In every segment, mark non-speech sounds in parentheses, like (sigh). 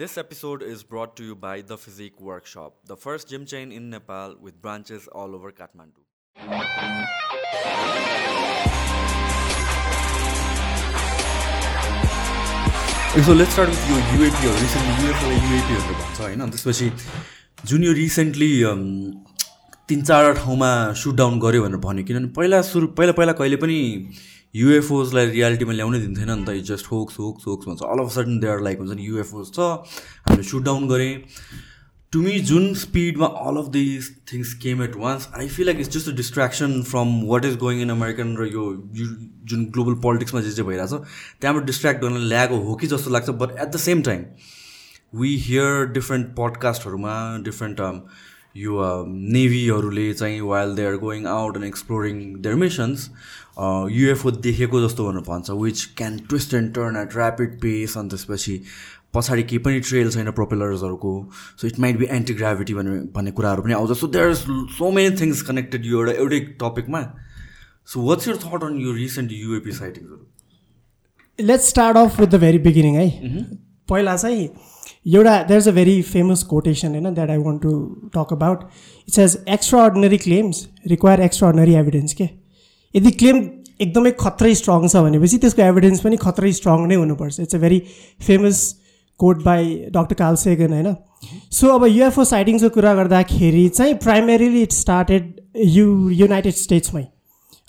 This episode is brought to you by The Physique Workshop, the first gym chain in Nepal with branches all over Kathmandu. So let's start with यो युएपीहरू recently UFO युएपीहरू भन्छ होइन त्यसपछि जुन यो recently तिन चार ठाउँमा सुट डाउन गऱ्यो भनेर भन्यो किनभने पहिला सुरु पहिला पहिला कहिले पनि युएफओजलाई रियालिटीमा ल्याउनै दिन्थेन नि त. जस्ट होक्स होक्स होक्स भन्छ। All of sudden there like हुन्छ नि युएफओज छ। हामीले सुट डाउन गरेँ। टु मी जुन स्पिडमा all of this things came at once I feel like it's just a distraction from what is going in American र यो जुन ग्लोबल पोलिटिक्समा जे जे भइरहेछ। त्यहाँबाट डिस्ट्र्याक्ट गर्न ल्याएको हो कि जस्तो लाग्छ। But at the same time we hear different पडकास्टहरूमा different यो नेभीहरूले चाहिँ while they are going out and exploring their missions UFO देखेको जस्तो भनेर भन्छ which can twist and turn at rapid pace अनि त्यसपछि पछाडि केही पनि ट्रेल छैन प्रोपेलर्सहरूको so it might be anti gravity भन्ने भन्ने कुराहरू पनि आउँछ. So there so many things connected यो एउटा एउटै टपिकमा so what's your thought on यो recent UAP साइटिङ्सहरू let's start off with the very beginning है पहिला चाहिँ एउटा there is a very famous quotation होइन that I want to talk about it's as extraordinary claims require extraordinary evidence के यदि claim एकदमै खत्रै स्ट्रङ छ भनेपछि त्यसको एभिडेन्स पनि खत्रै स्ट्रङ नै हुनुपर्छ। It's a very famous quote by doctor Carl Sagan होइन? सो अब युएफओ साइटिङ्सको कुरा गर्दाखेरि चाहिँ primarily it started you United स्टेट्समै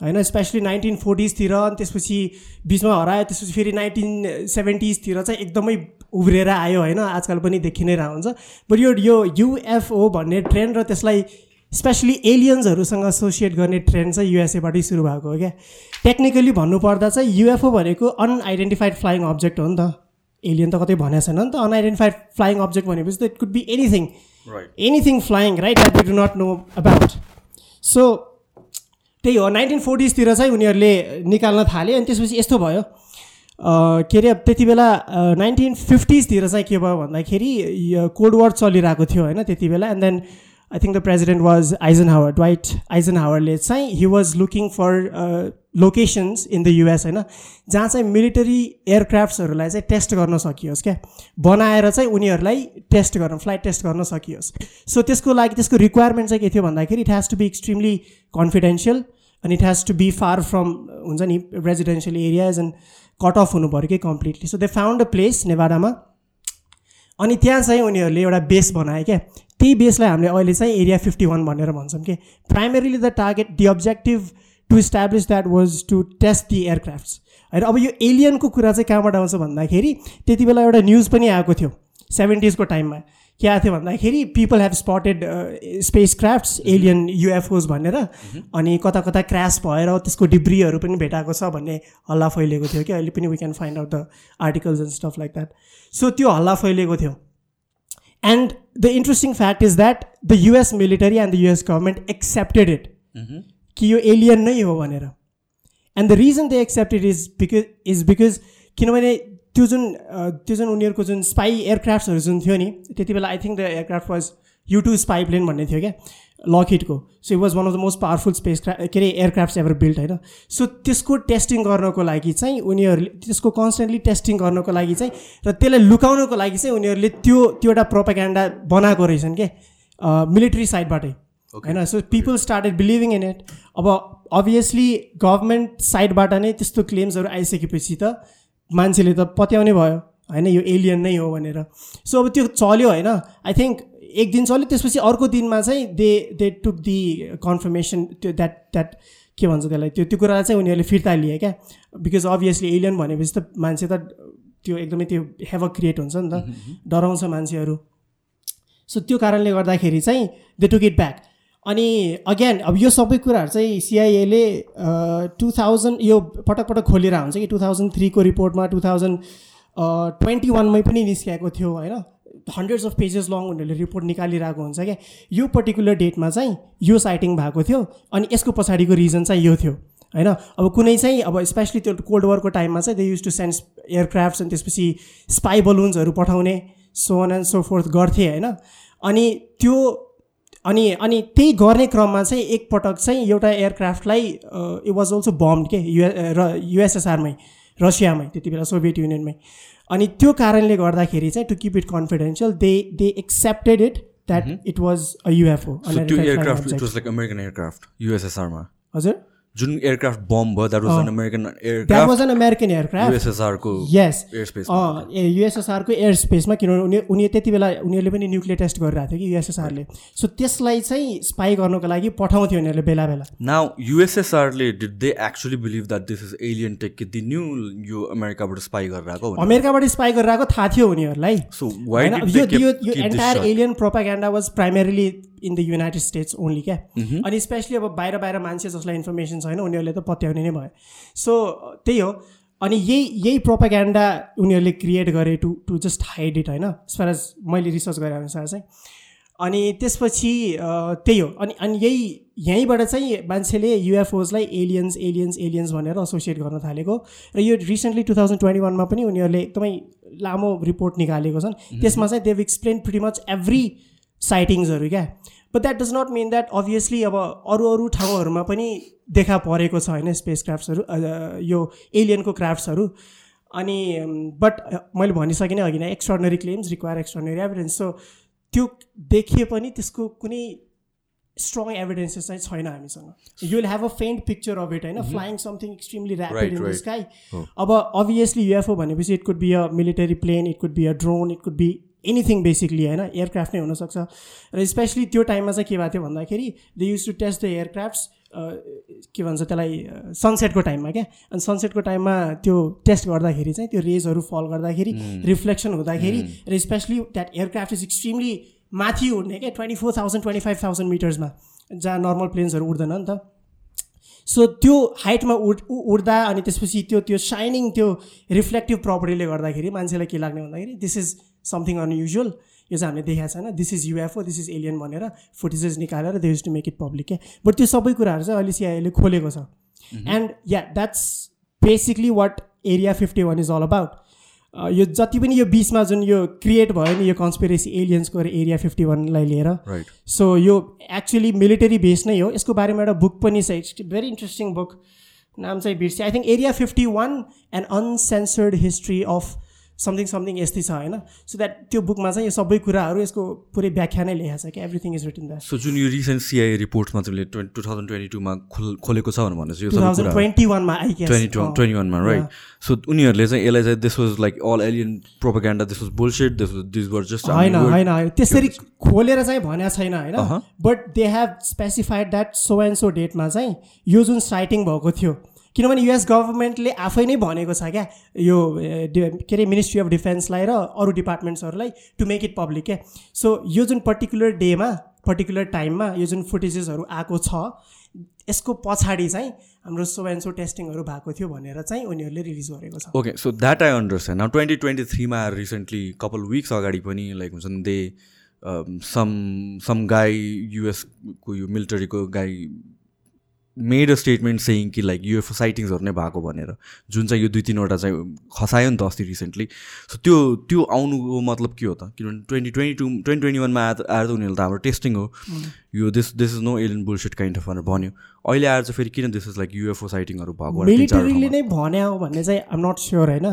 होइन? स्पेसली नाइन्टिन फोर्टिजतिर अनि त्यसपछि बिचमा हरायो त्यसपछि फेरि नाइन्टिन सेभेन्टिजतिर चाहिँ एकदमै उब्रिएर आयो होइन? आजकल पनि देखि नै रहेको हुन्छ बट यो यो युएफओ भन्ने ट्रेन्ड र त्यसलाई स्पेसली एलियन्सहरूसँग एसोसिएट गर्ने ट्रेन्ड चाहिँ युएसएबाटै सुरु भएको हो क्या? टेक्निकली भन्नुपर्दा चाहिँ युएफओ भनेको अनआइडेन्टिफाइड फ्लाइङ अब्जेक्ट हो नि त। एलियन त कतै भनेको छैन नि त। अनआइडेन्टिफाइड फ्लाइङ अब्जेक्ट भनेपछि त it could be anything anything flying right that we do not know about so त्यही हो। नाइन्टिन फोर्टिजतिर चाहिँ उनीहरूले निकाल्न थाले अनि त्यसपछि यस्तो भयो। के अरे त्यति बेला नाइन्टिन फिफ्टिजतिर चाहिँ के भयो भन्दाखेरि कोल्ड वार चलिरहेको थियो होइन त्यति बेला। And then I think the president was Eisenhower Dwight eigen हावरले चाहिँ he was looking for locations in the US होइन? जहाँ चाहिँ मिलिटरी एयरक्राफ्ट्सहरूलाई चाहिँ टेस्ट गर्न सकियोस् क्या? बनाएर चाहिँ उनीहरूलाई टेस्ट गर्न फ्लाइट टेस्ट गर्न सकियोस्। सो त्यसको लागि त्यसको रिक्वायरमेन्ट चाहिँ के थियो भन्दाखेरि it has to be extremely confidential अनि it has to be far from हुन्छ नि residential areas and cut off हुनु पऱ्यो कि completely so they found a place नेवाडामा अनि त्यहाँ चाहिँ उनीहरूले एउटा बेस बनायो क्या? त्यही बेसलाई हामीले अहिले चाहिँ एरिया फिफ्टी वान भनेर भन्छौँ कि primarily the target the objective to establish that was to test the aircrafts होइन अब यो एलियनको कुरा चाहिँ कहाँबाट आउँछ भन्दाखेरि त्यति बेला एउटा न्युज पनि आएको थियो सेभेन्टिजको टाइममा के आएको थियो भन्दाखेरि people have spotted space crafts alien UFOs भनेर। अनि कता कता क्रास भएर त्यसको डिब्रीहरू पनि भेटाएको छ भन्ने हल्ला फैलिएको थियो कि अहिले पनि we can find out the articles and stuff like that so त्यो हल्ला फैलिएको थियो। And the interesting fact is that the US military and the US government accepted it कि यो एलियन नै हो भनेर and the reason they accepted is because is because किनभने त्यो जुन त्यो जुन उनीहरूको जुन स्पाई एयरक्राफ्ट्सहरू जुन थियो नि त्यति बेला I think the aircraft was U two spy plane भन्ने थियो क्या लकहिटको so it was one of the most powerful space cra के अरे एयरक्राफ्ट्स एभर बिल्ड होइन? सो त्यसको टेस्टिङ गर्नको लागि चाहिँ उनीहरूले त्यसको कन्सटेन्टली टेस्टिङ गर्नको लागि चाहिँ र त्यसलाई लुकाउनको लागि चाहिँ उनीहरूले त्यो त्यो एउटा प्रोपाग्यान्डा बनाएको रहेछन् के? मिलिट्री साइडबाटै होइन? So people started believing in it अब अभियसली गभर्मेन्ट साइडबाट नै त्यस्तो क्लेम्सहरू आइसकेपछि त मान्छेले त पत्याउने भयो होइन? यो एलियन नै हो भनेर। सो अब त्यो चल्यो होइन? आई थिङ्क एक दिन चल्यो त्यसपछि अर्को दिनमा चाहिँ they they took the confirmation त्यो द्याट द्याट के भन्छ त्यसलाई त्यो त्यो कुरा चाहिँ उनीहरूले फिर्ता लिए क्या। बिकज अभियसली एलियन भनेपछि त मान्छे त त्यो एकदमै त्यो हेभ क्रिएट हुन्छ नि त डराउँछ मान्छेहरू। सो त्यो कारणले गर्दाखेरि चाहिँ दे टुक इट ब्याक अनि अगेन अब यो सबै कुराहरू चाहिँ सिआइएले टु थाउजन्ड यो पटक पटक खोलेर हुन्छ कि टु थाउजन्ड थ्रीको रिपोर्टमा टु थाउजन्ड ट्वेन्टी वानमै पनि निस्किएको थियो होइन? हन्ड्रेड्स अफ पेजेस लङ उनीहरूले रिपोर्ट निकालिरहेको हुन्छ क्या। यो पर्टिकुलर डेटमा चाहिँ यो साइटिङ भएको थियो अनि यसको पछाडिको रिजन चाहिँ यो थियो होइन? अब कुनै चाहिँ अब स्पेसली त्यो कोल्ड वरको टाइममा चाहिँ they used to send aircrafts अनि त्यसपछि स्पाई बलुन्सहरू पठाउने so on and so forth गर्थे होइन? अनि त्यो अनि अनि त्यही गर्ने क्रममा चाहिँ एकपटक चाहिँ एउटा एयरक्राफ्टलाई इट वाज अल्सो बम्ड के युए र युएसएसआरमै रसियामै त्यति बेला सोभियत युनियनमै अनि त्यो कारणले गर्दाखेरि चाहिँ to keep it confidential they they accepted it that it was a UFO so त्यो aircraft it was like American aircraft युएसएसआरमा हजुर? जुन एयरक्राफ्ट बम भयो that was an American that aircraft was an American aircraft युएसएसआरको यस युएसएसआरको air स्पेसमा किनभने उनी उनी त्यति बेला उनीहरूले पनि न्युक्लियर टेस्ट गरिरहेको थियो कि युएसएसआरले सो त्यसलाई चाहिँ स्पाई गर्नको लागि पठाउँथ्यो उनीहरूले बेला बेला। Now युएसएसआरले did they actually believe that this is alien tech कि दि न्यू यो अमेरिकाबाट स्पाई गरेर आएको अमेरिकाबाट स्पाई गरेर आएको थाहा थियो उनीहरूलाई। सो यो यो entire? Alien propaganda was primarily in the United States only क्या? Mm-hmm. अनि स्पेसली अब बाहिर बाहिर मान्छे जसलाई इन्फर्मेसन छैन उनीहरूले त पत्याउने नै भयो सो त्यही हो। अनि यही यही प्रोपागेन्डा उनीहरूले क्रिएट गरे to to just hide it होइन? एज फार एज मैले रिसर्च गरे अनुसार चाहिँ। अनि त्यसपछि त्यही हो। अनि अनि यही यहीँबाट चाहिँ मान्छेले युएफओजलाई एलियन्स एलियन्स एलियन्स भनेर एसोसिएट गर्न थालेको। र यो रिसेन्टली टु थाउजन्ड ट्वेन्टी वानमा पनि उनीहरूले एकदमै लामो रिपोर्ट निकालेको छन्। त्यसमा चाहिँ they've explain pretty much every साइटिङ्सहरू क्या? But that does not mean that obviously अब अरू अरू ठाउँहरूमा पनि देखा परेको छ होइन स्पेस क्राफ्ट्सहरू यो एलियनको क्राफ्ट्सहरू अनि बट मैले भनिसकेँ नै अघि नै extraordinary claims require extraordinary evidence so त्यो देखिए पनि त्यसको कुनै स्ट्रङ एभिडेन्सेस चाहिँ छैन हामीसँग। You will have a faint picture of it होइन flying something extremely rapid in the. Sky. अब अभियसली युएफओ भनेपछि it could be a military plane it could be a drone it could be anything basically होइन aircraft नै हुनसक्छ र specially त्यो टाइममा चाहिँ के भएको थियो भन्दाखेरि they used to test the aircrafts के भन्छ त्यसलाई सनसेटको टाइममा क्या अनि सनसेटको टाइममा त्यो टेस्ट गर्दाखेरि चाहिँ त्यो रेजहरू फल गर्दाखेरि रिफ्लेक्सन हुँदाखेरि र especially that aircraft is extremely माथि उड्ने क्या twenty four thousand twenty five thousand मिटर्समा जहाँ नर्मल प्लेन्सहरू उड्दैन नि त सो त्यो हाइटमा उड उड्दा अनि त्यसपछि त्यो त्यो साइनिङ त्यो रिफ्लेक्टिभ प्रपर्टीले गर्दाखेरि मान्छेलाई के लाग्ने भन्दाखेरि दिस इज समथिङ अनयुजुअल यो चाहिँ हामीले देखाएको छैन। This is UFO this is alien भनेर फुटेजेस निकालेर they used to make it public क्या? बट त्यो सबै कुराहरू चाहिँ अहिले सिआईले खोलेको छ। And yeah that's basically what Area fifty one is all about यो जति पनि यो बिचमा जुन यो क्रिएट भयो नि यो कन्सपिरेसी एलियन्सको एरिया फिफ्टी वानलाई लिएर। सो यो एक्चुली मिलिटरी बेस नै हो। यसको बारेमा एउटा बुक पनि छ। इट्स भेरी इन्ट्रेस्टिङ बुक नाम चाहिँ बिर्सेँ I think Area fifty one and uncensored history of something something यस्तै छ होइन? सो द्याट त्यो बुकमा चाहिँ यो सबै कुराहरू यसको पुरै व्याख्या नै लेखेको छ कि everything is written that so जुन यो रिसेन्ट सिआई तिमीले ट्वेन्टी टु थाउजन्ड ट्वेन्टी टूमा खोल खोलेको छ भनेर यो कुरा। ट्वेन्टी वानमा आई ट्वेन्टी ट्वेन्टी वानमा राइट सो उनीहरूले चाहिँ यसलाई चाहिँ this was like all alien propaganda this was bullshit this was this were just होइन होइन होइन। त्यसरी खोलेर चाहिँ भनेको छैन होइन। But they have specified that so and so डेटमा चाहिँ यो जुन साइटिङ भएको थियो किनभने युएस गभर्मेन्टले आफै नै भनेको छ क्या यो के अरे मिनिस्ट्री अफ डिफेन्सलाई र अरू डिपार्टमेन्ट्सहरूलाई टु मेक इट पब्लिक क्या। सो यो जुन पर्टिकुलर डेमा पर्टिकुलर टाइममा यो जुन फुटेजेसहरू आएको छ यसको पछाडि चाहिँ हाम्रो सो एन्ड सो टेस्टिङहरू भएको थियो भनेर चाहिँ उनीहरूले रिलिज गरेको छ। Okay so that I understand now twenty twenty थ्रीमा recently couple weeks अगाडि पनि लाइक हुन्छ दे सम सम गाई युएसको यो मिलिटरीको guy made a statement saying कि लाइक युएफओ साइटिङ्सहरू नै भएको भनेर। जुन चाहिँ यो दुई तिनवटा चाहिँ खसायो नि त अस्ति रिसेन्टली सो त्यो त्यो आउनुको मतलब के हो त? किनभने twenty twenty two twenty twenty वानमा आएर आएर त उनीहरूले त हाम्रो टेस्टिङ हो। यो this this is no alien bullshit kind of भनेर भन्यो। अहिले आएर चाहिँ फेरि किन दिस इज लाइक युएफओ साइटिङहरू भएको। नै भने हो भन्ने चाहिँ आम नट स्योर होइन?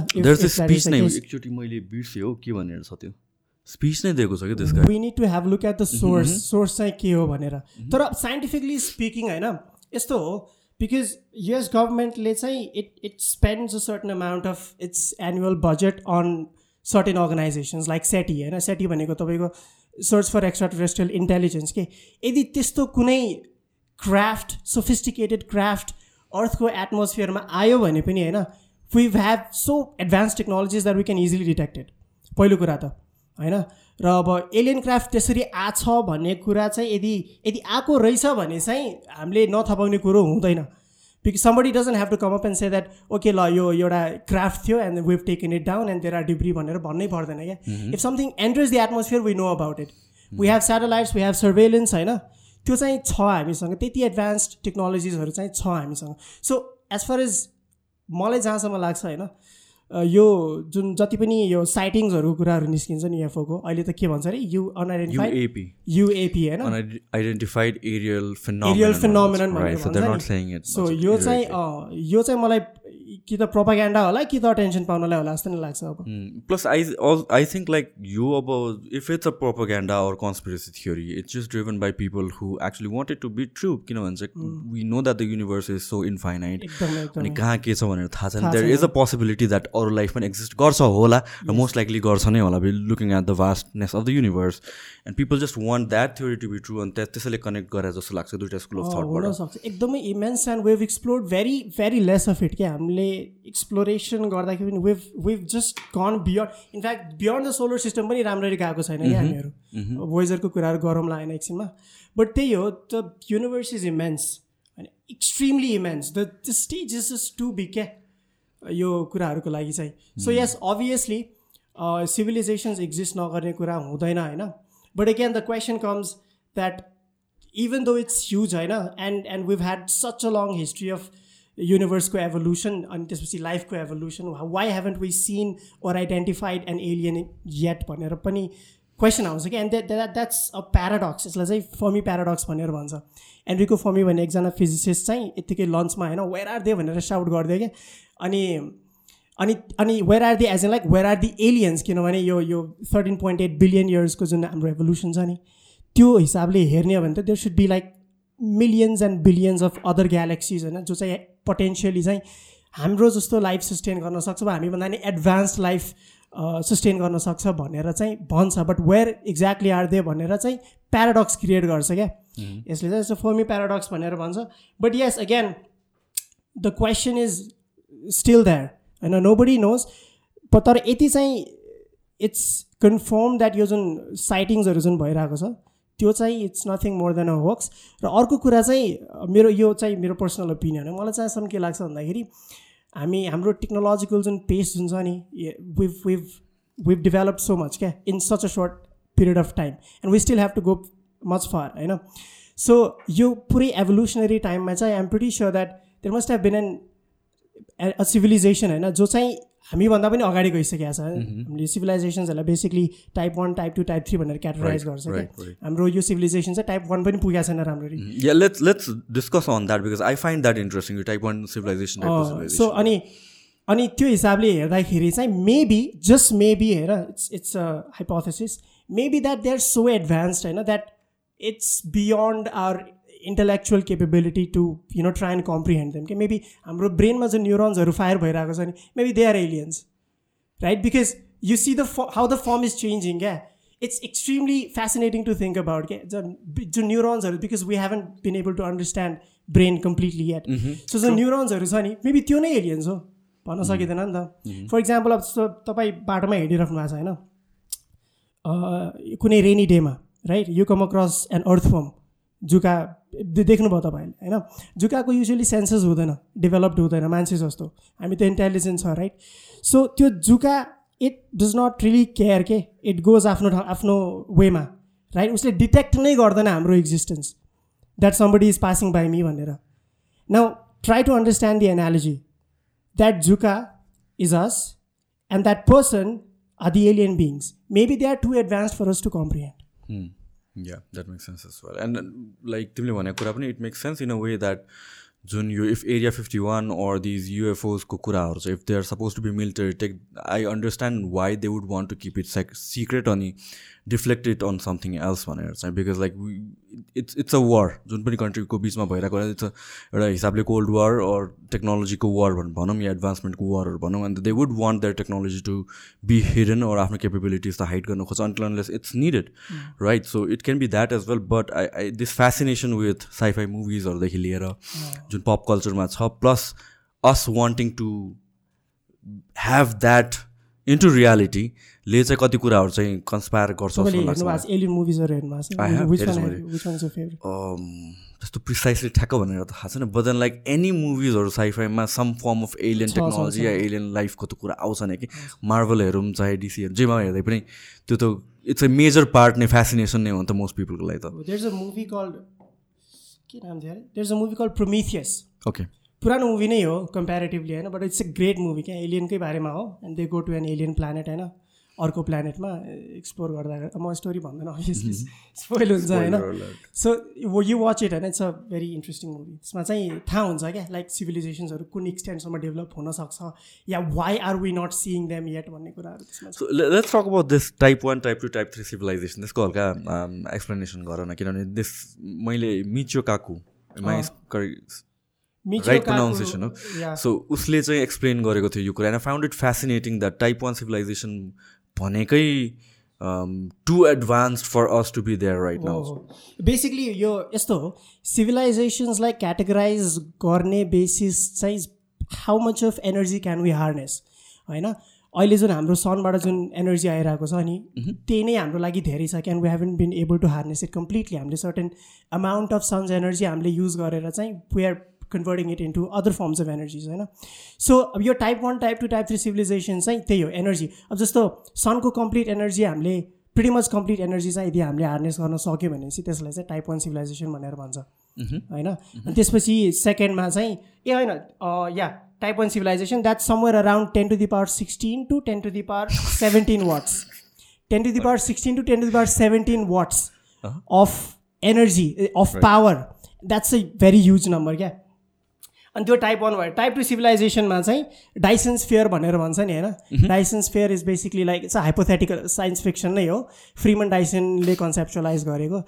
स्पिच नै. एकचोटि मैले बिर्सेँ हो के भनेर छ त्यो? स्पिच नै दिएको छ कि त्यसका we need to have look at the source source चाहिँ के हो भनेर। तर साइन्टिफिकली स्पिकिङ होइन? यस्तो हो बिकज युएस गभर्मेन्टले चाहिँ it it spends a certain amount of its annual budget on certain organisations like SETI होइन? सेटी भनेको तपाईँको search for extraterrestrial intelligence के? यदि त्यस्तो कुनै क्राफ्ट सोफिस्टिकेटेड क्राफ्ट अर्थको एटमोस्फियरमा आयो भने पनि होइन? We have so advance technologies that we can easily detected पहिलो कुरा त होइन? र अब एलियन क्राफ्ट त्यसरी आछ भन्ने कुरा चाहिँ यदि यदि आएको रहेछ भने चाहिँ हामीले नथपाउने कुरो हुँदैन। Because somebody doesn't have to come up and say that okay ल यो एउटा क्राफ्ट थियो and we've taken it down and there are debris भनेर भन्नै पर्दैन क्या। If something enters the atmosphere we know about it we have satellites we have surveillance होइन? त्यो चाहिँ छ हामीसँग। त्यति एडभान्स्ड टेक्नोलोजिसहरू चाहिँ छ हामीसँग। सो एज फार एज मलाई जहाँसम्म लाग्छ होइन यो जुन जति पनि यो साइटिङ्सहरूको कुराहरू निस्किन्छ नि एफओको अहिले त के भन्छ अरे? यु अनआइडेन्टिफाइड युएपी होइन? एरियल फिनोमिनन सो यो चाहिँ यो चाहिँ मलाई कि त प्रोपाग्यान्डा होला कि त अटेन्सन पाउनलाई होला जस्तो नै लाग्छ अब। Plus I I think like यो अब if it's a propaganda or conspiracy theory it's just driven by people who actually wanted to be true किनभने चाहिँ we know that the universe is so infinite अनि कहाँ के छ भनेर थाहा छैन। There is a possibility that अरू लाइफ पनि एक्जिस्ट गर्छ होला र मोस्ट लाइकली गर्छ नै होला looking at the vastness of the universe and people just want that theory to be true अनि त्यस- त्यसैले कनेक्ट गरे जस्तो लाग्छ दुइटा स्कुल अफ थटबाट एकदमै immense and we've explore very very less of it क्या? हामीले एक्सप्लोरेसन गर्दाखेरि पनि we've we've just gone beyond in fact beyond the solar system पनि राम्ररी गएको छैन क्या हामीहरू। वेजरको कुराहरू गरौँला होइन एकछिनमा। बट त्यही हो द युनिभर्स इज इमेन्स होइन extremely immense the the stage is just too big क्या यो कुराहरूको लागि चाहिँ। So yes obviously civilisations exist नगर्ने कुरा हुँदैन होइन। But again the question comes that even though it's huge होइन and and we've had such a long history of युनिभर्सको एभोल्युसन अनि त्यसपछि लाइफको evolution why haven't we seen or identified and alien yet भनेर पनि क्वेसन आउँछ कि? And that that's a paradox यसलाई चाहिँ फमी प्याराडक्स भनेर भन्छ। एन्ड्रिको फमी भन्ने एकजना फिजिसिस्ट चाहिँ यत्तिकै लन्चमा होइन वेयर आर दे भनेर साउट गरिदियो क्या। अनि अनि अनि where are the age and like where are the aliens किनभने यो यो थर्टिन पोइन्ट एट बिलियन इयर्सको जुन हाम्रो एभोल्युसन छ नि त्यो हिसाबले हेर्ने हो भने त there should be like millions and billions of other galaxies होइन जो चाहिँ पोटेन्सियली चाहिँ हाम्रो जस्तो लाइफ सस्टेन गर्न सक्छ वा हामीभन्दा नि एडभान्स लाइफ सस्टेन गर्न सक्छ भनेर चाहिँ भन्छ. But where exactly are they भनेर चाहिँ प्याराडक्स क्रिएट गर्छ क्या? यसले चाहिँ यस्तो फर्मी प्याराडक्स भनेर भन्छ. But yes again the question is still there होइन नो बडी नोज तर यति चाहिँ इट्स कन्फर्म द्याट यो जुन साइटिङ्सहरू जुन भइरहेको छ त्यो चाहिँ it's nothing more than a hoax र अर्को कुरा चाहिँ मेरो यो चाहिँ मेरो पर्सनल ओपिनियन हो। मलाई चाहिँ के लाग्छ भन्दाखेरि हामी हाम्रो टेक्नोलोजिकल जुन पेस जुन छ नि we've we've we've develop so much क्या in such a short period of time and we still have to go much far होइन सो यो पुरै एभोल्युसनरी टाइममा चाहिँ I'm pretty sure that there must have been an a civilisation होइन जो चाहिँ हामीभन्दा पनि अगाडि गइसकेको छ। हामीले सिभिलाइजेसन्सहरूलाई basically type one type two type three भनेर क्याटेगराइज गर्छ क्या. हाम्रो यो सिभिलाइजेसन चाहिँ टाइप वान पनि पुगेको छैन राम्ररी। Yeah let's let's discuss on that because I find that interesting type one civilisation so अनि अनि त्यो हिसाबले हेर्दाखेरि चाहिँ मेबी जस्ट मेबी हेर it's it's a hypothesis maybe that they are so advanced होइन that it's beyond our intellectual capability to you know try and comprehend them कि maybe हाम्रो ब्रेनमा जुन न्युरोन्सहरू फायर भइरहेको छ नि maybe they are aliens right because you see the how the form is changing क्या it's extremely fascinating to think about क्या जुन जुन न्युरोन्सहरू because we haven't been able to understand brain completely at so जुन न्युरोन्सहरू छ नि maybe त्यो नै एलियन्स हो भन्न सकिँदैन नि त। फर इक्जाम्पल अब जस्तो तपाईँ बाटोमा हिँडिराख्नु भएको छ होइन? अ, कुनै रेनी डेमा right you come across an earthworm जुका दे- देख्नुभयो तपाईँहरूले होइन? जुकाको युजली सेन्सेस हुँदैन डेभलप्ड हुँदैन मान्छे जस्तो। हामी त इन्टेलिजेन्ट छ राइट सो त्यो जुका it does not really care के? इट गोज आफ्नो आफ्नो वेमा राइट उसले डिटेक्ट नै गर्दैन हाम्रो existence that somebody is passing by me भनेर। Now try to understand the analogy that Zuka is us and that person are the alien beings. Maybe they are too advanced for us to comprehend. Yeah that makes sense as well and like तिमीले भनेको कुरा पनि it makes sense in a way that जुन यो if area fifty one or these युएफओजको कुराहरू छ if they are suppose to be military tech I understand why they would want to keep it shake secret अनि deflect it on something else भनेर चाहिँ because like it's it's a war जुन पनि कन्ट्रीको बिचमा भइरहेको it's एउटा हिसाबले cold war or टेक्नोलोजीको वार भनौँ या एडभान्समेन्टको वारहरू भनौँ अन्त they would want their technology to be hidden or आफ्नो केपेबिलिटिज त हाइड गर्न खोज्छ until unless it's needed right so it can be that as well but I I this fascination with sci-fi मुभिजहरूदेखि लिएर जुन पप कल्चरमा छ plus us wanting to have that into रियालिटीले चाहिँ कति कुराहरू चाहिँ कन्सपायर गर्छ um, त्यस्तो प्रिसाइसली ठ्याक्क भनेर त थाहा छैन बट देन लाइक एनी मुभिजहरू साइफाइमा some form of alien technology. Yeah alien लाइफको त कुरा आउँछ नि कि? मार्बलहरू पनि चाहे डिसीहरू जेमा हेर्दै पनि त्यो त इट्स अ मेजर पार्ट नै फेसिनेसन नै हो नि त मोस्ट पिपलको लागि त। अ मुभी कल्ड के नाम थियो अरे? A movie called Prometheus okay पुरानो मुभी नै हो कम्पेरिटिभली होइन but it's a great movie क्या? एलियनकै बारेमा हो and they go to an alien planet होइन? अर्को प्लानेटमा एक्सप्लोर गर्दा म स्टोरी भन्दैन अभियसली स्पोइल हुन्छ होइन? सो यु वाच इट होइन it's a very interesting movie त्यसमा चाहिँ थाहा हुन्छ क्या लाइक सिभिलाइजेसन्सहरू कुन एक्सटेन्टसम्म डेभलप हुनसक्छ या why are we not seeing them yet भन्ने कुराहरू त्यसमा so let's talk about this type one type two type three civilisation त्यसको हल्का एक्सप्लेनेसन गर न किनभने दिस मैले मिचो काकु राइट प्रोनाउन्सिएसन हो। सो उसले चाहिँ एक्सप्लेन गरेको थियो यो कुरा and I found it fascinating that type one civilisation भनेकै too advanced for us to be there right now basically यो यस्तो हो। सिभिलाइजेसन्सलाई क्याटेगराइज गर्ने बेसिस चाहिँ how much of energy can we harness होइन? अहिले जुन हाम्रो सनबाट जुन एनर्जी आइरहेको छ नि त्यही नै हाम्रो लागि धेरै छ। Can we haven't been able to harness it completely हामीले certain amount of sun's energy हामीले युज गरेर चाहिँ we are converting it into other forms of energies होइन सो अब यो type one type two type three civilisation चाहिँ त्यही हो एनर्जी अब जस्तो सनको कम्प्लिट एनर्जी हामीले प्रिटी मच कम्प्लिट एनर्जी चाहिँ यदि हामीले हार्नेस गर्न सक्यो भनेपछि त्यसलाई चाहिँ टाइप वान सिभिलाइजेसन भनेर भन्छ होइन अनि त्यसपछि सेकेन्डमा चाहिँ ए होइन yeah type one civilisation that somewhere around ten to the power sixteen to ten to the power seventeen watts ten to the power sixteen to ten to the power seventeen watts of energy of power that's a very huge number क्या अनि त्यो type one भयो। Type two सिभिलाइजेसनमा चाहिँ डाइसेन्स sphere भनेर भन्छ नि होइन? Dyson's sphere is basically like it's hypothetical science fiction नै हो। फ्रिमन डाइसेनले कन्सेप्चुलाइज गरेको।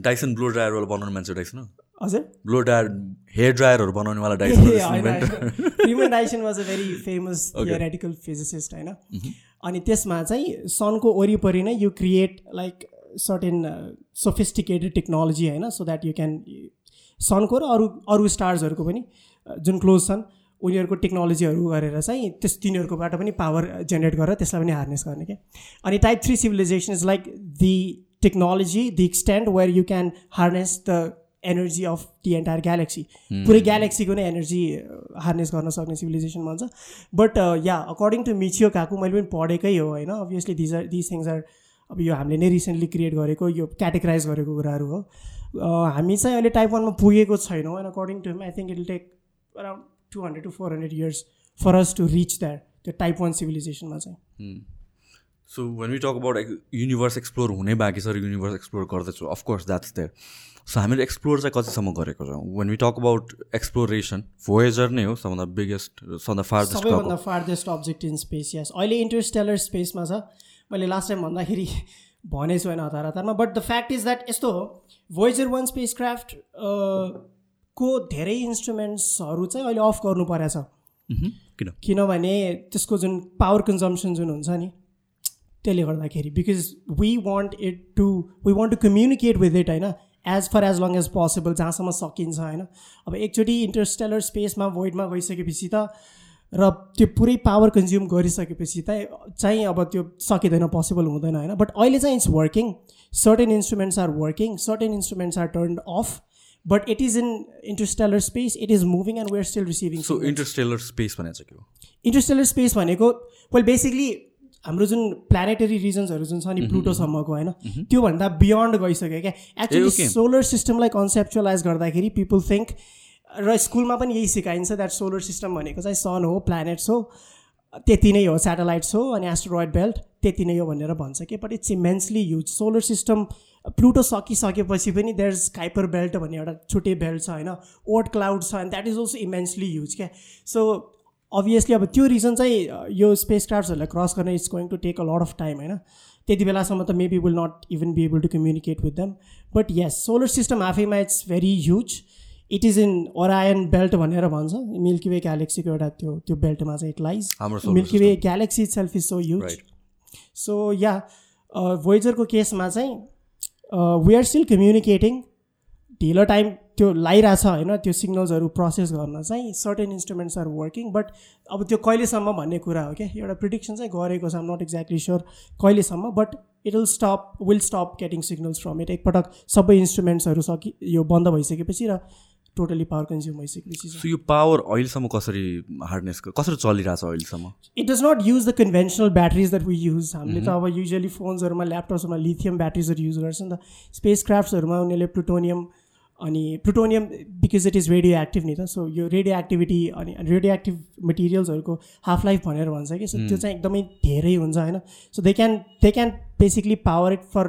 डाइसन ब्लो ड्रायर बनाउने मान्छे डाइसन हजुर। ब्लो ड्रायर हेयर ड्रायरहरू बनाउनेवाला Dyson Freeman Dyson was a very famous theoretical physicist होइन? (laughs) अनि त्यसमा चाहिँ सनको वरिपरि नै you create like certain sophisticated technology होइन? सो द्याट यु क्यान सनको र अरू अरू स्टार्सहरूको पनि जुन क्लोज छन् उनीहरूको टेक्नोलोजीहरू गरेर चाहिँ त्यस तिनीहरूकोबाट पनि पावर जेनेरेट गरेर त्यसलाई पनि हार्नेस गर्ने क्या। अनि type three civilisation is like the technology the extend where you can harness the energy of the entire galaxy पुरै ग्यालेक्सीको नै एनर्जी हार्नेस गर्न सक्ने सिभिलाइजेसन भन्छ। बट या अकर्डिङ टु मिचियो काकु मैले पनि पढेकै हो होइन? Obviously these are these things are अब यो हामीले नै रिसेन्टली क्रिएट गरेको यो क्याटेगराइज गरेको कुराहरू हो। हामी चाहिँ अहिले टाइप वानमा पुगेको छैनौँ and according to I think it take around two hundred to four hundred years for us to reach that त्यो टाइप वान सिभिलाइजेसनमा चाहिँ। So when we talk about universe explore हुने बाँकी छ युनिभर्स एक्सप्लोर गर्दैछु of course that's there so हामीले explore चाहिँ कतिसम्म गरेको छौँ? When we talk about exploration Voyager नै हो सबभन्दा बिगेस्ट सबभन्दा फार्देस्ट सबैभन्दा farthest object in space yes अहिले इन्टरस्टेलर स्पेसमा छ। मैले लास्ट टाइम भन्दाखेरि (laughs) भनेछु होइन हतार हतारमा but the fact is that यस्तो हो भोइजर वान स्पेस क्राफ्ट को धेरै इन्स्ट्रुमेन्ट्सहरू चाहिँ अहिले अफ गर्नु परेछ। किन? किनभने त्यसको जुन पावर कन्जम्सन जुन हुन्छ नि त्यसले गर्दाखेरि because we want it to we want to communicate with it होइन? As far as long as possible जहाँसम्म सकिन्छ होइन? अब एकचोटि इन्टरस्टेलर स्पेसमा भोइडमा गइसकेपछि त र त्यो पुरै पावर कन्ज्युम गरिसकेपछि त चाहिँ अब त्यो सकिँदैन पोसिबल हुँदैन होइन? बट अहिले चाहिँ it's working certain instruments are working certain instruments are turn off but it is in interstellar space it is moving and we're still receiving so interstellar space भनेको के हो? इन्टरस्टेलर स्पेस भनेको well basically हाम्रो जुन planetary रिजन्सहरू जुन छ नि प्लुटोसम्मको होइन? त्योभन्दा बियोन्ड गइसक्यो क्या? एक्चुली सोलर सिस्टमलाई कन्सेप्चुलाइज गर्दाखेरि पिपुल थिङ्क र स्कुलमा पनि यही सिकाइन्छ द्याट सोलर सिस्टम भनेको चाहिँ सन हो प्लानेट्स हो त्यति नै हो सेटेलाइट्स हो अनि एस्ट्रोइड बेल्ट त्यति नै हो भनेर भन्छ। कि but it's immensely huge solar system Pluto सकिसकेपछि पनि देयर इज काइपर बेल्ट भन्ने एउटा छुट्टै बेल्ट छ होइन? ओट क्लाउड छ and that is also immensely huge क्या? सो अभियसली अब त्यो रिजन चाहिँ यो स्पेस क्राफ्ट्सहरूलाई क्रस गर्न it's going to take a lot of time होइन? त्यति बेलासम्म त maybe will not even be able to communicate with them but yes solar system आफैमा it's very huge it is in Orion belt भनेर भन्छ। Milky way ग्यालेक्सीको एउटा त्यो त्यो बेल्टमा चाहिँ it lies Milky Way galaxy self is so use so या भोइजरको केसमा चाहिँ वी आर स्टिल कम्युनिकेटिङ ढिलो टाइम त्यो लाइरहेछ होइन त्यो सिग्नल्सहरू प्रोसेस गर्न चाहिँ certain instruments are working but अब त्यो कहिलेसम्म भन्ने कुरा हो क्या एउटा प्रिडिक्सन चाहिँ गरेको छ नट एक्ज्याक्टली स्योर कहिलेसम्म but it will stop will stop getting signals from it एकपटक सबै इन्स्ट्रुमेन्ट्सहरू सकि यो बन्द भइसकेपछि र टोटली पावर कन्ज्युम भइसकेपछि सो यो पावर अहिलेसम्म कसरी हार्डनेसको कसरी चलिरहेछ अहिलेसम्म it does not use the conventional batteries that we use हामीले त अब युजली फोन्सहरूमा ल्यापटप्सहरूमा लिथियम ब्याट्रिजहरू युज गर्छ नि त। स्पेस क्राफ्ट्सहरूमा उनीहरूले प्लुटोनियम अनि plutonium because it is radioactive नि त। सो यो रेडियो एक्टिभिटी अनि रेडियो एक्टिभ मटेरियल्सहरूको हाफ लाइफ भनेर भन्छ कि। सो त्यो चाहिँ एकदमै धेरै हुन्छ होइन। So they can they can basically power it for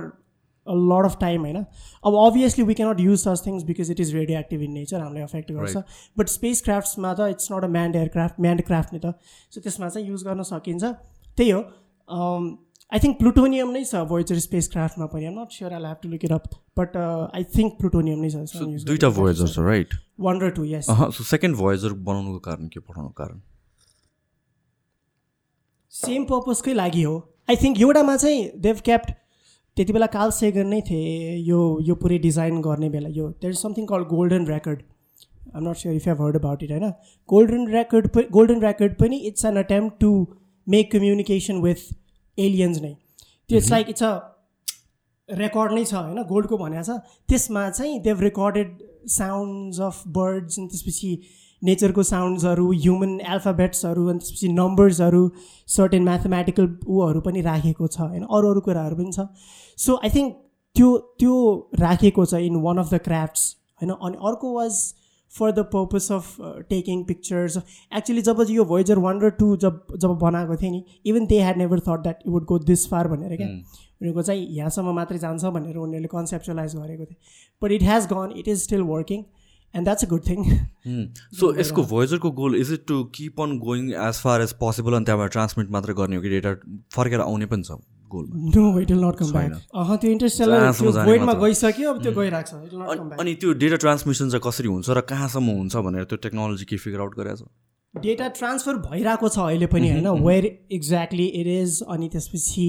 lot of time होइन अब obviously we cannot use such things because it is radioactive in nature हामीलाई अफेक्ट गर्छ बट स्पेस क्राफ्ट्समा त it's not a manned aircraft manned craft नि त so त्यसमा चाहिँ युज गर्न सकिन्छ त्यही हो आई थिङ्क प्लुटोनियम नै छ भोइजर स्पेस क्राफ्टमा पनि I'm not sure I have to look it up but I think plutonium नै छ दुइटा भोयजर छ राइट वान र two yes so second Voyager बनाउनुको कारण के पठाउनुको कारण सेम पर्पजकै लागि हो आई थिङ्क एउटामा चाहिँ देव क्याप्ट त्यति बेला काल सेगन नै थिए यो यो पुरै डिजाइन गर्ने बेला। यो there is something call golden record I'm not sure if have heard about it होइन गोल्डन रेकर्ड गोल्डन रेकर्ड पनि it's an attempt to make communication with aliens नै। त्यो it's like it's a record नै छ होइन गोल्डको भनेको छ। त्यसमा चाहिँ they've recorded sounds of birds अनि त्यसपछि नेचरको साउन्ड्सहरू ह्युमन एल्फाबेट्सहरू अनि त्यसपछि नम्बर्सहरू सर्टेन म्याथमेटिकल ऊहरू पनि राखेको छ होइन? अरू अरू कुराहरू पनि छ। सो आई थिङ्क त्यो त्यो राखेको छ in one of the crafts होइन? अनि अर्को was for the purpose of taking pictures actually जब यो भोइजर वान र टू जब जब बनाएको थिएँ नि even they had never thought that you would go this far भनेर क्या। उनीहरूको चाहिँ यहाँसम्म मात्रै जान्छ भनेर उनीहरूले कन्सेप्चुलाइज गरेको थिएँ। But it has gone it is still working and that's a good thing so यसको भोइजरको goal is it to keep on going as far as possible अनि त्यहाँबाट ट्रान्समिट मात्र गर्ने हो कि डेटा फर्केर आउने पनि छ no it will not come back uh त्यो इन्टरस्टेलर गइसक्यो अब त्यो गइरहेको छ। अनि त्यो डेटा ट्रान्समिसन चाहिँ कसरी हुन्छ र कहाँसम्म हुन्छ भनेर त्यो टेक्नोलोजी के फिगर आउट गरेको छ? डेटा ट्रान्सफर भइरहेको छ अहिले पनि होइन? वेयर एक्ज्याक्टली इट इज अनि त्यसपछि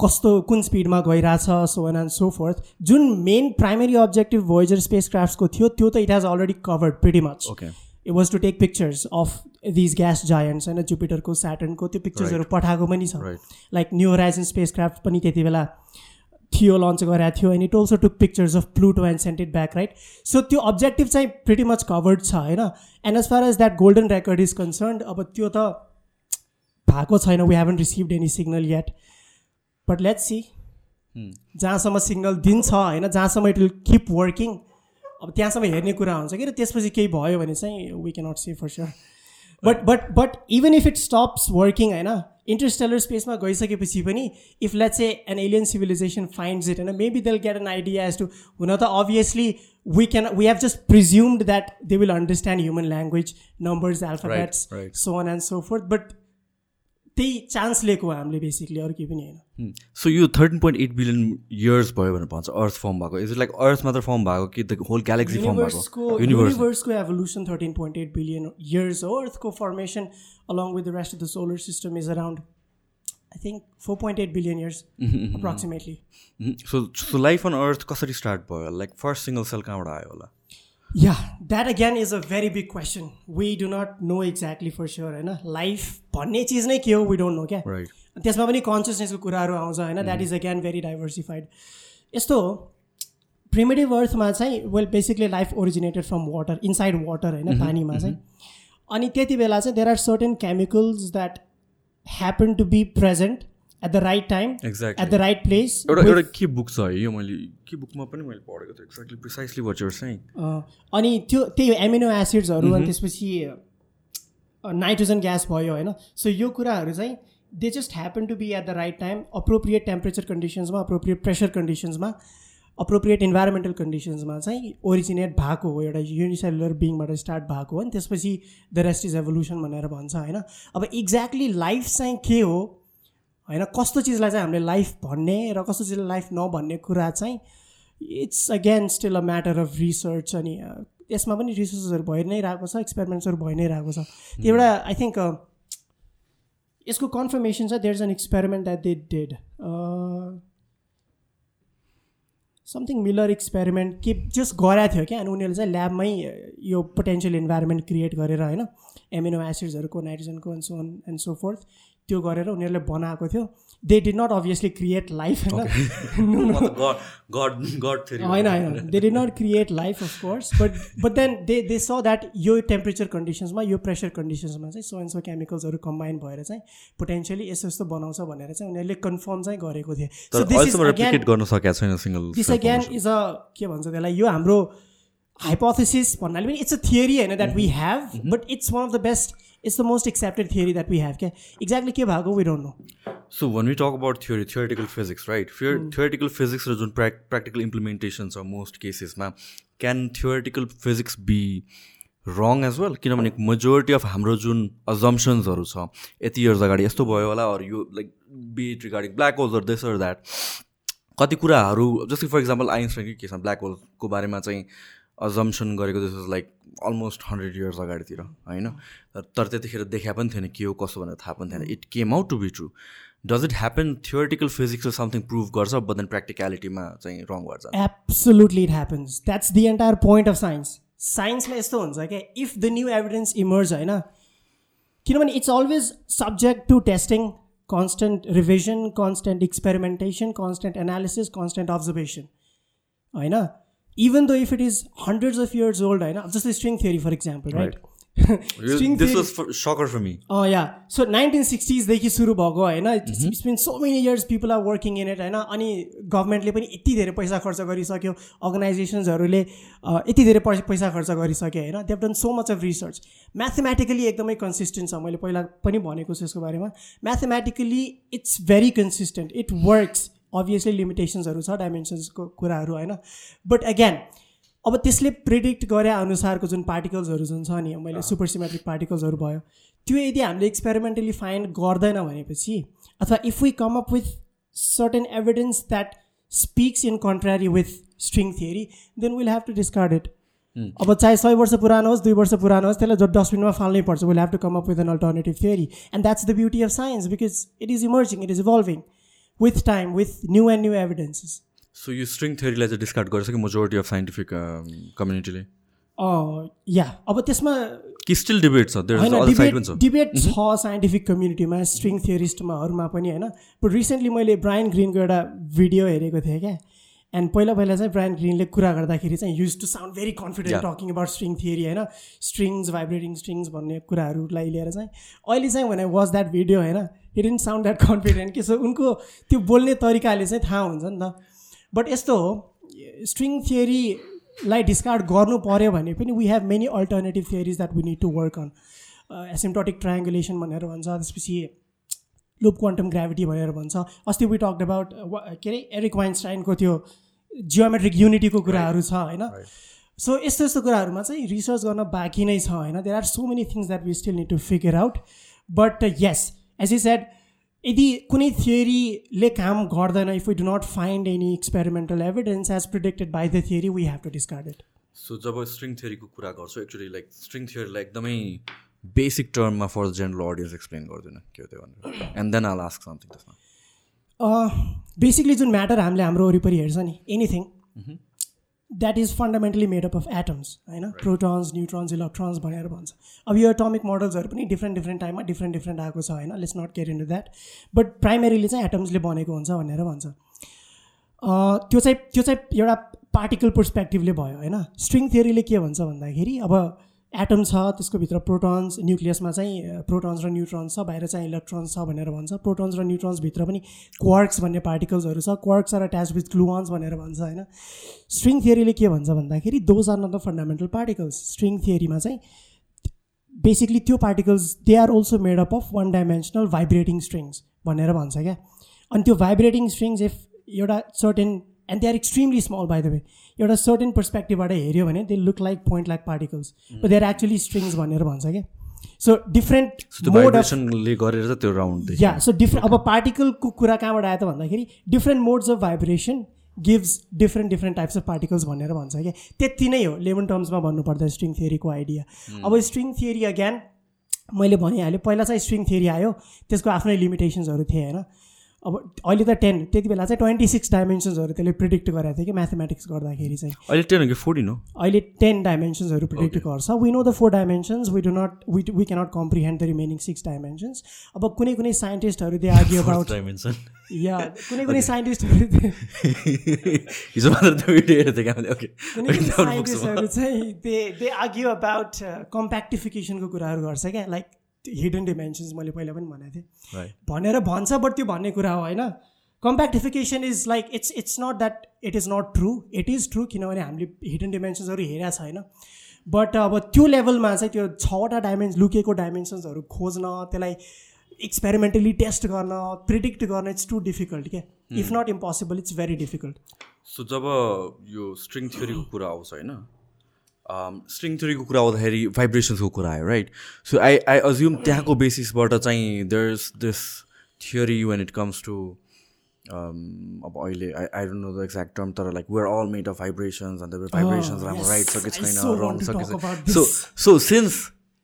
कस्तो कुन स्पिडमा गइरहेछ so an and so forth जुन main primary objective Voyager space क्राफ्ट्सको थियो त्यो त it has already covered pretty much it was to take pictures of these gas giants होइन जुपिटरको स्याटर्नको त्यो पिक्चर्सहरू पठाएको पनि छ। Like New Horizon space craft पनि त्यति बेला थियो लन्च गरेको थियो and it also took pictures of Pluto and sented back right so त्यो अब्जेक्टिभ चाहिँ प्रिटी मच कभर्ड छ होइन? And as far as that golden record is concern अब त्यो त भएको छैन we haven't received any signal yet but let's see जहाँसम्म सिङ्गल दिन छ होइन जहाँसम्म इट विल किप वर्किङ अब त्यहाँसम्म हेर्ने कुरा हुन्छ कि र त्यसपछि केही भयो भने चाहिँ we cannot see for sure but but but even if it stops working होइन इन्टरस्टेलर स्पेसमा गइसकेपछि पनि if let's a an alien civilization finds it होइन maybe they'll get an idea as to हुन त obviously we can we have just presumed that they will understand human language numbers alphabets so one and so forth but त्यही chance लिएको हो हामीले basically अरू केही पनि होइन। सो यो thirteen point eight billion years भयो भनेर भन्छ अर्थ फर्म भएको। इज लाइक अर्थ मात्र फर्म भएको कि द होल ग्यालेक्सी फर्म भएको? युनिभर्सको evolution thirteen point eight billion years हो। अर्थको formation along with the rest of the solar system is around I think four point eight billion years approximately so so life on earth कसरी start भयो? Like first single sale कहाँबाट आयो होला? Yeah that again is a very big question we do not know exactly for sure होइन life भन्ने चिज नै के हो? वी डोन्ट नो क्या त्यसमा पनि कन्सियसनेसको कुराहरू आउँछ होइन? That is again very diversified यस्तो हो प्रिमेटिभ अर्थमा चाहिँ well basically life originated from water inside water होइन? पानीमा चाहिँ। अनि त्यति बेला चाहिँ there are certain chemicals that happen to be present at the right time at the right place एउटा एउटा के बुक छ है यो मैले के बुकमा पनि मैले पढेको थिएँ एक्ज्याक्टली प्रिसाइसली वाट युर चाहिँ अनि त्यो त्यही एमिनो एसिड्सहरू अनि त्यसपछि नाइट्रोजन ग्यास भयो होइन? सो यो कुराहरू चाहिँ they just happen to be at the right time appropriate temperature कन्डिसन्समा appropriate pressure कन्डिसन्समा अप्रोप्रिएट इन्भाइरोमेन्टल कन्डिसन्समा चाहिँ ओरिजिनेट भएको हो एउटा युनिसेलुलर बिङबाट स्टार्ट भएको हो अनि त्यसपछि द रेस्ट इज एभोल्युसन भनेर भन्छ होइन? अब एक्ज्याक्टली लाइफ चाहिँ के हो होइन? कस्तो चिजलाई चाहिँ हामीले लाइफ भन्ने र कस्तो चिजलाई लाइफ नभन्ने कुरा चाहिँ it's again still a matter of research अनि यसमा पनि रिसर्चहरू भइ नै रहेको छ एक्सपेरिमेन्ट्सहरू भइ नै रहेको छ। त्यो एउटा आई थिङ्क यसको कन्फर्मेसन छ there is an experiment that they did something Miller experiment के जस्ट गराएको थियो क्या? अनि उनीहरूले चाहिँ ल्याबमै यो पोटेन्सियल इन्भाइरोमेन्ट क्रिएट गरेर होइन एमिनो एसिड्सहरूको नाइट्रोजनको and so and so forth त्यो गरेर उनीहरूले बनाएको थियो। They did not obviously create life होइन होइन होइन they did not create life of course but but then they they saw that यो टेम्परेचर कन्डिसन्समा यो प्रेसर कन्डिसन्समा चाहिँ सो एन्ड सो केमिकल्सहरू कम्बाइन भएर चाहिँ पोटेन्सियली यस्तो यस्तो बनाउँछ भनेर चाहिँ उनीहरूले कन्फर्म चाहिँ गरेको थिए. दिस अगेन इज अ के भन्छ त्यसलाई यो हाम्रो हाइपोथेसिस भन्नाले पनि इट्स अ थियोरी होइन that we have but it's one of the best it's the most accepted theory that we have क्या एक्ज्याक्टली के भएको we don't know so one we talk about theory theoretical physics right theoretical physics र जुन prac practical implementation छ most केसेसमा can theoretical physics be wrong as well किनभने majority of हाम्रो जुन अजम्सन्सहरू छ यति इयर्स अगाडि यस्तो भयो होला अरू यो like bit regarding black holes or this or that कति कुराहरू जस्तै फर इक्जाम्पल आइन्सटाइनकै केसमा ब्ल्याक होलको बारेमा चाहिँ अजम्सन गरेको is like almost hundred years अगाडितिर होइन? तर त्यतिखेर देखा पनि थिएन के हो कसो भनेर थाहा पनि थिएन। It came out to be true does it happen theoretical physics something prove गर्छ बट देन प्र्याक्टिकलिटीमा चाहिँ रङ गर्छ absolutely it happens that's the entire point of science साइन्समा यस्तो हुन्छ क्या if the new evidence emerge होइन? किनभने it's always subject to testing constant revision constant experimentation constant analysis constant observation होइन? Even though if it is hundreds of years old होइन जस्तै string theory for example right yeah so nineteen सिक्सटिजदेखि सुरु भएको होइन? It's been so many years people are working in it होइन? अनि गभर्मेन्टले पनि यति धेरै पैसा खर्च गरिसक्यो अर्गनाइजेसन्सहरूले यति धेरै पैसा खर्च गरिसक्यो होइन? They've done so much of research mathematically एकदमै कन्सिस्टेन्ट छ। मैले पहिला पनि भनेको छु यसको बारेमा। Mathematically it's very consistent it works obviously लिमिटेसन्सहरू छ डाइमेन्सन्सको कुराहरू होइन। बट एगेन अब त्यसले प्रिडिक्ट गरे अनुसारको जुन पार्टिकल्सहरू जुन छ नि मैले सुपर सिमेट्रिक पार्टिकल्सहरू भयो त्यो यदि हामीले एक्सपेरिमेन्टली फाइन्ड गर्दैन भनेपछि अथवा if we come up with certain evidence that speaks in contrary with string theory then will have to discard it अब चाहे सय वर्ष पुरानो होस् दुई वर्ष पुरानो होस् त्यसलाई जो डस्टबिनमा फाल्नै पर्छ। Will have to come up with an alternative theory and that's the beauty of science because it is emerging it is evolving with time with new and new evidences so यो स्ट्रिङ थ्योरीलाई चाहिँ discard गर्छ कि majority of scientific कम्युनिटीले या अब त्यसमा कि स्टिल डिबेट छ डिबेट छ साइन्टिफिक कम्युनिटीमा स्ट्रिङ थियोरिस्टमाहरूमा पनि होइन? बट रिसेन्टली मैले ब्रायन ग्रिनको एउटा भिडियो हेरेको थिएँ क्या? एन्ड पहिला पहिला चाहिँ ब्रायन ग्रिनले कुरा गर्दाखेरि चाहिँ use to sound very confident talking about string theory होइन? स्ट्रिङ्स भाइब्रेटिङ स्ट्रिङ्स भन्ने कुराहरूलाई लिएर चाहिँ अहिले चाहिँ भने वाज द्याट भिडियो होइन? It in sound that confident के सो उनको त्यो बोल्ने तरिकाले चाहिँ थाहा हुन्छ नि त। बट यस्तो हो स्ट्रिङ थियरीलाई डिस्कार्ड गर्नु पऱ्यो भने पनि we have many alternative theories that we need to work on asymptotic triangulation भनेर भन्छ त्यसपछि लुप क्वान्टम ग्राभिटी भनेर भन्छ। अस्ति वी टक अबाउट के अरे एरिक वाइन्स्टाइनको त्यो जियोमेट्रिक युनिटीको कुराहरू छ होइन? सो यस्तो यस्तो कुराहरूमा चाहिँ रिसर्च गर्न बाँकी नै छ होइन? There are so many things that we still need to figure out but yes as is said यदि कुनै थियोरीले काम गर्दैन if we do not find any experimental evidence as predicted by the theory we have to discard it so job string थियोरीको कुरा गर्छु actually like string थियोरीलाई एकदमै बेसिक टर्ममा फर जेनरल अडियन्स एक्सप्लेन गर्दैन के हो त्यो भनेर। And then I'll ask something त्यसमा। बेसिकली जुन म्याटर हामीले हाम्रो वरिपरि हेर्छ नि anything that is fundamentally made up of atoms होइन? प्रोटोन्स न्युट्रोन्स इलेक्ट्रोन्स भनेर भन्छ। अब यो एटोमिक मोडल्सहरू पनि डिफ्रेन्ट डिफ्रेन्ट टाइममा डिफ्रेन्ट डिफ्रेन्ट आएको छ होइन? Let's not care in that but primarily चाहिँ एटम्सले बनेको हुन्छ भनेर भन्छ। त्यो चाहिँ त्यो चाहिँ एउटा पार्टिकल पर्सपेक्टिभले भयो होइन? स्ट्रिङ थियोरीले के भन्छ भन्दाखेरि अब एटम छ त्यसको भित्र प्रोटोन्स न्युक्लियसमा चाहिँ प्रोटोन्स र न्युट्रोन्स छ बाहिर चाहिँ इलेक्ट्रोन्स छ भनेर भन्छ। प्रोटोन्स र न्युट्रोन्सभित्र पनि क्वार्क्स भन्ने पार्टिकल्सहरू छ। Quarks are attach with gluons भनेर भन्छ होइन। स्ट्रिङ थियोरीले के भन्छ भन्दाखेरि those are not the fundamental particles string थियोरीमा चाहिँ बेसिकली त्यो particles they are also made up of one dimensional vibrating strings भनेर भन्छ क्या। अनि त्यो भाइब्रेटिङ स्ट्रिङ्स इफ एउटा certain and they are extremely small by the way एउटा certain पर्सपेक्टिभबाट हेऱ्यो भने they look like point like particles they are actually strings भनेर भन्छ क्या सो डिफ्रेन्ट मोड गरेर त्यो राउन्ड या सो डिफ्रेन्ट अब पार्टिकलको कुरा कहाँबाट आयो त भन्दाखेरि different modes of vibration gives different different types of particles भनेर भन्छ क्या त्यति नै हो लेमन टर्म्समा भन्नुपर्दा स्ट्रिङ थियोरीको आइडिया अब स्ट्रिङ थियोरी अगेन मैले भनिहालेँ पहिला चाहिँ स्ट्रिङ थियोरी आयो त्यसको आफ्नै लिमिटेसन्सहरू थिए होइन? अब अहिले त टेन त्यति बेला चाहिँ ट्वेन्टी सिक्स डाइमेन्सन्सहरू त्यसले प्रिडिक्ट गरेको थियो कि म्याथमेटिक्स गर्दाखेरि चाहिँ। अहिले टेन कि फोर्टिन हो? अहिले टेन डाइमेन्सन्सहरू प्रिडिक्ट गर्छ। We know the four dimensions we do not we we cannot comprehend the remaining six dimensions अब कुनै कुनै साइन्टिस्टहरू दे आर्ग्यु अबाउट डाइमेन्सन या कुनै कुनै साइन्टिस्टहरू (laughs) कुनै साइन्टिस्टहरू चाहिँ दे दे आर्ग्यु अबाउट कम्प्याक्टिफिकेसनको कुराहरू गर्छ क्या। लाइक हिडन डिमेन्सन्स मैले पहिला पनि भनेको थिएँ। भनेर भन्छ बट त्यो भन्ने कुरा हो होइन? Compactification is like it's it's not that it is not true it is true किनभने हामीले हिडन डिमेन्सन्सहरू हेरेको छ होइन बट अब त्यो लेभलमा चाहिँ त्यो छवटा डाइमेन्स लुकेको डाइमेन्सन्सहरू खोज्न त्यसलाई एक्सपेरिमेन्टली टेस्ट गर्न प्रिडिक्ट गर्न इट्स टु डिफिकल्ट क्या if not impossible it's very difficult so जब यो स्ट्रिङ थ्योरीको कुरा आउँछ होइन? स्ट्रिङ थ्योरीको कुरा आउँदाखेरि भाइब्रेसन्सको कुरा आयो right so I I assume त्यहाँको बेसिसबाट चाहिँ there is this theory when it comes to अब अहिले I I don't know the exact term तर like we're all made of vibrations अन्त भाइब्रेसन्स राम्रो राइट छ कि छैन रङ छ कि छैन so so since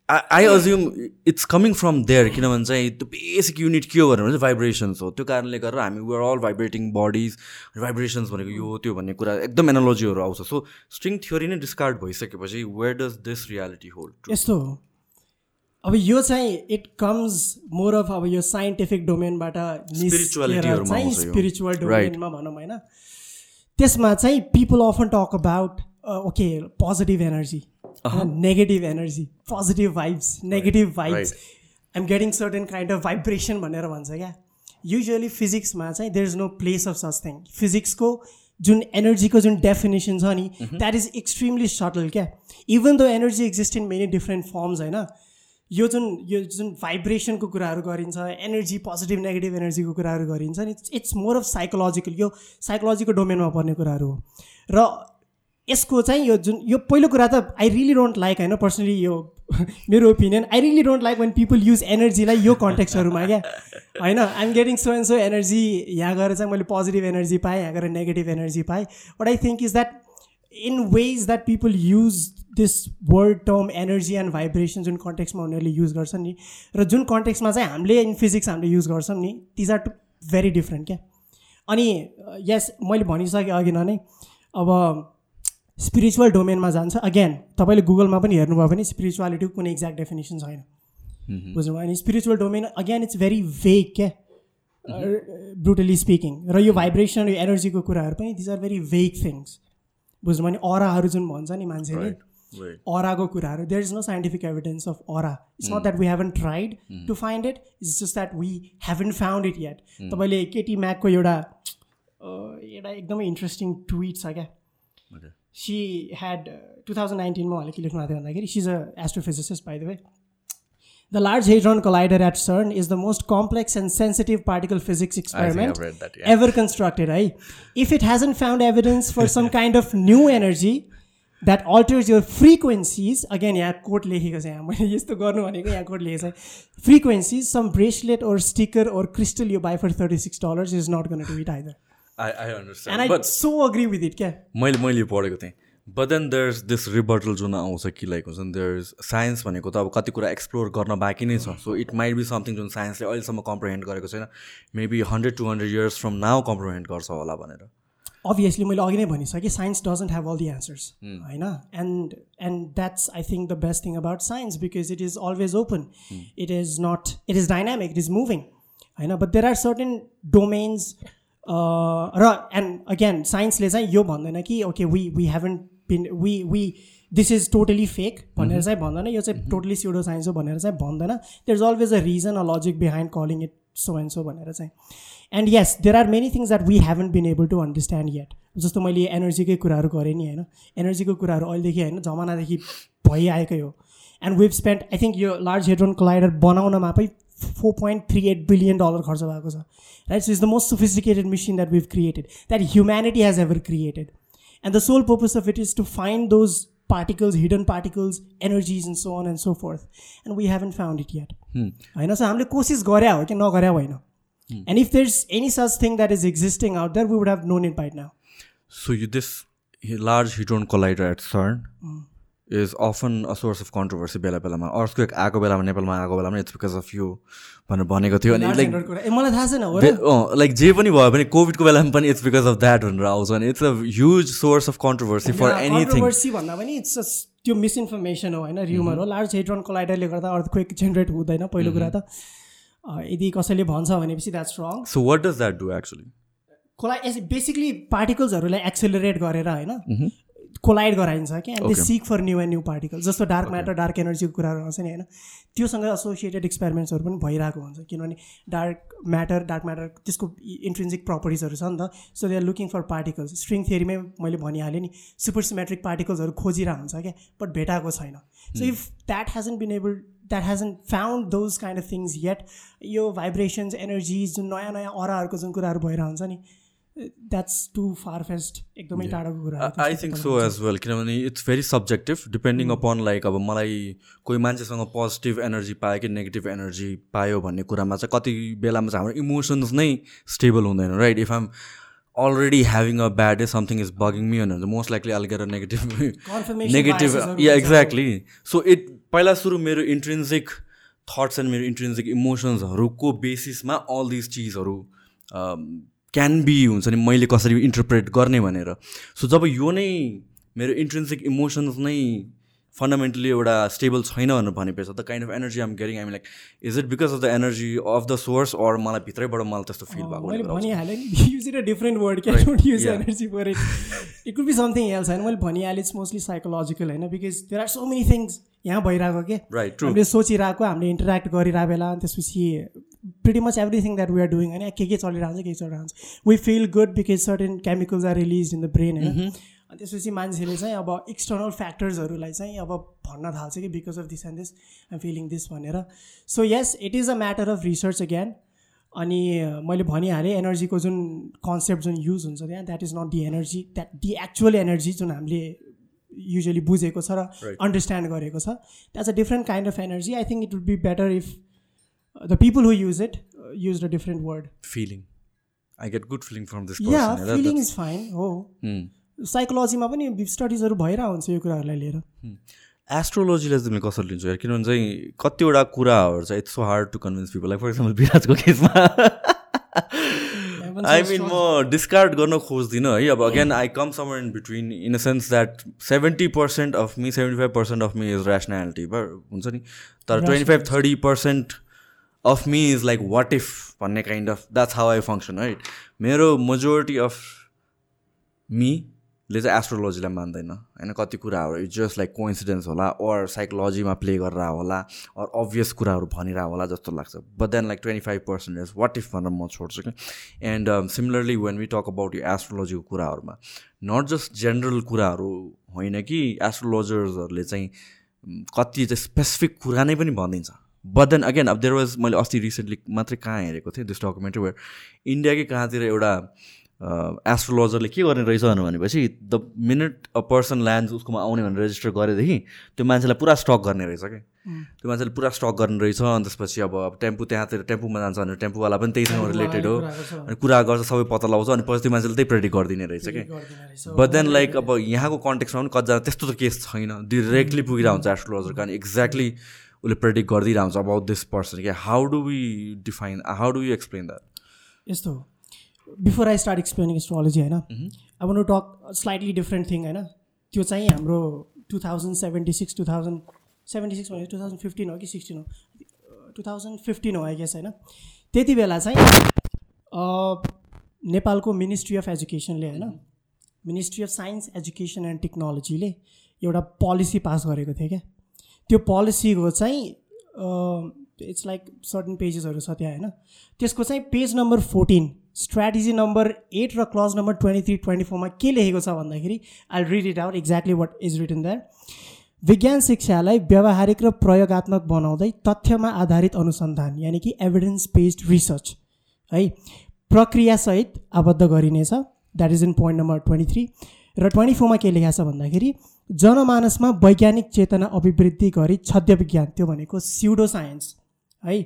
I assume it's coming from there किनभने चाहिँ त्यो बेसिक युनिट के हो भनेर चाहिँ भाइब्रेसन्स हो। त्यो कारणले गर्दा हामी we're all vibrating bodies vibrations भनेको यो त्यो भन्ने कुरा एकदम एनोलोजीहरू आउँछ। सो स्ट्रिङ थ्योरी नै डिस्कार्ड भइसकेपछि where does this reality hold यस्तो हो। अब यो चाहिँ इट कम्स मोर अफ अब यो साइन्टिफिक डोमेनबाट चाहिँ स्पिरिचुअल डोमेनमा भनौँ होइन? त्यसमा चाहिँ people often talk about okay positive energy negative energy positive vibes negative vibes I'm getting certain kind of vibration भनेर भन्छ क्या युजली फिजिक्समा चाहिँ there is no place of such thing फिजिक्सको जुन एनर्जीको जुन डेफिनेसन छ नि द्याट इज एक्सट्रिमली सटल क्या even the energy exist in many different forms होइन यो जुन यो जुन भाइब्रेसनको कुराहरू गरिन्छ एनर्जी पोजिटिभ नेगेटिभ एनर्जीको कुराहरू गरिन्छ नि इट्स मोर अफ साइकोलोजिकल यो साइकोलोजीको डोमेनमा पर्ने कुराहरू हो र यसको चाहिँ यो जुन यो पहिलो कुरा त आई रियली डोन्ट लाइक होइन पर्सनली यो (laughs) मेरो opinion I really don't like when people use एनर्जीलाई यो कन्टेक्स्टहरूमा क्या? होइन I'm getting so and so energy यहाँ गएर चाहिँ मैले पोजिटिभ एनर्जी पाएँ यहाँ गएर नेगेटिभ एनर्जी पाएँ. But I think is that in ways that people use this word term energy and vibration जुन कन्टेक्समा उनीहरूले युज गर्छन् नि. र जुन कन्टेक्समा चाहिँ हामीले इन फिजिक्स हामीले युज गर्छौँ नि these are two very different क्या? अनि यस मैले भनिसकेँ अघि नै अब स्पिरिचुअल डोमेनमा जान्छ। अगेन तपाईँले गुगलमा पनि हेर्नुभयो भने स्पिरिचुअलिटीको कुनै एक्ज्याक्ट डेफिनेसन छैन। बुझ्नुभयो? अनि spiritual domain again it's very vague क्या? ब्रुटली स्पिकिङ र यो भाइब्रेसन यो एनर्जीको कुराहरू पनि these are very vague things बुझ्नु भने अराहरू जुन भन्छ नि मान्छेले अराको कुराहरू there is no scientific evidence of aura it's not that we haven't tried to find it it's just that we haven't found it yet तपाईँले केटी म्याकको एउटा एउटा एकदमै इन्ट्रेस्टिङ ट्विट छ क्या? सी ह्याड टु थाउजन्ड नाइन्टिनमा उहाँले के लेख्नु भएको थियो भन्दाखेरि she's a astrophysicist by the way The Large Hadron Collider at CERN is the most complex and sensitive particle physics experiment that, yeah. ever constructed. Right? If it hasn't found evidence for some (laughs) kind of new energy, that alters your frequencies again यहाँ quote लेखेको छ यहाँ मैले यस्तो गर्नु भनेको यहाँ quote लेखेको छ frequencies some bracelet or sticker or crystal you buy for thirty six dollars is not going to it either I I so agree with it क्या मैले मैले पढेको थिएँ। But then there is this rebuttal जुन आउँछ कि like हुन्छ नि देयर इज साइन्स भनेको त अब कति कुरा एक्सप्लोर गर्न बाँकी नै छ। So it might be something जुन साइन्सले अहिलेसम्म कम्प्रोहेन्ड गरेको छैन। Maybe hundred two hundred years from now comprehend गर्छ होला भनेर। अभियसली मैले अघि नै भनिसकेँ science doesn't have all the answers होइन? And and that's I think the best thing about science because it is always open it is not it is dynamic it is moving होइन? But there are certain domains र and again साइन्सले चाहिँ यो भन्दैन कि okay we we haven't been we we this is totally fake भनेर चाहिँ भन्दैन। यो चाहिँ टोटली सिडो साइन्स हो भनेर चाहिँ भन्दैन। There is always a reason a logic behind calling it so and so भनेर चाहिँ। And yes there are many things that we haven't been able to understand yet जस्तो मैले एनर्जीकै कुराहरू गरेँ नि होइन? एनर्जीको कुराहरू अहिलेदेखि होइन जमानादेखि भइआएकै हो। And we've spend I think यो लार्ज हेड्रोन क्लाइडर बनाउनमा पनि four point three eight billion dollar खर्च भएको छ right so is the most sophisticated machine that we've created that humanity has ever created and the sole purpose of it is to find those particles, hidden particles, energies and so on and so forth. And we haven't found it yet. होइन सो हामीले कोसिस गरे हो कि नगरे होइन and if there is any such thing that is existing out there we would have known it by now so you this large hadron collider at CERN is often a source of controversy बेला बेलामा। Earthquake आएको बेलामा नेपालमा आएको बेलामा it's because of you भनेर भनेको थियो। अनि लाइक मलाई थाहा छैन लाइक जे पनि भयो भने कोभिडको बेलामा पनि इट्स बिकज अफ द्याट भनेर आउँछ। अनि it's a huge source of controversy for anything भन्दा पनि इट्स त्यो मिसइन्फर्मेसन हो होइन? र्युमर हो। लार्ज हेड्रोन कोलाइडरले गर्दा अर्थक्वेक जेनेरेट हुँदैन पहिलो कुरा त। यदि कसैले भन्छ भनेपछि that's wrong so what does that do actually collider basically पार्टिकल्सहरूलाई accelerate गरेर होइन? कोलाइड गराइन्छ क्या and they. Seek for new and new particle जस्तो डार्क म्याटर डार्क एनर्जीको कुराहरू आउँछ नि होइन? त्योसँग एसोसिएटेड एक्सपेरिमेन्ट्सहरू पनि भइरहेको हुन्छ किनभने डार्क म्याटर डार्क म्याटर त्यसको इन्ट्रेन्सिक प्रपर्टिजहरू छ नि त so they are looking for particles string थियरीमै मैले भनिहालेँ नि सुपर सिमेट्रिक पार्टिकल्सहरू खोजिरहेको हुन्छ क्या बट भेटाएको छैन। So if that hasn't been able that hasn't found those kind of things yet यो भाइब्रेसन्स एनर्जिज जुन नयाँ नयाँ अराहरूको जुन कुराहरू भइरहेको हुन्छ नि द्याट्स टु फार फेस्ट एकदमै टाढोको कुरा I think so as well किनभने it's very subjective depending upon like अब मलाई कोही मान्छेसँग पोजिटिभ एनर्जी पायो कि नेगेटिभ एनर्जी पायो भन्ने कुरामा चाहिँ कति बेलामा चाहिँ हाम्रो इमोसन्स नै स्टेबल हुँदैन right if I'm already having a bad day something is bugging me भने most likely I'll get negative negative yeah. Exactly so it पहिला सुरु मेरो इन्ट्रेन्सिक थट्स एन्ड मेरो इन्ट्रेन्सिक इमोसन्सहरूको बेसिसमा अल दिज चिजहरू क्यान बी हुन्छ नि मैले कसरी इन्टरप्रेट गर्ने भनेर सो जब यो नै मेरो इन्ट्रेन्सिक इमोसन्स नै फन्डामेन्टली एउटा स्टेबल छैन भनेर भनेपछि the kind of energy I'm getting I'm like is it because of the energy of the source or मलाई भित्रैबाट मलाई त्यस्तो फिल भएको। भनिहालेँ use it a different word क्या don't use Yeah. Energy for it it could be something else होइन मैले भनिहालेँ इट्स मोस्टली साइकोलोजिकल होइन because there are so many things यहाँ भइरहेको के. हामीले सोचिरहेको हामीले इन्टरेक्ट गरिरहेको बेला त्यसपछि pretty much everything that we are doing होइन के के चलिरहेको हुन्छ के के चलिरहेको हुन्छ we feel good because certain chemicals are release in the brain होइन अनि त्यसपछि मान्छेले चाहिँ अब एक्सटर्नल फ्याक्टर्सहरूलाई चाहिँ अब भन्न थाल्छ कि because of this and this I'm feeling this भनेर so yes it is a matter of research again अनि मैले भनिहालेँ एनर्जीको जुन कन्सेप्ट जुन युज हुन्छ त्यहाँ that is not the energy that the actual energy जुन हामीले युजली बुझेको छ र. अन्डरस्ट्यान्ड गरेको छ that's a different kind of energy I think it would be better if the people who use it use a different word feeling I get good feeling from this yeah feeling is fine हो Hmm. साइकोलोजीमा पनि स्टडिजहरू भइरहेको हुन्छ यो कुराहरूलाई लिएर। एस्ट्रोलोजीलाई चाहिँ मैले कसरी लिन्छु यार? किनभने चाहिँ कतिवटा कुराहरू चाहिँ it's so hard to convince people like for example विराजको केसमा आई मिन म डिस्कार्ड गर्न खोज्दिनँ है। अब again I come somewhere in between in a sense that seventy percent of me seventy five percent of me is rationality हुन्छ नि? तर twenty five thirty percent of me is like what if भन्ने kind of that's how I function right मेरो majority of मीले चाहिँ एस्ट्रोलोजीलाई मान्दैन होइन? कति कुराहरू इट्स जस्ट लाइक कोइन्सिडेन्स होला अर साइकोलोजीमा प्ले गरेर होला अर अभियस कुराहरू भनिरह होला जस्तो लाग्छ। But then like twenty five percentage what if भनेर म छोड्छु कि? And similarly when we talk about यो एस्ट्रोलोजीको कुराहरूमा नट जस्ट जेनरल कुराहरू होइन कि एस्ट्रोलोजर्सहरूले चाहिँ कति चाहिँ स्पेसिफिक कुरा नै पनि भनिदिन्छ बट देन अगेन अब देयर वाज मैले अस्ति रिसेन्टली मात्रै कहाँ हेरेको थिएँ दिस डकुमेन्ट्री वेयर इन्डियाकै कहाँतिर एउटा एस्ट्रोलोजरले के गर्ने रहेछ भनेपछि the minute a person land उसकोमा आउने भनेर रेजिस्टर गरेदेखि त्यो मान्छेलाई पुरा स्टक गर्ने रहेछ कि। त्यो मान्छेले पुरा स्टक गर्ने रहेछ अनि त्यसपछि अब टेम्पू त्यहाँतिर टेम्पूमा जान्छ भने टेम्पूवाला पनि त्यहीसँग रिलेटेड हो। अनि कुरा गर्छ सबै पत्ता लगाउँछ अनि पछि त्यो मान्छेले त्यही प्रेडिक्ट गरिदिने रहेछ कि। बट देन लाइक अब यहाँको कन्टेक्समा पनि कतिजना त्यस्तो त केस छैन। डिरेक्टली पुगिरहेको हुन्छ एस्ट्रोलोजर कारण एक्ज्याक्टली उसले प्रेडिक्ट गरिदिरहेको हुन्छ अबाउट दिस पर्सन क्या how do we define how do you explain that यस्तो before I start explaining astrology होइन? अब no talk slightly different thing होइन? त्यो चाहिँ हाम्रो two thousand seventy six two thousand seventy six भने टु थाउजन्ड फिफ्टिन हो कि सिक्सटिन हो? टु थाउजन्ड फिफ्टिन हो आई गेस होइन? त्यति बेला चाहिँ नेपालको मिनिस्ट्री अफ एजुकेसनले होइन? Ministry of science education and टेक्नोलोजीले एउटा पोलिसी पास गरेको थियो क्या? त्यो पोलिसीको चाहिँ इट्स लाइक सर्टन पेजेसहरू छ त्यहाँ होइन? त्यसको चाहिँ page number fourteen strategy number eight र clause number twenty three twenty फोरमा के लेखेको छ भन्दाखेरि I read it out exactly what is written that विज्ञान शिक्षालाई व्यावहारिक र प्रयोगात्मक बनाउँदै तथ्यमा आधारित अनुसन्धान यानि कि एभिडेन्स बेस्ड रिसर्च है? प्रक्रियासहित आबद्ध गरिनेछ। That is in point number twenty three र ट्वेन्टी फोरमा के लेखाएको छ भन्दाखेरि जनमानसमा वैज्ञानिक चेतना अभिवृद्धि गरी छद्य विज्ञान त्यो भनेको स्युडो साइन्स है?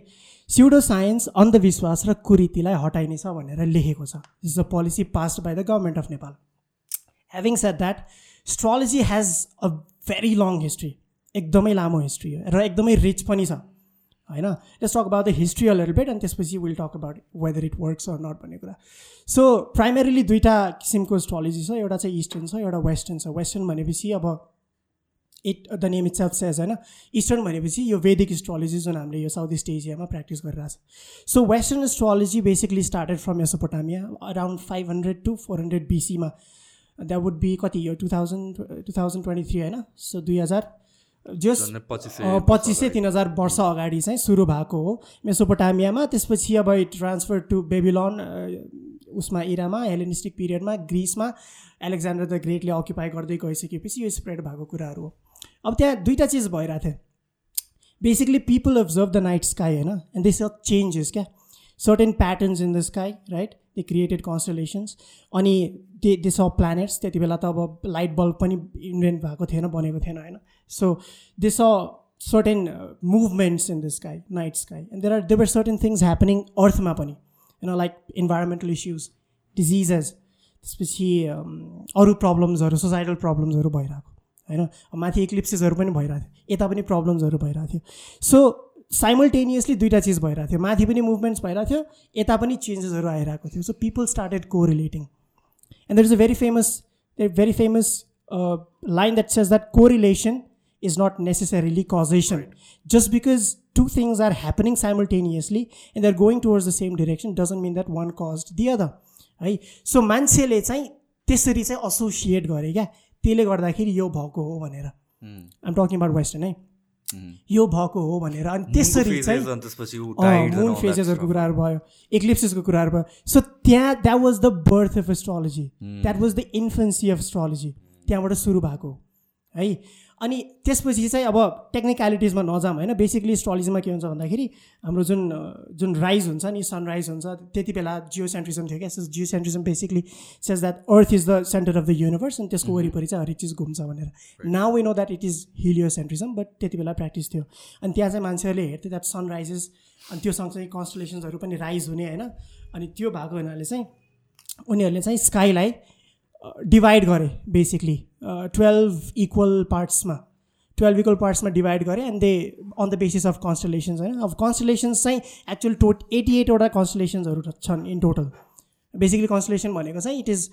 स्युडो साइन्स अन्धविश्वास र कुरीतिलाई हटाइनेछ भनेर लेखेको छ। Is a policy passed by the government of Nepal having set that astrology has a very long history एकदमै लामो हिस्ट्री हो र एकदमै रिच पनि छ। होइन? Let's talk about the history a bit अनि त्यसपछि will talk about whether it works or not भन्ने कुरा। सो प्राइमेरीली दुईवटा किसिमको एस्ट्रोलोजी छ एउटा चाहिँ इस्टर्न छ एउटा वेस्टर्न छ। वेस्टर्न भनेपछि अब it the name itself says होइन? इस्टर्न भनेपछि यो वेदिक एस्ट्रोलोजी जुन हामीले यो साउथ इस्ट एसियामा प्र्याक्टिस गरिरहेको छ। So western astrology basically started from Mesopotamia around five hundred to four hundred बिसीमा that would be कति यो two thousand two thousand twenty three होइन? सो दुई हजार जस पच्चिस सय तिन हजार वर्ष अगाडि चाहिँ सुरु भएको हो। मेसोपोटामियामा त्यसपछि अब ट्रान्सफर टु बेबिलोन उसमा इरामा हेलेनिस्टिक पिरियडमा ग्रिसमा एलेक्जान्डर द ग्रेटले अक्युपाई गर्दै गइसकेपछि यो स्प्रेड भएको कुराहरू हो। अब त्यहाँ दुईवटा चिज भइरहेको थियो। Basically people observe the night sky होइन? एन्ड दिस चेन्जेस क्या? Certain patterns in the sky right they created constellations अनि दे दे स प्लानेट्स त्यति बेला त अब लाइट बल्ब पनि इन्भेन्ट भएको थिएन बनेको थिएन होइन? So they saw certain movements in the sky night sky and there are there are certain things happening अर्थमा पनि होइन लाइक इन्भाइरोमेन्टल इस्युज डिजिजेस त्यसपछि अम, अरू प्रब्लम्सहरू सोसाइटल प्रब्लम्सहरू भइरहेको होइन अब माथि इक्लिप्सेसहरू पनि भइरहेको थियो यता पनि प्रब्लम्सहरू भइरहेको थियो सो साइमल्टेनियसली दुइटा चिज भइरहेको थियो माथि पनि मुभमेन्ट्स भइरहेको थियो यता पनि चेन्जेसहरू आइरहेको थियो सो पिपल स्टार्टेड को relating and there is a very famous very famous line that says that correlation is not necessarily causation. Just because two things are happening simultaneously and they're going towards the same direction doesn't mean that one caused the other. है so मान्छेले चाहिँ त्यसरी चाहिँ associate गरे क्या त्यसले गर्दाखेरि यो भएको हो भनेर। आइम टकिङ अबाउट वेस्टर्न है यो भएको हो भनेर। अनि त्यसरी चाहिँ मुन फेजेसहरूको. कुराहरू भयो एक्लिप्सेसको कुराहरू भयो। सो त्यहाँ that was the birth of astrology that was the infancy of astrology त्यहाँबाट सुरु भएको हो है? अनि त्यसपछि चाहिँ अब टेक्निकलिटिजमा नजाम होइन? बेसिकली एस्ट्रोलोजीमा के हुन्छ भन्दाखेरि हाम्रो जुन जुन राइज हुन्छ नि सनराइज हुन्छ त्यति बेला जियो सेन्ट्रिजम थियो क्या। Geocentrism basically says that earth is the centre of the universe अनि त्यसको वरिपरि चाहिँ हरेक चिज घुम्छ भनेर। Now we know that it is heliocentrism but त्यति बेला प्र्याक्टिस थियो। अनि त्यहाँ चाहिँ मान्छेहरूले हेर्थ्यो द्याट सनराइजेस अनि त्यो सँगसँगै कन्सटलेसन्सहरू पनि राइज हुने होइन? अनि त्यो भएको हुनाले चाहिँ उनीहरूले चाहिँ स्काईलाई डिभाइड गरे बेसिकली टुवेल्भ इक्वल पार्ट्समा टुवेल्भ इक्वल पार्ट्समा डिभाइड गरे and they on the basis of constellations होइन? अब कन्सटलेसन्स चाहिँ एक्चुअल टोट एटी एटवटा कन्सटलेसन्सहरू छन् इन टोटल बेसिकली कन्सटलेसन भनेको चाहिँ it is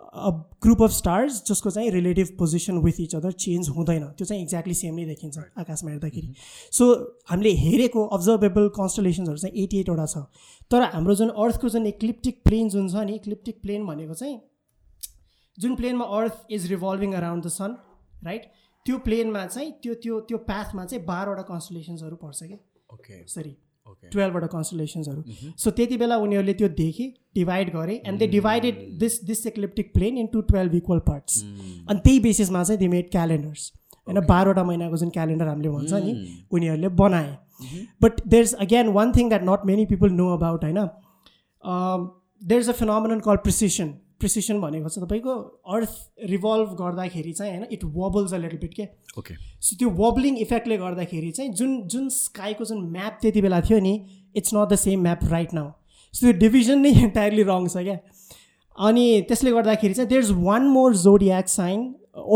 a group of stars जसको चाहिँ relative position with each other change हुँदैन। त्यो चाहिँ एक्ज्याक्टली सेम नै देखिन्छ आकाशमा हेर्दाखेरि। सो हामीले हेरेको अब्जर्भेबल कन्सटलेसन्सहरू चाहिँ एटी एटवटा छ। तर हाम्रो जुन अर्थको जुन इक्लिप्टिक प्लेन जुन छ नि इक्लिप्टिक प्लेन भनेको चाहिँ जुन प्लेनमा earth is revolving around the sun right त्यो प्लेनमा चाहिँ त्यो त्यो त्यो पाथमा चाहिँ बाह्रवटा कन्सटलेसन्सहरू पर्छ क्या। Okay, sorry. टुवेल्भवटा कन्सटलेसन्सहरू सो त्यति बेला उनीहरूले त्यो देखे डिभाइड गरे and they divided this this ecliptic plane into twelve equal parts अनि त्यही बेसिसमा चाहिँ दे मेड क्यालेन्डर्स होइन बाह्रवटा महिनाको जुन क्यालेन्डर हामीले भन्छ नि उनीहरूले बनाए। But there is again one thing that not many people know about होइन? There is a phenomenon call precession precession भनेको चाहिँ तपाईँको अर्थ रिभल्भ गर्दाखेरि चाहिँ होइन it wobbles a little bit के Okay. सो त्यो वबलिङ इफेक्टले गर्दाखेरि चाहिँ जुन जुन स्काईको जुन म्याप त्यति बेला थियो नि it's not the same map right now so त्यो डिभिजन नै (laughs) इन्टायरली रङ छ क्या? अनि त्यसले गर्दाखेरि चाहिँ there is one more zodiac sign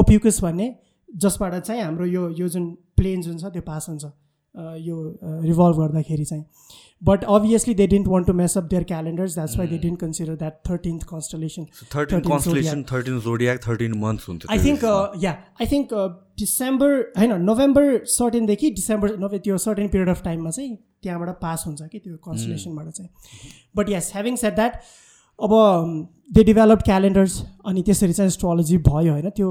Ophiuchus भन्ने जसबाट चाहिँ हाम्रो यो यो जुन प्लेन जुन छ त्यो पास हुन्छ। यो रिभल्भ गर्दाखेरि चाहिँ। But obviously they didn't want to mess up their calendars that's why they didn't consider that thirteenth constellation So 13 constellation, 13 zodiac, 13 months हुन्थ्यो I think yeah I think December होइन November सर्टेनदेखि December नोभे त्यो certain period of टाइममा चाहिँ त्यहाँबाट pass हुन्छ कि त्यो कन्सलेसनबाट चाहिँ। But yes having set that अब दे डेभलप क्यालेन्डर्स अनि त्यसरी चाहिँ एस्ट्रोलोजी भयो होइन त्यो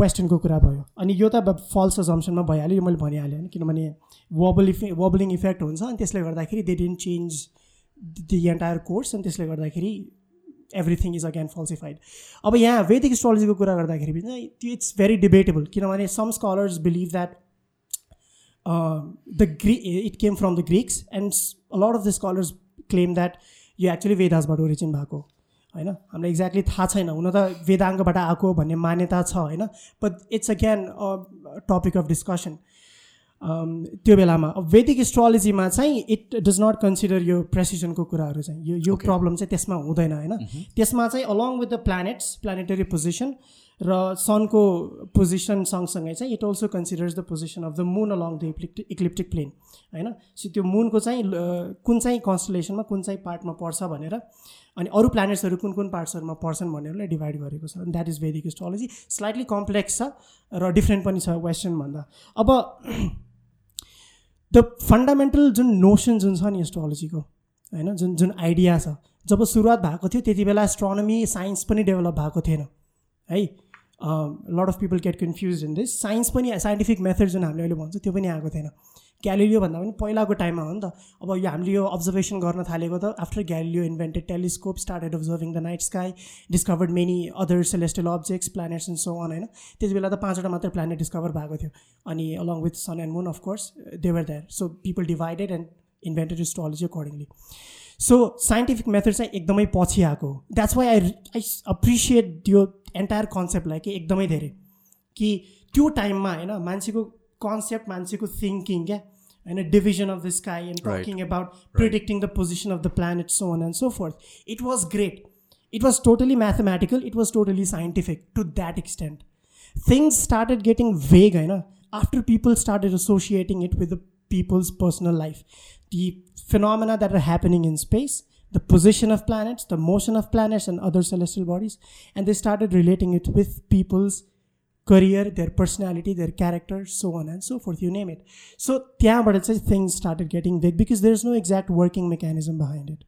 वेस्टर्नको कुरा भयो। अनि यो त फल्स अजम्सनमा भइहाल्यो यो मैले भनिहालेँ होइन किनभने वबल इफे वबलिङ इफेक्ट हुन्छ अनि त्यसले गर्दाखेरि they didn't change the entire course अनि त्यसले गर्दाखेरि एभ्रिथिङ इज अगेन फल्सिफाइड अब यहाँ वैदिक एस्ट्रोलोजीको कुरा गर्दाखेरि पनि त्यो इट्स भेरी डिबेटेबल किनभने some scholars believe that the green it came from the Greeks and lot of the scholars claim that यो एक्चुली वेदासबाट ओरिजिन भएको होइन? हामीलाई एक्ज्याक्टली थाहा छैन। हुन त वेदाङ्गबाट आएको भन्ने मान्यता छ होइन? But it's again topic of discussion त्यो बेलामा वैदिक एस्ट्रोलोजीमा चाहिँ इट डज नट कन्सिडर यो प्रेसिजनको कुराहरू चाहिँ यो यो प्रब्लम चाहिँ त्यसमा हुँदैन होइन? त्यसमा चाहिँ along with the planets planetary position र सनको पोजिसन सँगसँगै चाहिँ it also considers the position of the moon along the ecliptic ecliptic plane होइन? सो त्यो मुनको चाहिँ कुन चाहिँ कन्सलेसनमा कुन चाहिँ पार्टमा पर्छ भनेर अनि अरू प्लानेट्सहरू कुन कुन पार्ट्सहरूमा पर्छन् भनेरलाई डिभाइड गरेको छ। That is Vedic astrology slightly complex छ र डिफ्रेन्ट पनि छ वेस्टर्नभन्दा अब द फन्डामेन्टल जुन नोसन जुन छ नि एस्ट्रोलोजीको होइन? जुन जुन आइडिया छ। जब सुरुवात भएको थियो त्यति बेला एस्ट्रोनोमी साइन्स पनि डेभलप भएको थिएन। है? Lot of people get confuse in this science पनि साइन्टिफिक मेथड जुन हामीले अहिले भन्छ त्यो पनि आएको थिएन। ग्यालिलियो भन्दा पनि पहिलाको टाइममा हो नि त। अब यो हामीले यो अब्जर्भेसन गर्न थालेको त after Galileo invented telescope started observing the night sky discovered many other celestial objects planets and so on होइन? त्यति बेला त पाँचवटा मात्रै प्लानेट डिस्कभर भएको थियो। अनि along with sun and moon of course there there so people divided and invented astrology accordingly so scientific method चाहिँ एकदमै पछि आएको हो that's why I I appreciate यो एन्टायर कन्सेप्टलाई कि एकदमै धेरै कि त्यो टाइममा होइन मान्छेको कन्सेप्ट मान्छेको थिङ्किङ क्या होइन division of the sky and talking about predicting the position of the planet so on and so forth it was great it was totally mathematical it was totally scientific to that extent things started getting vague होइन after people started associating it with the people's personal life the phenomena that are happening in space, the position of planets, the motion of planets and other celestial bodies, and they started relating it with people's career, their personality, their character, so on and so forth, you name it. So त्यहाँबाट चाहिँ things started getting big because there is no exact working mechanism behind it.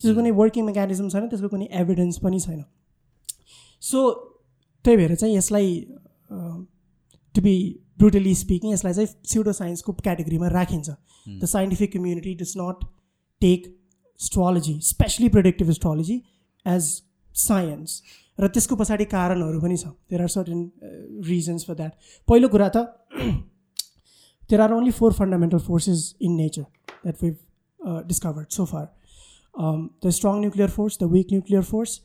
त्यसको कुनै working mechanism छैन त्यसको कुनै evidence पनि छैन so त्यही भएर चाहिँ यसलाई टु बी ब्रुटली स्पिकिङ यसलाई चाहिँ सिउडो साइन्सको क्याटेगोरीमा राखिन्छ the scientific community does not take astrology especially predictive astrology as science र त्यसको पछाडि कारणहरू पनि छ there are certain reasons for that पहिलो कुरा त there are only four fundamental forces in nature that we discovered so far the strong nuclear force the weak nuclear force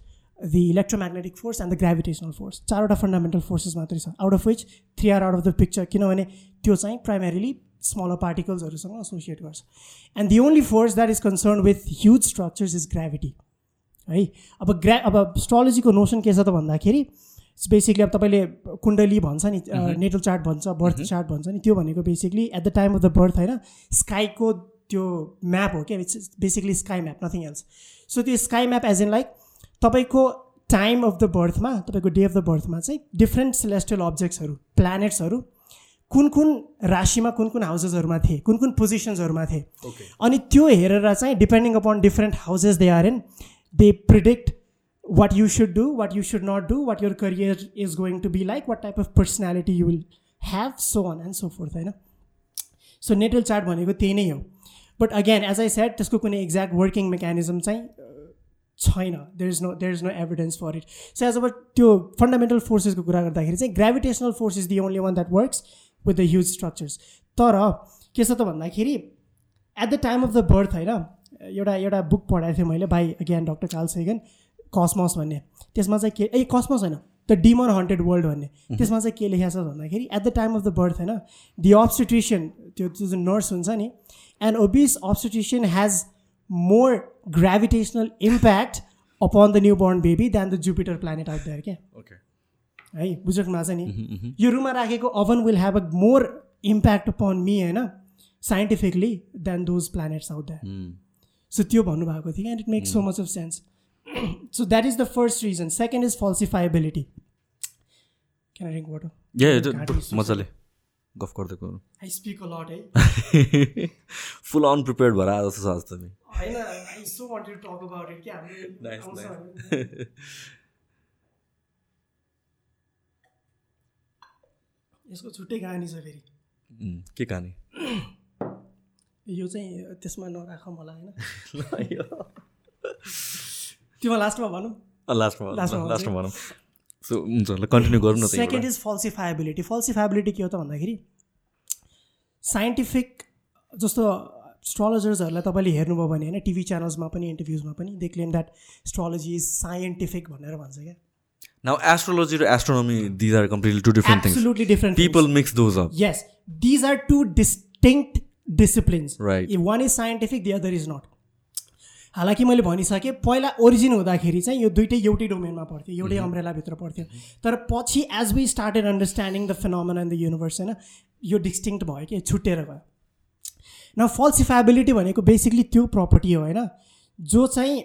the electromagnetic force and the gravitational force. चारवटा fundamental forces मात्रै छ out of which three are out of the picture किनभने त्यो चाहिँ primarily smaller पार्टिकल्सहरूसँग associate गर्छ. And the only force that is concern with huge structures is gravity है? अब ग्रा अब एस्ट्रोलोजीको नोसन के छ त भन्दाखेरि बेसिकली अब तपाईँले कुण्डली भन्छ नि नेटल चार्ट भन्छ बर्थ चार्ट भन्छ नि त्यो भनेको basically at the time of the birth होइन स्काईको त्यो म्याप हो क्या it's basically sky map nothing else so त्यो sky map as in like तपाईँको टाइम अफ द बर्थमा तपाईँको डे अफ द बर्थमा चाहिँ डिफ्रेन्ट सेलेस्टियल अब्जेक्ट्सहरू प्लानेट्सहरू कुन कुन राशिमा कुन कुन हाउसेसहरूमा थिए कुन कुन पोजिसन्सहरूमा थिए अनि त्यो हेरेर चाहिँ depending upon different houses they are in they predict what you should do what you should not do what your career is going to be like what type of personality you will have so on and so forth होइन। So natal chart भनेको त्यही नै हो। But again as I said त्यसको कुनै exact working mechanism चाहिँ छैन। There is no there is no evidence for it so as अब त्यो फन्डामेन्टल फोर्सेसको कुरा गर्दाखेरि चाहिँ gravitational force is the only one that works with the huge structures तर के छ त भन्दाखेरि at the time of the birth होइन एउटा एउटा बुक पढाएको थिएँ मैले by again doctor Carl Sagan Cosmos भन्ने। त्यसमा चाहिँ के ए कस्मस होइन द डिमन हन्टेड वर्ल्ड भन्ने। त्यसमा चाहिँ के लेखेको छ भन्दाखेरि at the time of the birth होइन दि अब्सटिट्युसन त्यो जुन नर्स हुन्छ नि and obese obstetrician has more gravitational impact upon the new born baby than the Jupiter planet out there क्या है बुझ्नुमा छ नि? यो रुममा राखेको oven will have a more impact upon me होइन? Scientifically than those planets out there so त्यो भन्नुभएको थियो and it makes so much of sense so that is the first reason second is falsifiability can drink water मजाले गफ गर्दै गर्नु I speak a lot है फुल अनप्रिपेयर्ड भएर आएको छ आज तपाईँ होइन I so want to talk about it कि nice. भने। यसको छुट्टै कहानी छ फेरि। के कहानी? यो चाहिँ त्यसमा नराख मलाई होइन? (laughs) त्योमा लास्टमा भनौँ। लास्टमा लास्टमा भनौँ। सो हुन्छ ल कन्टिन्यू गरौँ न त सेकेन्ड इज फल्सिफाएबिलिटी फल्सिफाएबिलिटी के हो त भन्दाखेरि साइन्टिफिक जस्तो एस्ट्रोलोजर्सहरूलाई तपाईँले हेर्नुभयो भने होइन टिभी च्यानल्समा पनि इन्टरभ्युजमा पनि they claim that astrology is scientific भनेर भन्छ क्या। नाउ एस्ट्रोलोजी र astronomy these are completely two different things absolutely different people mix those up these are two distinct disciplines. Right. if one is scientific the other is not. हालाकि मैले भनिसकेँ पहिला origin हुँदाखेरि चाहिँ यो दुइटै एउटै डोमेनमा पर्थ्यो एउटै अम्ब्रेलाभित्र पर्थ्यो तर पछि as we started understanding the phenomena in the universe होइन यो डिस्टिङ्क्ट भयो कि छुट्टिएर गयो। न फल्सिफाइबिलिटी भनेको बेसिकली त्यो प्रपर्टी हो होइन जो चाहिँ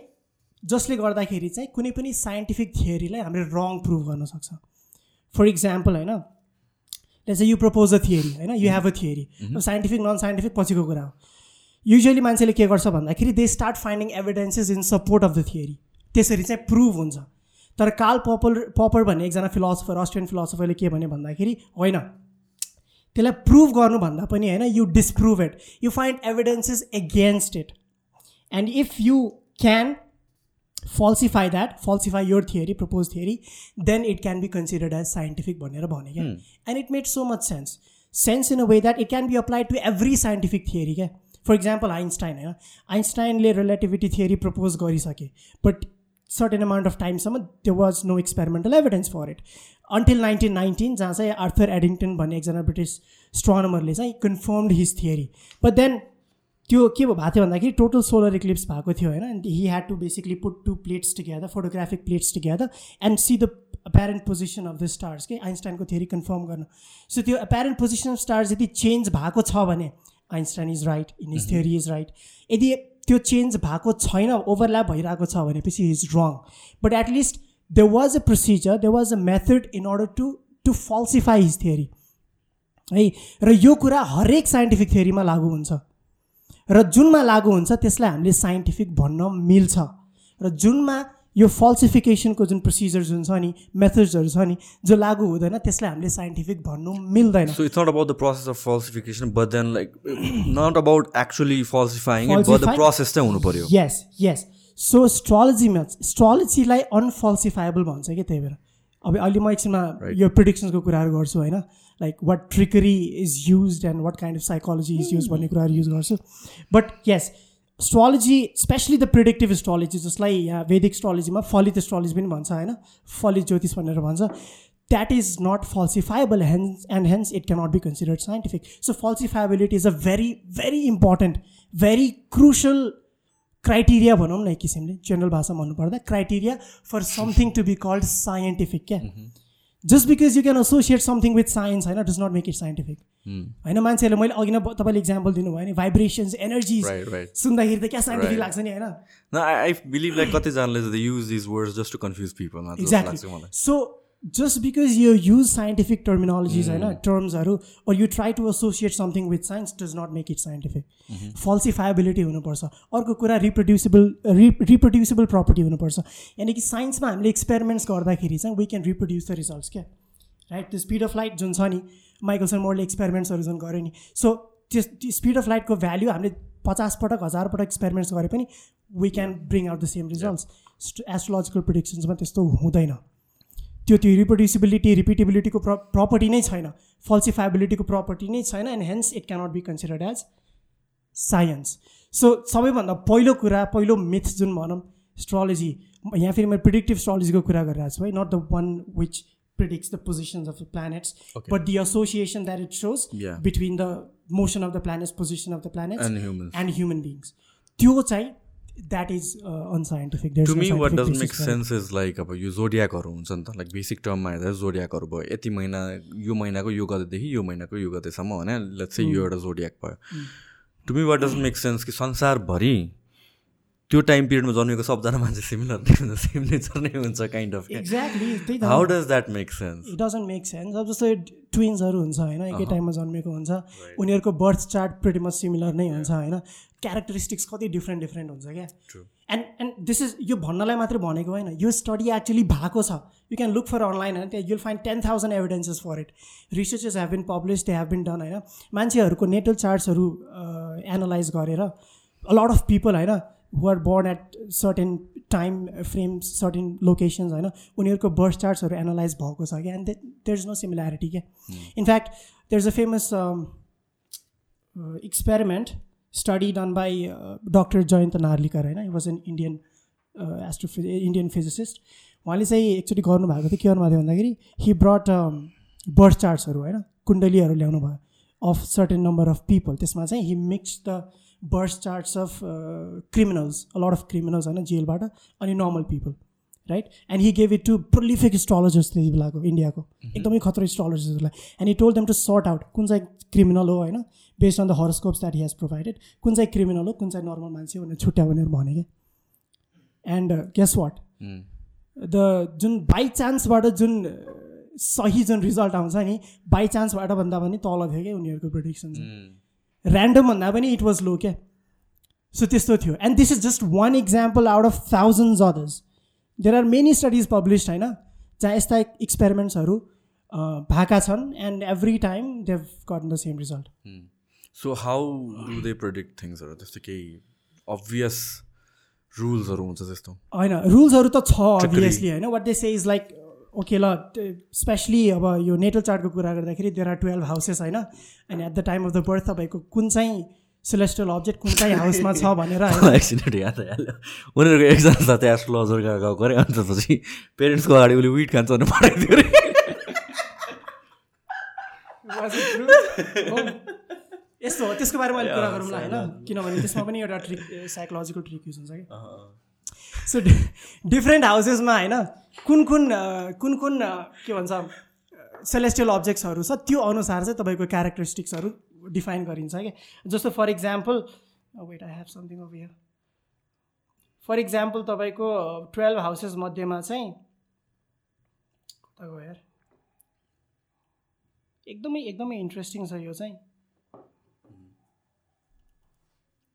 जसले गर्दाखेरि चाहिँ कुनै पनि साइन्टिफिक थियोरीलाई हामीले रङ प्रुभ गर्न सक्छ। फर इक्जाम्पल होइन let's you propose a theory होइन you have a theory scientific non scientific पछिको कुरा हो। युजली मान्छेले के गर्छ भन्दाखेरि they start finding evidences in support of the theory त्यसरी चाहिँ प्रुभ हुन्छ। तर काल पपर पपर भन्ने एकजना फिलोसफर अस्ट्रियन फिलोसफरले के भने भन्दाखेरि होइन। त्यसलाई प्रुभ गर्नुभन्दा पनि होइन you disprove it you find evidences against it and if you can falsify that falsify your theory propose theory then it can be considered as scientific भनेर भने क्या। And it made so much sense sense in a way that it can be applied to every scientific theory क्या? For example Einstein होइन आइन्स्टाइनले relativity theory propose गरिसके but certain amount of टाइमसम्म त्यो was no experimental evidence for it until nineteen nineteen जहाँ चाहिँ Arthur Eddington भन्ने एकजना ब्रिटिस स्ट्रोनमरले चाहिँ confirmed his theory but then त्यो के भएको थियो भन्दाखेरि टोटल सोलर इक्लिप्स भएको थियो होइन? And he had to basically put two plates together photographic plates together and see the apparent position of the stars के आइन्स्टाइनको थियोरी कन्फर्म गर्नु। सो त्यो अप्यारेन्ट पोजिसन अफ स्टार्स यदि चेन्ज भएको छ भने Einstein is right in his theory is right यदि त्यो चेन्ज भएको छैन ओभरल्याप भइरहेको छ भनेपछि is wrong but at least they was a procedure they was a method in order to to falsify his theory है? र यो कुरा हरेक साइन्टिफिक थियोरीमा लागु हुन्छ. र जुनमा लागु हुन्छ त्यसलाई हामीले साइन्टिफिक भन्न मिल्छ. र जुनमा यो फल्सिफिकेसनको जुन प्रोसिजर्स हुन्छ नि मेथड्सहरू छ नि जो लागु हुँदैन त्यसलाई हामीले साइन्टिफिक भन्नु मिल्दैन। So it's not about the process of falsification but then like not about actually falsifying but the process चाहिँ हुनु पऱ्यो यस यस सो स्ट्रोलोजीमा स्ट्रोलोजीलाई अनफल्सिफाएबल भन्छ कि त्यही भएर। अब अहिले म एकछिनमा यो प्रिडिक्सन्सको कुराहरू गर्छु होइन? Like what trickery is use and what kind of psychology is use भन्ने कुराहरू युज गर्छु। But yes astrology especially the predictive astrology जसलाई यहाँ वेदिक एस्ट्रोलोजीमा फलित एस्ट्रोलोजी पनि भन्छ होइन? फलित ज्योतिष भनेर भन्छ। That is not falsifiable hence and hence it cannot be considered scientific so falsifiability is a very very important very crucial criteria भनौँ न एक किसिमले। जेनरल भाषामा भन्नुपर्दा criteria for something to be called scientific क्या? Just because you can associate something with science होइन does not make it scientific होइन मान्छेहरूले मैले अघि नै तपाईँले इक्जाम्पल दिनुभयो नि भाइब्रेसन्स एनर्जी सुन्दाखेरि त क्या साइन्टिफिक लाग्छ नि होइन? आई बिलिभ लाइक कतिजनाले use this words just to confuse people exactly so just because you use scientific terminologies होइन टर्म्सहरू or you try to associate something with science does not make it scientific falsifiability हुनुपर्छ अर्को कुरा रिप्रोड्युसेबल रि रिप्रोड्युसेबल property हुनुपर्छ यानि कि साइन्समा हामीले एक्सपेरिमेन्ट्स गर्दाखेरि चाहिँ we can reproduce the results क्या राइट त्यो स्पिड अफ लाइट जुन छ नि माइकलसन मोडले एक्सपेरिमेन्ट्सहरू जुन गऱ्यो नि सो त्यस त्यो स्पिड अफ लाइटको भ्याल्यु हामीले पचास पटक हजार पटक एक्सपेरिमेन्ट्स गरे पनि we can bring out the same results astrological प्रिडिक्सन्समा त्यस्तो हुँदैन. त्यो त्यो रिप्रोड्युसिबिलिटी रिपिटेबिलिटीको प्र प्रपर्टी नै छैन फल्सिफाइबिलिटीको प्रपर्टी नै छैन and hence it cannot be considered as science so सबैभन्दा पहिलो कुरा पहिलो मिथ जुन भनौँ एस्ट्रोलोजी यहाँ फेरि मैले प्रिडिक्टिभ एस्ट्रोलोजीको कुरा गरिरहेको छु है not the one which predicts the positions of the planets, okay. but the association that it shows yeah. between the motion of the planets, position of the planets, and humans, and human beings. त्यो चाहिँ that is unscientific to me what does make sense is like अब यो जोडियाकहरू हुन्छ नि त like basic टर्ममा हेर्दा जोडियाकहरू भयो। यति महिना यो महिनाको यो गतेदेखि यो महिनाको यो गतेसम्म होइन लेट्स चाहिँ यो एउटा जोडियाक भयो। To me what does make sense कि संसारभरि त्यो टाइम पिरियडमा जन्मेको सबजना मान्छे सिमिलर नै हुन्छ सेम नेचर नै हुन्छ kind of exactly how does that make sense it doesn't make sense अब जस्तै ट्विन्सहरू हुन्छ होइन एकै टाइममा जन्मेको हुन्छ। उनीहरूको birth chart pretty much similar नै हुन्छ होइन। क्यारेक्टरिस्टिक्स कति डिफ्रेन्ट डिफ्रेन्ट हुन्छ क्या। एन्ड एन्ड दिस इज यो भन्नलाई मात्रै भनेको होइन। यो स्टडी एक्चुली भएको छ। You can look for online होइन त्यहाँ you'll find ten thousand evidences for it researches have been publish they have been done होइन। मान्छेहरूको नेटल चार्ट्सहरू एनालाइज गरेर अ लट अफ पिपल होइन who are born at certain time frames certain locations होइन उनीहरूको birth चार्ट्सहरू analyse भएको छ क्या and there is no similarity क्या। In fact there is a famous experiment study done by doctor Jayant Narlikar होइन was an Indian astro Indian physicist उहाँले चाहिँ एक्चुली गर्नुभएको थियो के गर्नुभएको थियो भन्दाखेरि हि ब्रट बर्थ चार्ट्सहरू होइन कुण्डलीहरू ल्याउनु भयो of certain number of people त्यसमा चाहिँ he mix the birth charts of criminals lot of criminals होइन जेलबाट अनि normal people right and he gave it to prolific astrologers त्यति बेलाको इन्डियाको एकदमै खतरा स्ट्रोलोजर्सलाई and he told them to sort out कुन चाहिँ क्रिमिनल हो होइन? Based on the horoscopes that he has provided कुन चाहिँ क्रिमिनल हो कुन चाहिँ नर्मल मान्छे हो भनेर छुट्या भनेर भने क्या एन्ड गेस वाट द जुन बाई चान्सबाट जुन सही जुन रिजल्ट आउँछ नि बाई चान्सबाट भन्दा पनि तल थियो क्या उनीहरूको प्रोडिक्सन ऱ्यान्डम भन्दा पनि इट वाज लो क्या। सो त्यस्तो थियो। And this is just one example out of thousands others there are many studies published होइन जहाँ यस्ता एक्सपेरिमेन्ट्सहरू भएका छन् and every time they got the same result so how do they predict थिङ्सहरू त्यस्तो केही अभियस रुल्सहरू हुन्छ त्यस्तो। होइन रुल्सहरू त छ अभियसली होइन। What they say is like okay ल स्पेसली अब यो नेटल चार्टको कुरा गर्दाखेरि देयर आर टुवेल्भ हाउसेस होइन? अनि at the time of the birth तपाईँको कुन चाहिँ सिलेस्ट्रल अब्जेक्ट कुन चाहिँ हाउसमा छ भनेर एक्सिडेन्ट (laughs) याद आइहाल्यो। उनीहरूको एकजना साथी एस्ट्रोलोजर गएको गरे अन्त त्यसपछि पेरेन्ट्सको अगाडि उसले विट खान्छ भने पठाइदियो अरे। यस्तो हो। त्यसको बारेमा अलिक कुरा गरौँला होइन? किनभने त्यसमा पनि एउटा ट्रिक साइकोलोजिकल ट्रिक युज हुन्छ कि? सो डिफ्रेन्ट हाउसेसमा होइन कुन कुन कुन कुन के भन्छ सेलेस्टियल अब्जेक्ट्सहरू छ त्यो अनुसार चाहिँ तपाईँको क्यारेक्टरिस्टिक्सहरू डिफाइन गरिन्छ क्या? जस्तो for example wait I have something of here for example तपाईँको टुवेल्भ हाउसेस मध्येमा चाहिँ कता गयो यार एकदमै एकदमै इन्ट्रेस्टिङ छ यो चाहिँ।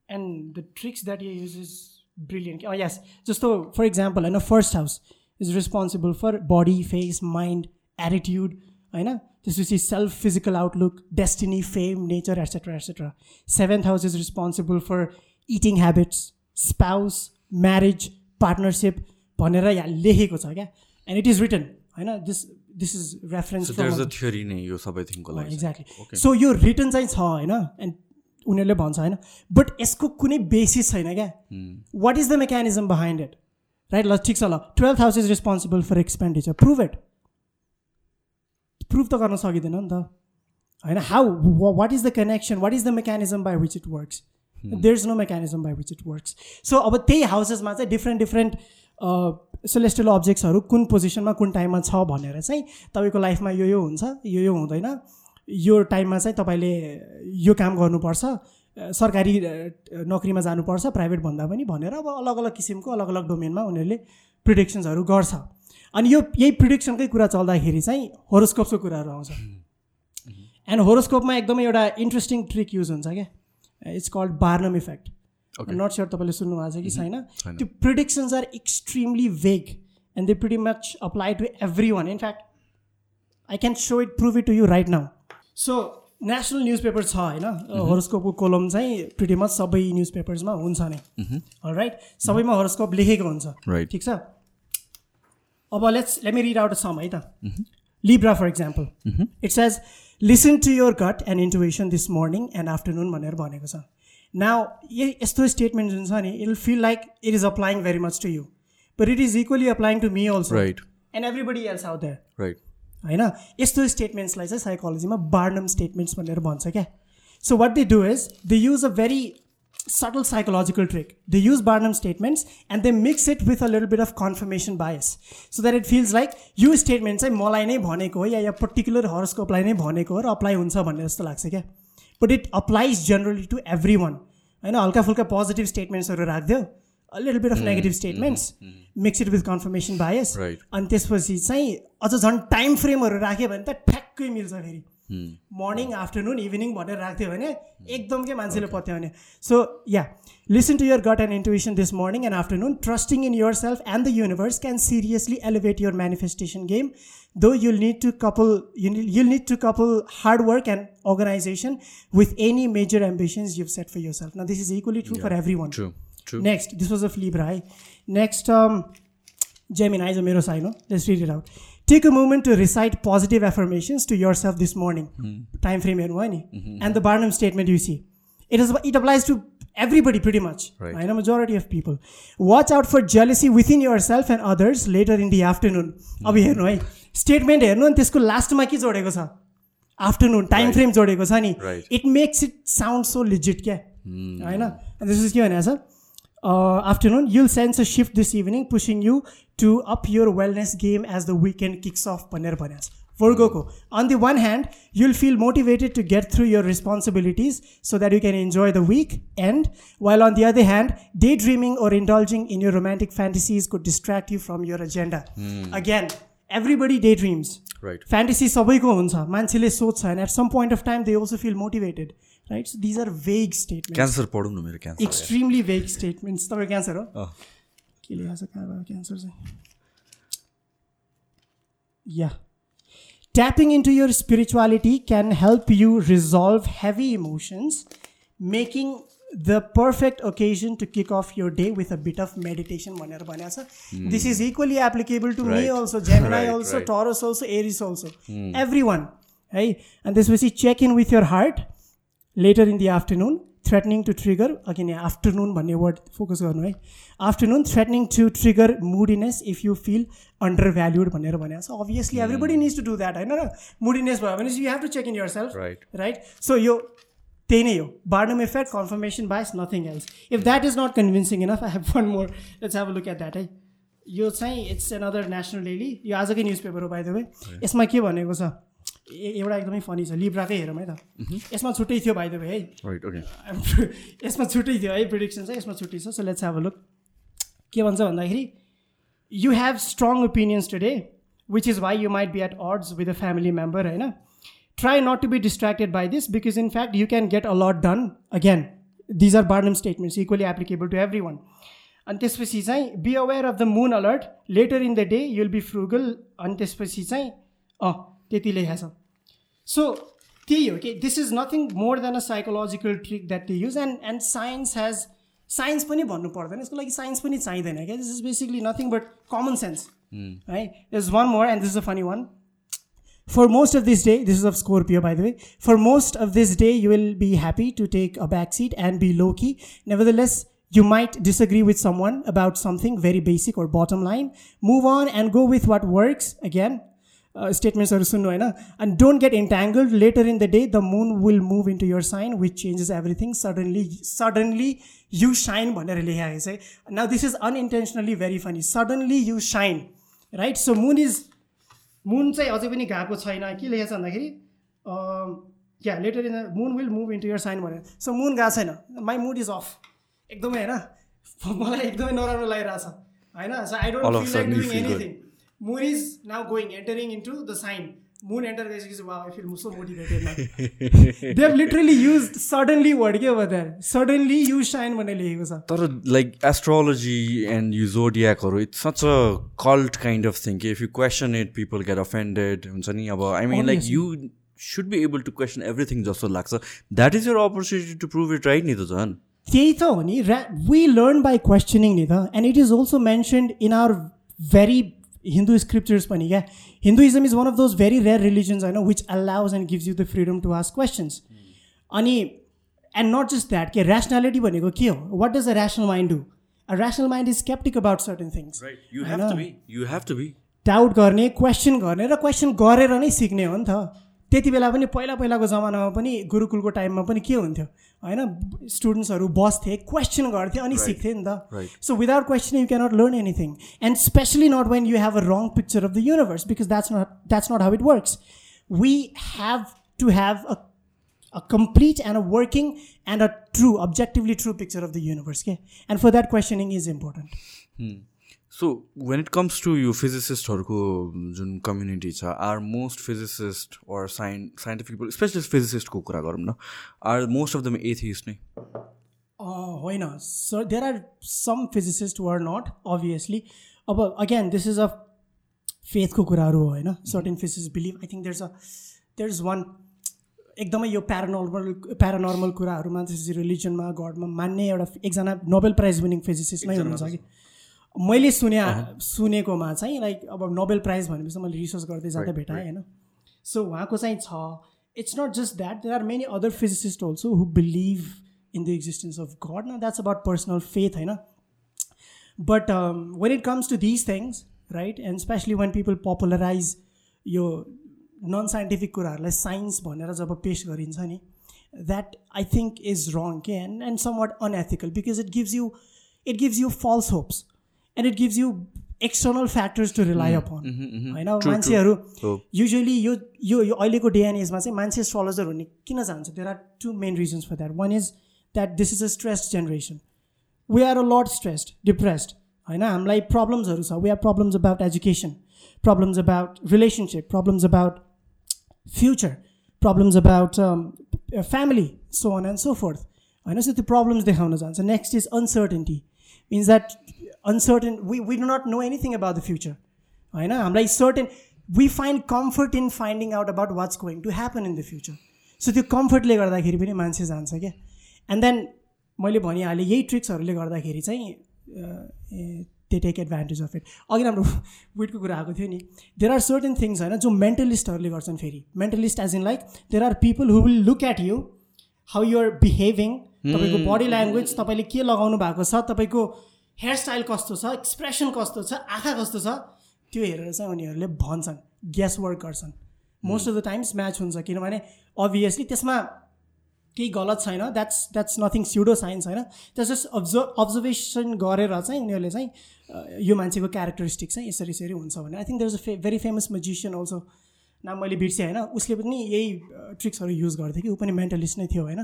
And the tricks that you use is brilliant यस जस्तो फर इक्जाम्पल होइन first house is responsible for body face mind attitude होइन त्यसपछि self physical outlook destiny fame nature etcetera etcetera seventh house is responsible for eating habits spouse marriage partnership भनेर यहाँ लेखेको छ क्या? And it is written होइन this this is reference exactly so यो written चाहिँ छ होइन एन्ड उनीहरूले भन्छ होइन। बट यसको कुनै बेसिस छैन क्या। What is the mechanism behind it right ल ठिक छ ल। Twelve house is responsible for expenditure prove it prove त गर्न सकिँदैन नि त। होइन how what is the connection what is the mechanism by which it works there is no mechanism by which it works so अब त्यही हाउसेसमा चाहिँ different different celestial अब्जेक्ट्सहरू कुन पोजिसनमा कुन टाइममा छ भनेर चाहिँ तपाईँको लाइफमा यो यो हुन्छ यो यो हुँदैन। यो टाइममा चाहिँ तपाईँले यो काम गर्नुपर्छ सरकारी नोकरीमा जानुपर्छ प्राइभेट भन्दा पनि भनेर अब अलग अलग किसिमको अलग अलग डोमेनमा उनीहरूले प्रिडिक्सन्सहरू गर्छ। अनि यो यही प्रिडिक्सनकै कुरा चल्दाखेरि चाहिँ होरोस्कोप्सको कुराहरू आउँछ एन्ड होरोस्कोपमा एकदमै एउटा इन्ट्रेस्टिङ ट्रिक युज हुन्छ क्या? It's called Barnum effect not sure तपाईँले सुन्नुभएको छ कि छैन। त्यो predictions are extremely vague and they pretty much apply to everyone in fact I can show it prove it to you right now so national newspaper छ होइन? होरोस्कोपको column चाहिँ प्रिटी मच सबै न्युज पेपर्समा हुन्छ नै। राइट सबैमा होरोस्कोप लेखेको हुन्छ। ठिक छ? अब let's let me read out some है त? Libra for example it's as listen to your gut and intuition this morning and afternoon भनेर भनेको छ। नाउ यस्तो स्टेटमेन्ट जुन छ नि it will feel like it is applying very much to you but it is equally applying to me also and everybody else out there right होइन? यस्तो स्टेटमेन्ट्सलाई चाहिँ साइकोलोजीमा बार्नम स्टेटमेन्ट्स भनेर भन्छ क्या। So what they do is they use a very subtle psychological trick they use Barnum statements and they mix it with a little bit of confirmation bias so that it feels like यो statement चाहिँ मलाई नै भनेको हो या या particular हरोस्कोपलाई नै भनेको हो र अप्लाई हुन्छ भन्ने जस्तो लाग्छ क्या। But it applies generally to everyone होइन? हल्का फुल्का पोजिटिभ स्टेटमेन्ट्सहरू राखिदियो। A little bit of mm, negative statements mm, mm, mix it with confirmation bias. अनि त्यसपछि चाहिँ अझ झन् टाइम फ्रेमहरू राख्यो भने त ठ्याक्कै मिल्छ फेरि मर्निङ आफ्टरनुन इभिनिङ भनेर राख्थ्यो भने एकदम के मान्छेले पत्याउने so yeah listen to your gut and intuition this morning and afternoon trusting in yourself and the universe can seriously elevate your manifestation game though you'll need to couple you'll need to couple hard work and organisation with any major ambitions you set for yourself न this is equally true for everyone True. Next, this was of Libra. Right? Next, um, Gemini is a mirror sign. No? Let's read it out. Take a moment to recite positive affirmations to yourself this morning. Mm. Time frame here, mm-hmm. and the Barnum statement you see. It is it applies to everybody pretty much. Right. A majority of people. Watch out for jealousy within yourself and others later in the afternoon. अब हेर्नु है statement हेर्नु अनि त्यसको लास्टमा के जोडेको छ आफ्टरनुन टाइम फ्रेम जोडेको छ नि it makes it sound so legit क्या होइन दिस इज के भनेको छ uh, afternoon, you'll sense a shift this evening, pushing you to up your wellness game as the weekend kicks off Panirpanas. For hmm. Goku, On the one hand, you'll feel motivated to get through your responsibilities so that you can enjoy the week and while on the other hand, daydreaming or indulging in your romantic fantasies could distract you from your agenda. Mm. Again, everybody daydreams. Right. Fantasy sabaiko huncha. Manchile sochcha and at some point of time they also feel motivated. Right so these are vague statement cancer पढौँ मेरो cancer extremely vague statements तपाईँ cancer हो के लेखाएको छ कहाँबाट cancer चाहिँ Yeah. Tapping into your spirituality can help you resolve heavy emotions, making the perfect occasion to kick off your day with a bit of meditation. भनेर भनेको छ. This is equally applicable to me Right. also, Gemini Right, also, right. Taurus also, Aries also. Everyone. है अनि त्यसपछि check in with your heart later in the afternoon threatening to trigger again यहाँ afternoon भन्ने word focus गर्नु है. Afternoon threatening to trigger moodiness if you feel undervalued भनेर भनेको छ obviously everybody needs to do that होइन र moodiness भयो भने you have to check in yourself. Right so यो त्यही नै हो Barnum effect confirmation bias nothing else if that is not convincing enough I have one more let's have look at that है यो चाहिँ it's another national daily यो आजकै newspaper हो बाई द वे यसमा के भनेको छ एउटा एकदमै फनी छ लिब्राकै हेरौँ है त। यसमा छुट्टै थियो द वे है। (laughs) यसमा छुट्टै थियो है प्रिडिक्सन चाहिँ यसमा छुट्टै छ so let's have a look के भन्छ भन्दाखेरि you have strong opinions today which is why you might be at odds with a family member होइन? Try not to be distracted by this because in fact you can get a lot done again these are Barnum statements equally applicable to everyone अनि त्यसपछि चाहिँ be aware of the moon alert later in the day you'll be frugal अनि त्यसपछि चाहिँ अँ त्यति लेखेको छ सो त्यही हो कि this is nothing more than a psychological trick that they use and and science has science पनि भन्नु पर्दैन यसको लागि साइन्स पनि चाहिँदैन क्या this is basically nothing but common sense है is one more and this is a funny one For most of this day, this is of Scorpio by the way, for most of this day, you will be happy to take a back seat and be low key. Nevertheless, you might disagree with someone about something very basic or bottom line. Move on and go with what works. Again, uh, are सुन्नु होइन and don't get entangled later in the day the moon will move into your sign which changes everything suddenly suddenly you shine भनेर लेखेको छ है now this is unintentionally very funny suddenly you shine right so moon is मुन चाहिँ अझै पनि गएको छैन के लेखेको छ भन्दाखेरि या later in the moon will move into your sign भनेर सो मुन गएको छैन माई मुड इज अफ एकदमै होइन मलाई एकदमै नराम्रो लागिरहेछ होइन so I don't feel like doing. Anything moon is now going entering into the sign moon enter गरिसकेपछि वा I feel so motivated they literally use suddenly word के हो द्याट सडनली यु साइन भनेर लेखेको छ तर like astrology and you जोडियाकहरू it's such a cult kind of thing कि if you question it people get offended हुन्छ नि? अब I mean like you should be able to question everything जस्तो लाग्छ that is your opportunity to prove it right नि त झन् त्यही त हो नि वी लर्न बाई क्वेसनिङ नि त and it is also mentioned in our very Hindu scriptures पनि क्या Hinduism is one of those very rare religions होइन which allows and gives you the freedom to ask questions अनि and not just that के rationality भनेको के हो what does a rational mind do a rational mind is sceptic about certain things doubt गर्ने question गर्ने र question गरेर नै सिक्ने हो नि त त्यति बेला पनि पहिला पहिलाको जमानामा पनि गुरुकुलको टाइममा पनि के हुन्थ्यो होइन स्टुडेन्ट्सहरू बस्थे क्वेसन गर्थे अनि सिक्थे नि त right. So without question you cannot learn anything and specially not when you have a wrong picture of the universe because that's not that's not how it works we have to have a a complete and a working and a true, objectively true picture of the universe. Okay? And for that, questioning is important. So when it comes to यो फिजिसिस्टहरूको जुन community छ are most physicist or science scientific people especially फिजिसिस्टको कुरा गरौँ न are most of them atheist नै? होइन. Sure there are some physicist are not obviously अब अगेन दिस इज अ फेथको कुराहरू हो होइन? Certain physicist believe I think there a there is one एकदमै यो प्यारानर्मल प्यारानर्मल कुराहरूमा त्यसपछि रिलिजनमा गडमा मान्ने एउटा एकजना नोबेल प्राइज विनिङ फिजिसिस्ट नै हुनुहुन्छ कि मैले सुने सुनेकोमा चाहिँ लाइक अब नोबेल प्राइज भनेपछि मैले रिसर्च गर्दै जाँदा भेटाएँ होइन? सो उहाँको चाहिँ छ it's not just that there are many other physicist also who believe in the existence of God न द्याट्स अबाउट पर्सनल फेथ होइन? But when it comes to these things right and especially when people popularise यो non scientific कुराहरूलाई science भनेर जब पेस गरिन्छ नि that I think is wrong के and and somewhat unethical because it gives you it gives you false hopes and it gives you external factors to rely upon होइन मान्छेहरू युजली यो यो यो अहिलेको डे एन्ड एजमा चाहिँ मान्छे एस्ट्रोलोजर हुने किन जान्छ there are two main reasons for that one is that this is a stressed generation we are a lot stressed depressed होइन हामीलाई प्रब्लम्सहरू छ we are problems about education problems about relationship problems about future problems about family so on and so forth होइन so त्यो problems देखाउन जान्छ next is uncertainty means that uncertain we we do not know anything about the future होइन हामीलाई certain we find comfort in finding out about what's going to happen in the future so त्यो कम्फर्टले गर्दाखेरि पनि मान्छे जान्छ क्या? And then मैले भनिहालेँ यही ट्रिक्सहरूले गर्दाखेरि चाहिँ they take advantage of it अघि हाम्रो विटको (laughs) कुरा आएको थियो नि। देयर आर सर्टन थिङ्स होइन जो मेन्टलिस्टहरूले गर्छन् फेरि। Mentalist as in like there are people who will look at you how you're behaving तपाईँको बडी ल्याङ्ग्वेज तपाईँले के लगाउनु भएको छ तपाईँको हेयरस्टाइल कस्तो छ एक्सप्रेसन कस्तो छ आँखा कस्तो छ त्यो हेरेर चाहिँ उनीहरूले भन्छन् ग्यास वर्क गर्छन्। Most of the times match हुन्छ किनभने अभियसली त्यसमा केही गलत छैन that's that's nothing pseudo science होइन। त्यस जस्ट अब्जर्भ अब्जर्भेसन गरेर चाहिँ उनीहरूले चाहिँ यो मान्छेको क्यारेक्टरिस्टिक चाहिँ यसरी यसरी हुन्छ भने I think there is a few very famous magician also नाम मैले बिर्सेँ होइन? उसले पनि यही ट्रिक्सहरू युज गर्थ्यो कि? ऊ पनि मेन्टलिस्ट नै थियो होइन?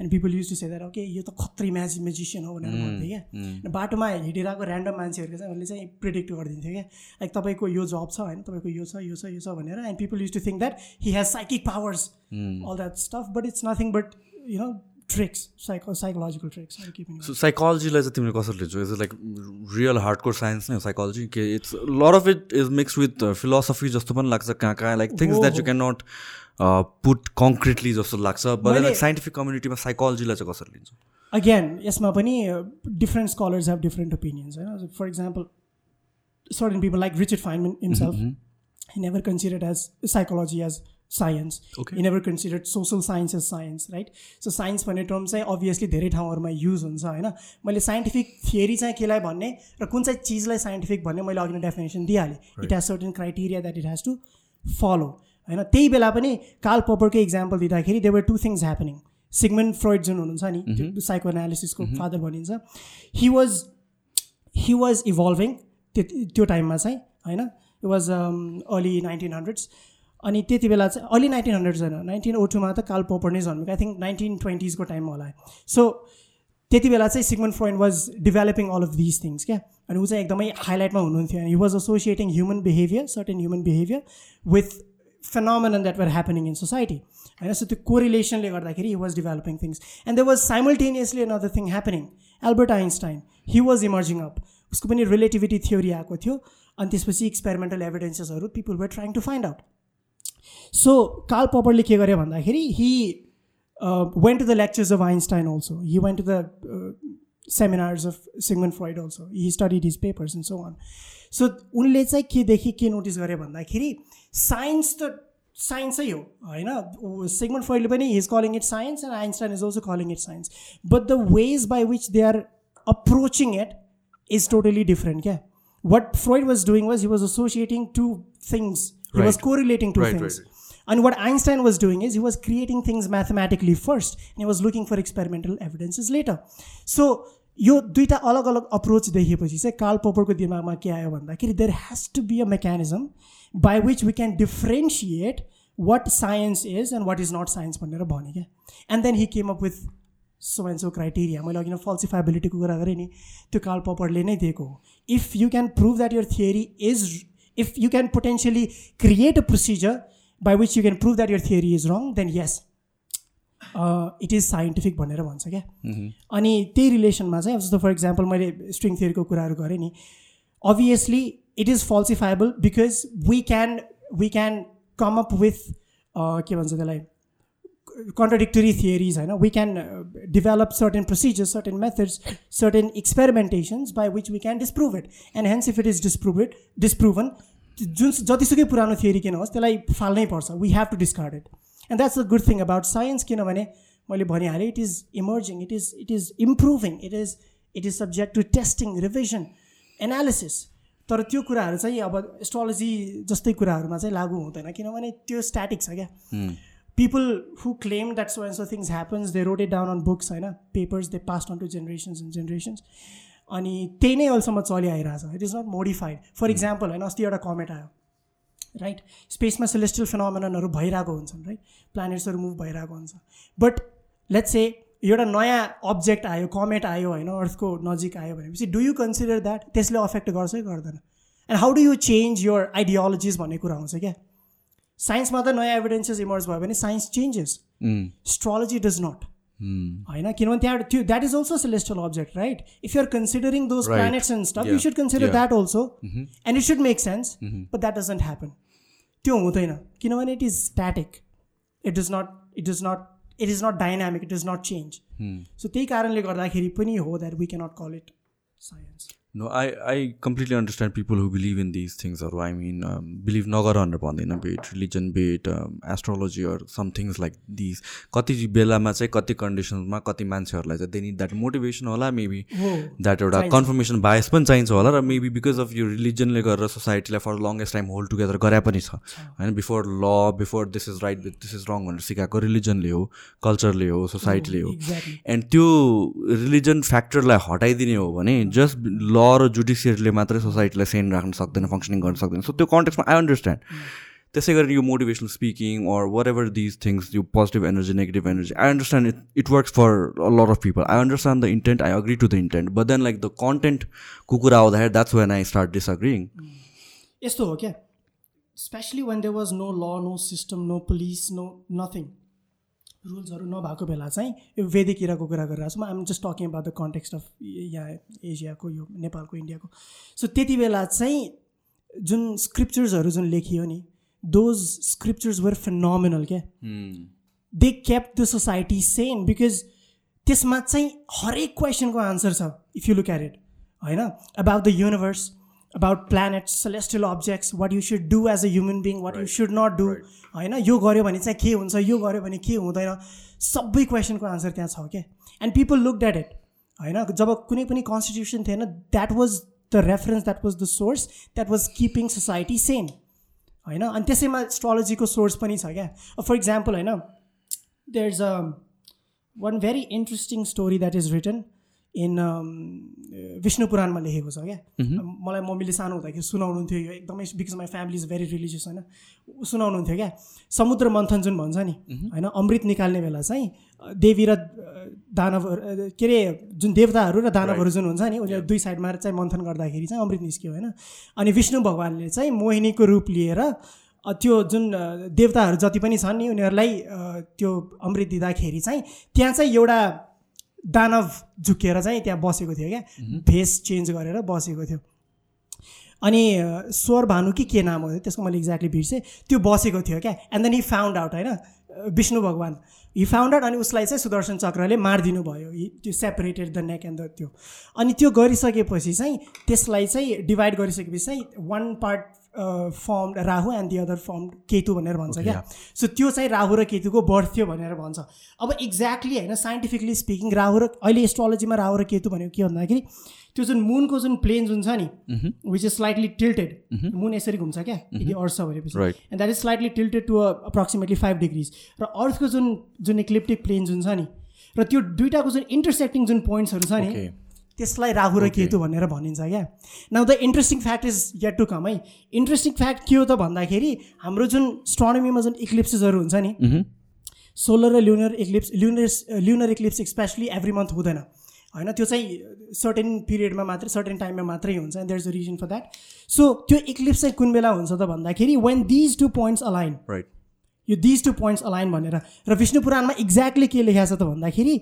And people used to say that okay यो त खत्री म्याज म्युजिसियन हो भनेर भन्थ्यो क्या? बाटोमा हिँडिरहेको ऱ्यान्डम मान्छेहरूले चाहिँ उसले चाहिँ प्रिडिक्ट गरिदिन्थ्यो क्या? लाइक तपाईँको यो जब छ होइन? तपाईँको यो छ यो छ यो छ भनेर। And people used to think that he has psychic powers all that stuff but it's nothing but you know tricks psycho psychological tricks so साइकोलोजीलाई चाहिँ तिमीले कसरी लिन्छौ? Is like real hardcore science नै हो साइकोलोजी के it's lot of it is mix with philosophy जस्तो पनि लाग्छ कहाँ कहाँ। Like things that you can not put concretely जस्तो लाग्छ। बट लाइक साइन्टिफिक कम्युनिटीमा साइकोलोजीलाई चाहिँ कसरी लिन्छ? अगेन यसमा पनि different scholars have different opinions होइन? For example certain people like Richard Feynman himself never considered as psychology as science in never considered social science as science right so science भन्ने term चाहिँ obviously धेरै ठाउँहरूमा use हुन्छ होइन? मैले scientific theory चाहिँ केलाई भन्ने र कुन चाहिँ चिजलाई साइन्टिफिक भन्ने मैले अघि नै definition दिइहालेँ। It has certain criteria that it has to follow होइन? त्यही बेला पनि काल पपरको इक्जाम्पल दिँदाखेरि there were two things happening Sigmund Freud जुन हुनुहुन्छ नि साइको एनालिसिसको फादर भनिन्छ। He was he was evolving त्यो त्यो टाइममा चाहिँ होइन? It was early nineteen hundreds अनि त्यति बेला चाहिँ अलि नाइन्टिन हन्ड्रेड छैन नाइन्टिन ओ टूमा त काल पोपर नै जन्मेको आई थिङ्क नाइन्टिन ट्वेन्टिजको टाइममा होला। सो त्यति बेला चाहिँ Sigmund Freud was developing all of this things क्या? अनि ऊ चाहिँ एकदमै हाइलाइटमा हुनुहुन्थ्यो। अनि he was associating human behaviour certain human behaviour with phenomenon that were happening in society होइन सो त्यो कोरिलेसनले गर्दाखेरि he was developing things and they was simultaneously another thing happening Albert Einstein he was emerging up उसको पनि relativity theory आएको थियो। अनि त्यसपछि experimental एभिडेन्सेसहरू people were trying to find out so Karl पपरले के गर्यो भन्दाखेरि he went to the lectures of Einstein also he went to the seminars of Sigmund Freud also he studied his papers and so on so उनले चाहिँ केदेखि के notice गर्यो भन्दाखेरि science त साइन्सै हो होइन सिगमन फ्रोइडले पनि his calling it science and Einstein is also calling it science but the ways by which they are approaching it is totally different क्या what Freud was doing was he was associating to things He right. was correlating two right, things. Right, and what Einstein was doing is he was creating things mathematically first, and he was looking for experimental evidences later. So यो दुईवटा अलग अलग approach देखेपछि चाहिँ Karl पोपरको दिमागमा के आयो भन्दाखेरि there has to be a mechanism by which we can differentiate what science is and what is not science भनेर भने क्या and then he came up with so and so criteria मैले अघि फल्सिफाइबिलिटीको कुरा गरेँ नि त्यो कार्ल पोपरले नै दिएको हो if you can prove that your theory is if you can potentially create a procedure by which you can prove that your theory is wrong then yes. It is scientific भनेर भन्छ क्या। अनि त्यही रिलेसनमा चाहिँ जस्तो फर इक्जाम्पल मैले string थियरीको कुराहरू गरेँ नि obviously it is falsifiable because we can we can come up with के भन्छ त्यसलाई contradictory theories होइन we can uh, develop certain procedures certain methods certain experimentations by which we can disprove it. And hence if it is disproved disproven जुन जतिसुकै पुरानो theory किन होस् त्यसलाई फाल्नै पर्छ we have to discard it and that's a good thing about science किनभने मैले भनिहालेँ it is emerging it is it is improving it is it is subject to testing revision analysis तर त्यो कुराहरू चाहिँ अब एस्ट्रोलोजी जस्तै कुराहरूमा चाहिँ लागु हुँदैन। किनभने त्यो स्ट्याटिक छ क्या people who claim that so and so things happens they wrote it down on books होइन papers they passed on to generations and generations. अनि त्यही नै अहिलेसम्म चलिआइरहेछ it is not modified for example होइन अस्ति एउटा कमेट आयो राइट स्पेसमा सेलेस्टियल फेनोमेनहरू भइरहेको हुन्छन् राइट प्लानेट्सहरू मुभ भइरहेको हुन्छ बट लेट्स से एउटा नयाँ अब्जेक्ट आयो कमेट आयो होइन अर्थको नजिक आयो भनेपछि डु यु कन्सिडर द्याट त्यसले अफेक्ट गर्छ कि गर्दैन and how do you change your ideologies भन्ने कुरा आउँछ क्या साइन्समा त नयाँ एभिडेन्सेस इमर्ज भयो भने science changes astrology does not होइन किनभने त्यहाँ त्यो that is also celestial object right if you're considering those planets and stuff you should consider that also and it should make sense but that doesn't happen त्यो हुँदैन किनभने it is static it does not it does not it is not dynamic it does not change so त्यही कारणले गर्दाखेरि पनि हो that we cannot call it science no I I completely understand people who believe in these थिङ्सहरू I mean believe नगर भनेर भन्दैन be it religion be it astrology or some things like these कति बेलामा चाहिँ कति कन्डिसन्समा कति मान्छेहरूलाई चाहिँ दे निड द्याट मोटिभेसन होला मेबी द्याट एउटा कन्फर्मेसन बायस पनि चाहिन्छ होला र मेबी बिकज अफ यो रिलिजनले गरेर सोसाइटीलाई for longest time hold together गरे पनि छ। होइन बिफोर ल before this is right this is wrong भनेर सिकाएको रिलिजनले हो कल्चरले हो सोसाइटीले हो। एन्ड त्यो रिलिजन फ्याक्टरलाई हटाइदिने हो भने जस्ट ल र जुडिसियरीले मात्रै सोसाइटीलाई सेन राख्न सक्दैन फङ्सनिङ गर्न सक्दैन। सो त्यो कन्टेक्समा आई अन्डरस्ट्यान्ड त्यसै गरी यो motivational speaking or what ever these things यो positive energy negative energy I understand it it works for lot of people I understand the intent I agree to the intent but then like the content कुकुर आउँदाखेरि that's when I start disagreeing यस्तो हो क्या? Especially when there was no law no system no police no nothing रुल्सहरू नभएको बेला चाहिँ यो वेदिक इराको कुरा गरिरहेको छु। म I'm just talking about the context of यहाँ एसियाको यो नेपालको इन्डियाको। सो त्यति बेला चाहिँ जुन स्क्रिप्चर्सहरू जुन लेखियो नि दोज स्क्रिप्चर्स वर फिनोमिनल क्या? They kept the society same because त्यसमा चाहिँ हरेक क्वेसनको आन्सर छ if you look at it होइन? About the universe about planets celestial objects what you should do as a human being what you should not do होइन यो गऱ्यो भने चाहिँ के हुन्छ यो गऱ्यो भने के हुँदैन? सबै क्वेसनको आन्सर त्यहाँ छ क्या and people look that it होइन? जब कुनै पनि कन्स्टिट्युसन थिएन that was the reference that was the source that was keeping society same होइन? अनि त्यसैमा एस्ट्रोलोजीको सोर्स पनि छ क्या? फर इक्जाम्पल होइन there is a one very interesting story that is written in Vishnu पुराणमा लेखेको छ क्या मलाई मम्मीले सानो हुँदाखेरि सुनाउनुहुन्थ्यो यो एकदमै because my family is very religious होइन सुनाउनुहुन्थ्यो क्या समुद्र मन्थन जुन भन्छ नि होइन अमृत निकाल्ने बेला चाहिँ देवी र दानवहरू के अरे जुन देवताहरू र दानवहरू जुन हुन्छ नि उनीहरू दुई साइडमा चाहिँ मन्थन गर्दाखेरि चाहिँ अमृत निस्क्यो होइन अनि विष्णु भगवान्ले चाहिँ मोहिनीको रूप लिएर त्यो जुन देवताहरू जति पनि छन् नि उनीहरूलाई त्यो अमृत दिँदाखेरि चाहिँ त्यहाँ चाहिँ एउटा दानव झुकेर चाहिँ त्यहाँ बसेको थियो क्या। भेस चेन्ज गरेर बसेको थियो। अनि स्वर भानु कि के नाम हो त्यसको मैले एक्ज्याक्टली बिर्सेँ। त्यो बसेको थियो क्या। And then he found out होइन? विष्णु भगवान्। हि फाउन्ड आउट अनि उसलाई चाहिँ सुदर्शन चक्रले मारिदिनु भयो। त्यो separated the neck and the त्यो। अनि त्यो गरिसकेपछि चाहिँ त्यसलाई चाहिँ डिभाइड गरिसकेपछि चाहिँ one part form Rahu and the other form Ketu भनेर भन्छ क्या? सो त्यो चाहिँ राहु र केतुको बर्थ थियो भनेर भन्छ। अब एक्ज्याक्टली होइन साइन्टिफिकली स्पिकिङ राहु र अहिले एस्ट्रोलोजीमा राहु र केतु भनेको के भन्दाखेरि त्यो जुन मुनको जुन प्लेन जुन छ नि which is slightly tilted moon यसरी घुम्छ क्या? यदि अर्थ छ भनेपछि। And that is slightly tilted to approximately five degrees र अर्थको जुन जुन इक्लिप्टिक प्लेन जुन छ नि र त्यो दुइटाको जुन इन्टरसेक्टिङ जुन पोइन्ट्सहरू छ नि त्यसलाई राहु र केतु भनेर भनिन्छ क्या। Now the interesting fact is yet to come है। इन्ट्रेस्टिङ फ्याक्ट के हो त भन्दाखेरि हाम्रो जुन स्ट्रोनमीमा जुन इक्लिप्सेसहरू हुन्छ नि सोलर र lunar eclipse lunar lunar eclipse especially every month हुँदैन। होइन त्यो चाहिँ सर्टेन पिरियडमा मात्रै सर्टेन टाइममा मात्रै हुन्छ and there is a reason for that so त्यो इक्लिप्स चाहिँ कुन बेला हुन्छ त भन्दाखेरि when these two points align right यो दिज टु पोइन्ट्स अलाइन भनेर। र विष्णु पुराणमा एक्ज्याक्टली के लेखाएको छ त भन्दाखेरि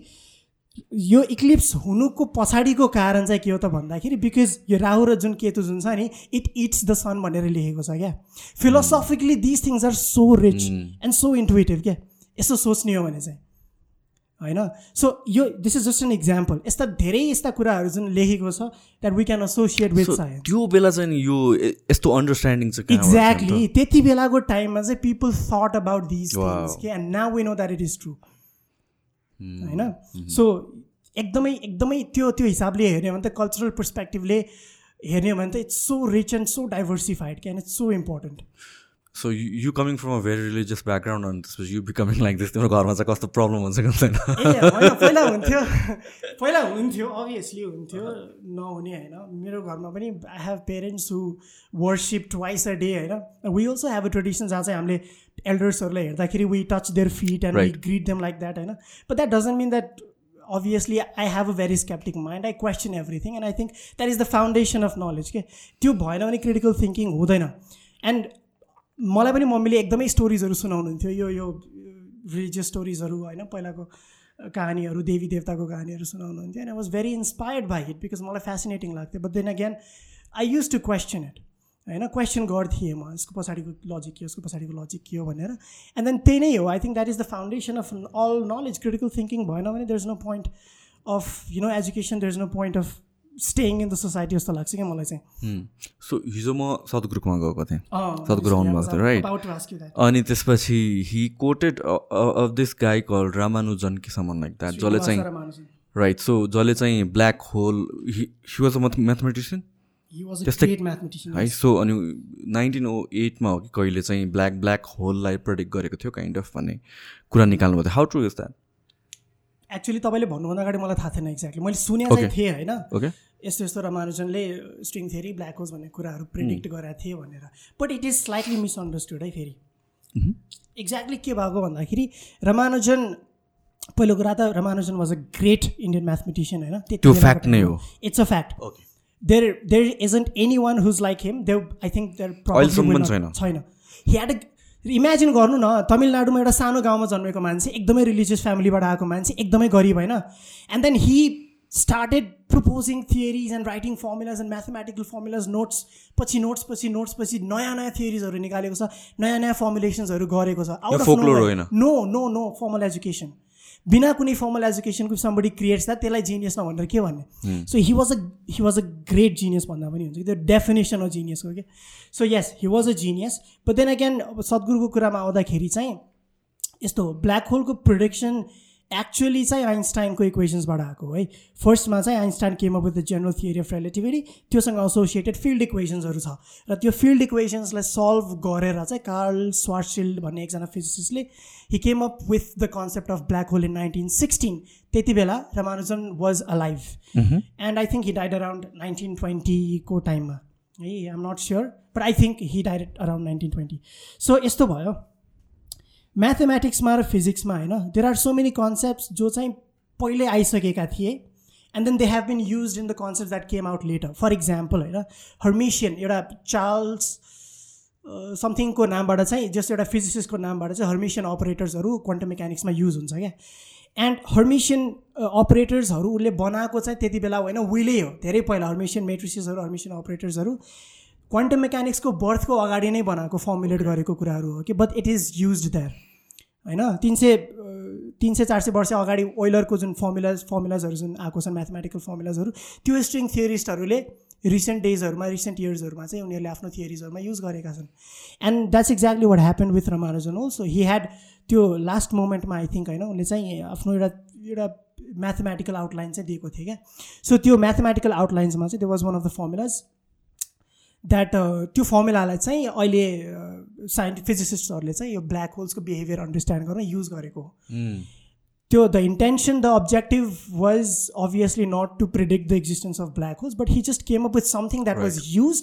यो इक्लिप्स हुनुको पछाडिको कारण चाहिँ के हो त भन्दाखेरि बिकज यो राहु र जुन केतु जुन छ नि इट इट्स द सन भनेर लेखेको छ क्या। Philosophically these things are so rich and so intuitive क्या। यसो सोच्ने हो भने चाहिँ। होइन? सो यो this is just an example यस्ता धेरै यस्ता कुराहरू जुन लेखेको छ that we can associate with science त्यो बेला चाहिँ यो यस्तो अन्डरस्ट्यान्डिङ चाहिँ एक्ज्याक्टली त्यति बेलाको टाइममा चाहिँ people thought about these things के and now we know that it is true होइन? सो एकदमै एकदमै त्यो त्यो हिसाबले हेर्ने हो भने त कल्चरल पर्सपेक्टिभले हेर्ने हो भने त it's so rich and so diversified क्या it's so important so you coming from a very religious background अनि त्यसपछि यु बिकमिङ लाइक दिस तिम्रो घरमा चाहिँ कस्तो प्रब्लम हुन्छ कि हुँदैन? पहिला हुन्थ्यो पहिला हुन्थ्यो अभियसली हुन्थ्यो नहुने होइन। मेरो घरमा पनि I have parents who worship twice a day होइन। We also have a tradition जहाँ चाहिँ हामीले एल्डर्सहरूलाई हेर्दाखेरि we touch their feet and we greet them like that होइन but that doesn't mean that obviously I have a very skeptic mind I question everything and I think that is the foundation of knowledge के त्यो भएन भने critical thinking हुँदैन and मलाई पनि मम्मीले एकदमै स्टोरिजहरू सुनाउनुहुन्थ्यो यो यो रिलिजियस स्टोरिजहरू होइन पहिलाको कहानीहरू देवी देवताको कहानीहरू सुनाउनुहुन्थ्यो and I was very inspired by it because मलाई फेसिनेटिङ लाग्थ्यो but then again I use to question it होइन? क्वेसन गर्थेँ म यसको पछाडिको लजिक के हो यसको पछाडिको लजिक के हो भनेर। एन्ड देन त्यही नै हो I think that is the foundation of all knowledge critical thinking भएन भने there is no point of you know education there is no point of staying in the society जस्तो लाग्छ क्या मलाई चाहिँ। सो हिजो म सद्गुरुकोमा गएको थिएँ। सद्गुरु आउनुभएको थियो राइट. अनि त्यसपछि he quoted of this guy call Ramanujan कि समन लाइक द्याट जसले चाहिँ. राइट सो जसले चाहिँ black hole he was a mathematician त्यस्तै-. है सो अनि नाइन्टिन ओ एटमा हो कि कहिले चाहिँ ब्ल्याक ब्ल्याक होललाई प्रोडिक्ट गरेको थियो काइन्ड अफ भन्ने कुरा निकाल्नु थियो। How true is that actually तपाईँले भन्नुभन्दा अगाडि मलाई थाहा थिएन एक्ज्याक्टली मैले सुने चाहिँ. थिएँ होइन? यस्तो यस्तो रामानुजनले स्ट्रिङ थेरी ब्ल्याक होल्स भन्ने कुराहरू प्रिडिक्ट गरेका थिए भनेर। But it is slightly misunderstood है फेरि। एक्ज्याक्टली के भएको भन्दाखेरि रामानुजन पहिलो कुरा त Ramanujan was a great Indian mathematician होइन? त्यो fact नै हो। It's a fact there there isn't any one who like him they I think there पनि छैन। छैन। ह्याड इमेजिन गर्नु न तमिलनाडुमा एउटा सानो गाउँमा जन्मेको मान्छे एकदमै रिलिजियस फ्यामिलीबाट आएको मान्छे एकदमै गरिब होइन। And then he started proposing theories and writing formulas and mathematical formulas notes पछि नोट्स पछि नोट्स पछि नयाँ नयाँ थियरिजहरू निकालेको छ नयाँ नयाँ फर्मुलेसन्सहरू गरेको छ। No no no formal education बिना कुनै फर्मल एजुकेसनको समबडी क्रिएट्स द्याट त्यसलाई जिनियस नभनेर के भन्ने? So he was a he was a great genius भन्दा पनि हुन्छ कि? त्यो डेफिनेसन अफ जिनियसको के so yes he was a genius but then again अब सद्गुरुको कुरामा आउँदाखेरि चाहिँ यस्तो हो ब्ल्याक होलको प्रोडिक्सन एक्चुअली चाहिँ आइन्स्टाइनको इक्वेसन्सबाट आएको हो फर्स्टमा चाहिँ Einstein came up with the general theory of relativity त्योसँग एसोसिएटेड फिल्ड इक्वेसन्सहरू छ। र त्यो फिल्ड इक्वेसन्सलाई सल्भ गरेर चाहिँ कार्ल स्वार्सिल्ड भन्ने एकजना फिजिसिस्टले he came up with the concept of black hole in nineteen sixteen त्यति बेला Ramanujan was alive and I think he died around nineteen ट्वेन्टीको टाइममा है I am not sure but I think he died around nineteen twenty so यस्तो भयो। म्याथमेटिक्समा र फिजिक्समा होइन? There are so many concepts जो चाहिँ पहिल्यै आइसकेका थिए and then they have been use in the concept that came out later for example होइन? हर्मिसियन एउटा चार्ल्स समथिङको नामबाट चाहिँ जस्तो एउटा फिजिसिस्टको नामबाट चाहिँ हर्मिसियन अपरेटर्सहरू क्वान्टम मेकानिक्समा युज हुन्छ क्या? एन्ड हर्मिसियन अपरेटर्सहरू उसले बनाएको चाहिँ त्यति बेला होइन विलै हो। धेरै पहिला हर्मिसियन मेट्रिसिसहरू हर्मिसियन अपरेटर्सहरू क्वान्टम मेकानिक्सको बर्थको अगाडि नै बनाएको फर्मुलेट गरेको कुराहरू हो कि but it is use there होइन? तिन सय तिन सय चार सय वर्ष अगाडि ओइलरको जुन फर्मुलाज फर्मुलाजहरू जुन आएको छन् म्याथमेटिकल फर्मुलाजहरू त्यो स्ट्रिङ थियोरिस्टहरूले रिसेन्ट डेजहरूमा रिसेन्ट इयर्सहरूमा चाहिँ उनीहरूले आफ्नो थियोरिजहरूमा युज गरेका छन्। And that's exactly what happen with Ramanujan also he had त्यो लास्ट मोमेन्टमा आई थिङ्क होइन उनले चाहिँ आफ्नो एउटा एउटा म्याथमेटिकल आउटलाइन चाहिँ दिएको थियो क्या। सो त्यो म्याथमेटिकल आउटलाइन्समा चाहिँ they was one of the formulas that त्यो फर्मुलालाई चाहिँ अहिले साइन्टिफिक फिजिसिस्टहरूले चाहिँ यो ब्ल्याक होल्सको बिहेभियर अन्डरस्ट्यान्ड गर्न युज गरेको हो। त्यो the intention the objective was obviously not to predict the existence of black holes but he just came up with something that was use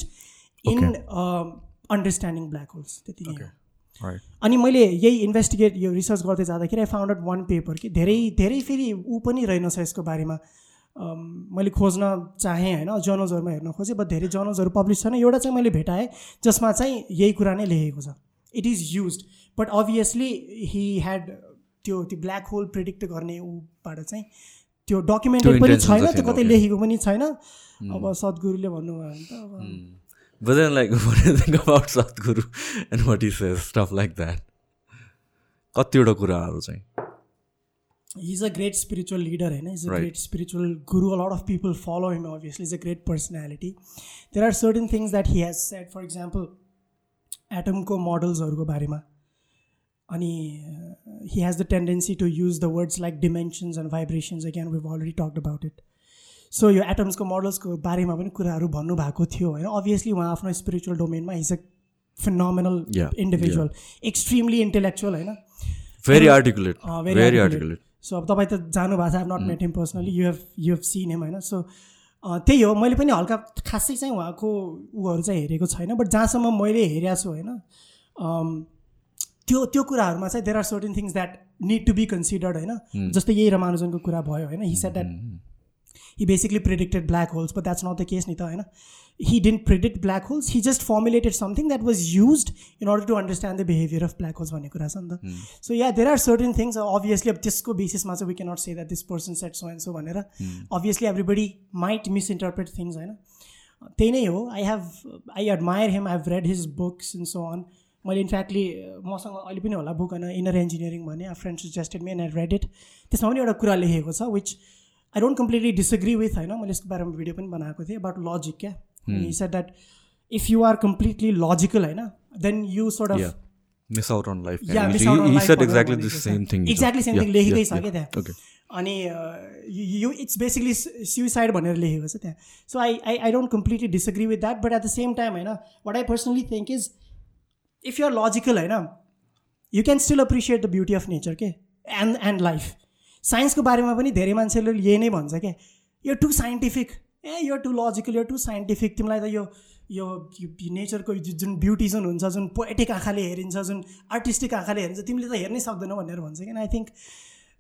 in understanding black holes त्यति अनि मैले यही investigate यो research गर्दै जाँदाखेरि I found out one paper कि धेरै धेरै फेरि ऊ पनि रहेनछ यसको बारेमा। मैले खोज्न चाहेँ होइन जर्नल्सहरूमा हेर्न खोजेँ बट धेरै जर्नल्सहरू पब्लिस छैन। एउटा चाहिँ मैले भेटाएँ जसमा चाहिँ यही कुरा नै लेखेको छ। It is use but obviously he had त्यो त्यो ब्ल्याक होल प्रिडिक्ट गर्ने ऊबाट चाहिँ त्यो डकुमेन्टेड पनि छैन त्यो कतै. लेखेको पनि छैन। अब सद्गुरुले भन्नुभयो भने त अब But then, like, (laughs) what do you think about Sadhguru and what he says, stuff like that? कतिवटा कुराहरू चाहिँ। he's a great spiritual leader होइन he's a Right. great spiritual guru a lot of people follow him obviously he's a great personality there are certain things that he has said for example एटमको मोडल्सहरूको बारेमा अनि he has the tendency to use the words like dimensions and vibrations again we've already talked about it so यो एटम्सको मोडल्सको बारेमा पनि कुराहरू भन्नुभएको थियो होइन अभियसली उहाँ आफ्नो spiritual डोमेनमा is a phenomenal Yeah, individual extremely intellectual होइन very articulate uh, very very articulate. Articulate so अब तपाईँ त जानु भएको छ not met him personally you have you have seen him होइन? सो त्यही हो मैले पनि हल्का खासै चाहिँ उहाँको उहरू चाहिँ हेरेको छैन बट जहाँसम्म मैले हेरेको छु होइन? त्यो त्यो कुराहरूमा चाहिँ there are certain things that need to be considered होइन? जस्तै यही रमानुजनको कुरा भयो होइन? He said that he basically predicted black holes but that's not the case nita होइन? He didn't predict black holes he just formulated something that was used in order to understand the behavior of black holes भन्ने कुरा छ नि त so yeah there are certain things obviously अब त्यसको बेसिसमा चाहिँ we cannot say that this person said so and so भनेर obviously everybody might misinterpret things होइन त्यही नै हो I have I admire him I have read his books so on मैले इनफ्याक्टली मसँग अहिले पनि होला बुक होइन इनर इन्जिनियरिङ भने friend suggested me and I read it त्यसमा पनि एउटा कुरा लेखेको छ which I don't completely disagree with होइन मैले यसको बारेमा भिडियो पनि बनाएको थिएँ अबाउट लजिक क्या said that if you are completely logical होइन then you sort of miss out on life. Yeah, miss he, out on he life said exactly the same thing. Exactly same Yeah, thing लेखेकै yeah, छ क्या yeah. त्यहाँ. अनि you it's basically suicide भनेर लेखेको छ त्यहाँ so I I I don't completely disagree with that but at the same time होइन what I personally think is if you're logical होइन you can still appreciate the beauty of nature के and and life साइन्सको बारेमा पनि धेरै मान्छेले यही नै भन्छ क्या यो टु साइन्टिफिक ए यो टु लजिकल यो टु साइन्टिफिक तिमीलाई त यो यो नेचरको जुन ब्युटी जुन हुन्छ जुन पोएटिक आँखाले हेरिन्छ जुन आर्टिस्टिक आँखाले हेरिन्छ तिमीले त हेर्नै सक्दैनौ भनेर भन्छ क्या I think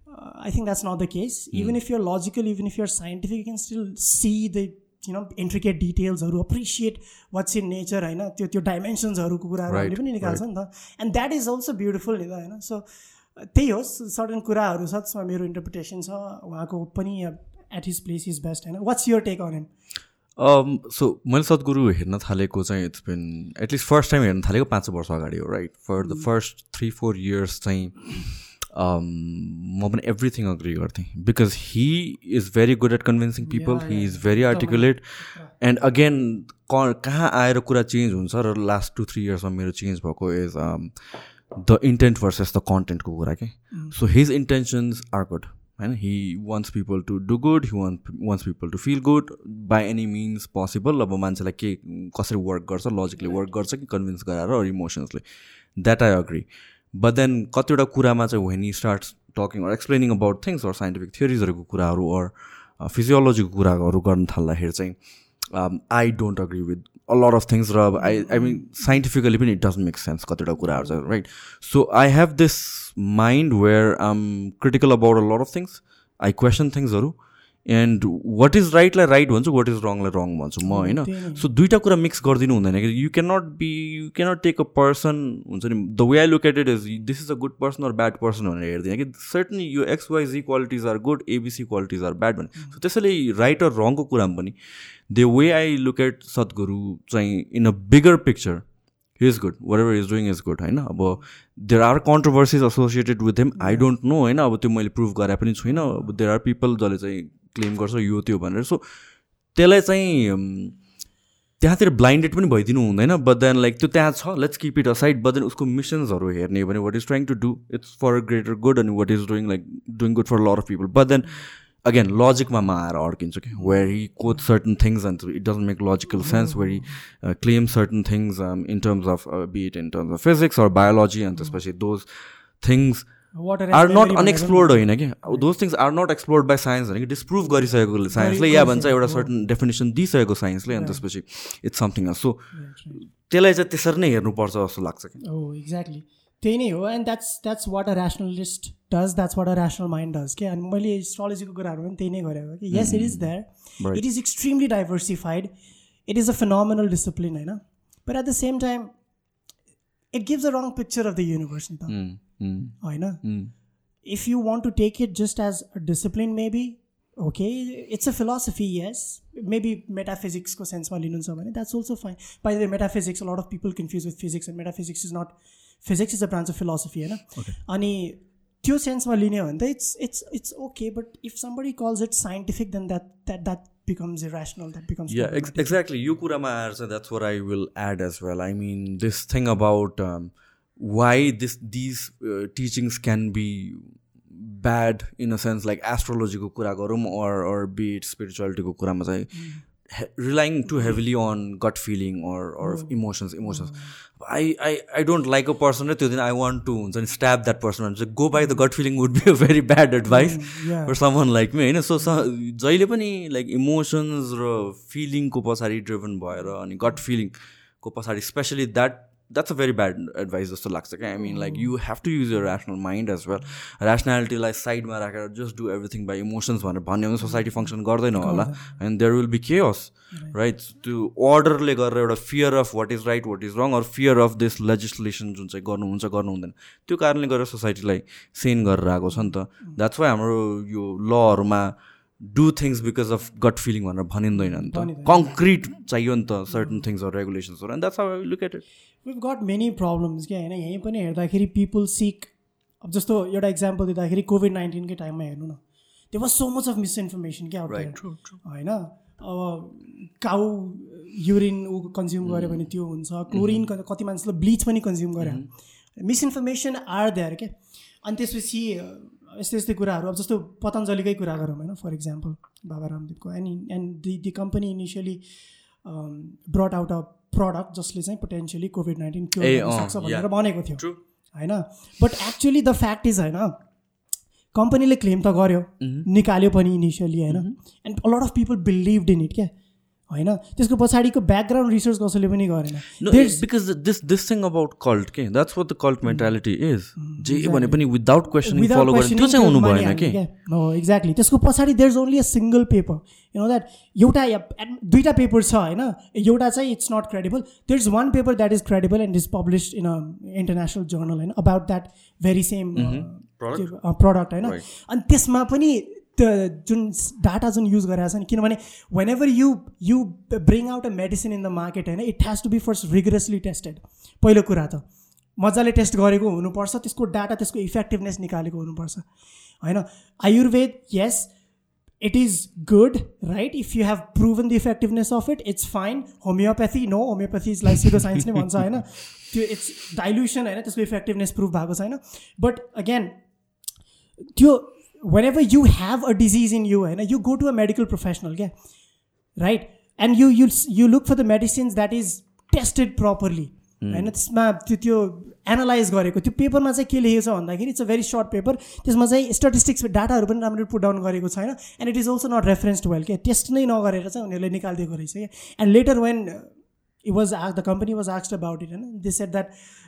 I think that's not the case even if you're logical even if you're scientific you can still see the you know intricate डिटेल्सहरू अप्रिसिएट वाट्स इन नेचर होइन? त्यो त्यो डाइमेन्सन्सहरूको कुराहरू हामीले पनि निकाल्छ नि त। And that is also beautiful नि त होइन? सो त्यही होस् सर्टन कुराहरू छ त्यसमा मेरो इन्टरप्रिटेसन छ उहाँको पनि at his place is best होइन what's your take on him so मैले सद्गुरु हेर्न थालेको चाहिँ it's been at least first time हेर्न थालेको पाँच वर्ष अगाडि हो right for the first three four years चाहिँ um, म पनि एभ्रिथिङ अग्री गर्थेँ. Because he is very good at convincing people he is very articulate and again क कहाँ आएर कुरा चेन्ज हुन्छ र लास्ट टु थ्री इयर्समा मेरो चेन्ज भएको is the intent versus the कन्टेन्टको कुरा के? So his intentions are good होइन he wants people to do good he want wants people to feel good by any means possible अब मान्छेलाई के कसरी work गर्छ? लजिकली वर्क गर्छ कि कन्भिन्स गराएर इमोसन्सले that I agree but then कतिवटा कुरामा चाहिँ वेन यी start talking or explaining about things or scientific थियोरिजहरूको कुराहरू अर फिजियोलोजीको कुराहरू गर्न थाल्दाखेरि चाहिँ I don't agree with lot of things र आई आई मिन साइन्टिफिकली पनि इट डजन्ट मेक सेन्स कतिवटा कुराहरू छ right so I have this mind where I'm critical about a lot of things I question थिङ्सहरू and what is राइटलाई right भन्छु what is रङलाई wrong भन्छु म होइन? सो दुइटा कुरा मिक्स गरिदिनु हुँदैन कि you cannot be you cannot take a person हुन्छ नि the way I look at it is this is a good person or bad person भनेर हेर्दिनँ कि सर्टन यो XYZ qualities are good ABC qualities are bad भने। So त्यसैले right or रङको कुरामा पनि the way I look at Sadhguru चाहिँ in a bigger picture he is good whatever is doing is good होइन? अब there are controversies associated with him I don't know होइन? अब त्यो मैले प्रुभ गरे पनि छुइनँ। अब देयर आर पिपल जसले चाहिँ क्लेम गर्छ यो त्यो भनेर। सो त्यसलाई चाहिँ त्यहाँतिर ब्लाइन्डेड पनि भइदिनु हुँदैन बट देन लाइक त्यो त्यहाँ छ let's keep it aside but then उसको मिसन्सहरू हेर्ने भने what is trying to do it's for greater good अनि what is doing like doing good for lot of people but then again लजिकमा म आएर अड्किन्छु कि where he quotes certain things and it doesn't make logical sense where he claim certain things in terms of be in terms of physics or biology अनि त्यसपछि those things are not unexplored होइन कि? Those things are not explored by science होइन कि disprove गरिसकेको साइन्सले या भन्छ एउटा certain definition दिइसकेको साइन्सले अनि त्यसपछि इट्स समथिङ सो त्यसलाई चाहिँ त्यसरी नै हेर्नुपर्छ जस्तो लाग्छ कि। हो एक्ज्याक्टली त्यही नै हो and that's that's what a rationalist does that's what a rational mind does के अनि मैले एस्ट्रोलोजीको कुराहरू पनि त्यही नै गरेको कि। Yes it is Right. It is extremely diversified it is a phenomenal discipline होइन but at the same time it gives a wrong picture of the universe नि त होइन mm. if you want to take it just as a discipline maybe okay it's a philosophy yes maybe metaphysics को सेन्समा लिनुहुन्छ भने that's also fine by the way metaphysics a lot of people confuse with physics and metaphysics is not physics is a branch of philosophy होइन अनि त्यो सेन्समा लिने हो भने त it's it's it's okay but if somebody calls it scientific then that that that becomes irrational that becomes Yeah, ex- exactly. यो कुरामा आएर चाहिँ that's what I will add as well. I mean, this thing about um, why this these uh, teachings can be bad in a sense, like astrologyको कुरा गरौँ or or be it spiritualityको कुरामा चाहिँ he- relying too heavily on gut feeling or or emotions emotions. I I I don't like a person दिन I want to stab that person and go by the gut feeling would be a very bad advice. yeah. For someone like me होइन so जहिले पनि like emotions र फिलिङको पछाडि driven भएर अनि gut फिलिङको पछाडि specially that that's a very bad advice जस्तो लाग्छ क्या I mean like you have to use your rational mind as well ऱ्यासनालिटीलाई साइडमा राखेर just do everything by emotions भनेर भन्यो भने सोसाइटी फङ्सन गर्दैन होला and there will be chaos right त्यो अर्डरले गरेर एउटा fear of what is right what is wrong or fear of this legislation जुन चाहिँ गर्नुहुन्छ गर्नु हुँदैन त्यो कारणले गर्दा सोसाइटीलाई सेन गरेर आएको छ नि त। द्याट्स वाइ हाम्रो यो लहरूमा do things because of gut feeling भनेर भनिँदैन नि त। कङ्क्रिट चाहियो नि त सर्टन थिङ्सहरू रेगुलेसन्सहरू and that's how look at it we've got many problems क्या होइन यहीँ पनि हेर्दाखेरि पिपुल सिक अब जस्तो एउटा इक्जाम्पल दिँदाखेरि कोभिड नाइन्टिनकै टाइममा हेर्नु न? त्यो was so much of misinformation क्या होइन अब काउ युरिन ऊ कन्ज्युम गऱ्यो भने त्यो हुन्छ। क्लोरिन कति मान्छेले ब्लिच पनि कन्ज्युम गरे। मिसइन्फर्मेसन आर देयर के अनि त्यसपछि यस्तै यस्तै कुराहरू। अब जस्तो पतञ्जलीकै कुरा गरौँ होइन for example Baba रामदेवको। And and the the company initially brought out a product जसले चाहिँ पोटेन्सियली कोभिड नाइन्टिन क्योर सक्छ भनेर. भनेको थियो. होइन? But actually the fact is होइन कम्पनीले क्लेम त गर्यो निकाल्यो पनि इनिसियली होइन? And a lot of people believed in it क्या? होइन? त्यसको पछाडिको ब्याकग्राउन्ड रिसर्च कसैले पनि गरेन। Because this this thing about cult के that's what the cult mentality is. जे भने पनि विदाउट Without फलो गर्ने त्यो चाहिँ हुनु भएन कि? हो एक्ज्याक्टली त्यसको पछाडि there is only a single paper you know that एउटा दुईवटा पेपर छ होइन? एउटा चाहिँ it's not credible there is one paper that is credible and is published in a international journal होइन about that very same product होइन. अनि त्यसमा पनि त्यो जुन डाटा जुन युज गरेको छ नि किनभने whenever you you bring out a medicine in the market होइन it has to be first rigorously tested पहिलो कुरा त मजाले टेस्ट गरेको हुनुपर्छ त्यसको डाटा त्यसको इफेक्टिभनेस निकालेको हुनुपर्छ होइन? Ayurveda yes it is good right if you have proven the effectiveness of it it's fine homeopathy no homeopathy is like सिधो साइन्स नै भन्छ होइन? त्यो इट्स डाइल्युसन होइन त्यसको इफेक्टिभनेस प्रुभ भएको छैन. बट अगेन त्यो whenever you have a disease in you होइन you go to a medical professional क्या right and you you you look for the medicines that is tested properly होइन त्यसमा त्यो त्यो एनालाइज गरेको. त्यो पेपरमा चाहिँ के लेखेको छ भन्दाखेरि it's a very short paper त्यसमा चाहिँ स्टेटिस्टिक्स डाटाहरू पनि राम्ररी पुट डाउन गरेको छैन. And it is also not referenced well क्या टेस्ट नै नगरेर चाहिँ उनीहरूले निकालिदिएको रहेछ क्या and later when it was the company was आक्स्ड about it होइन दे सेट द्याट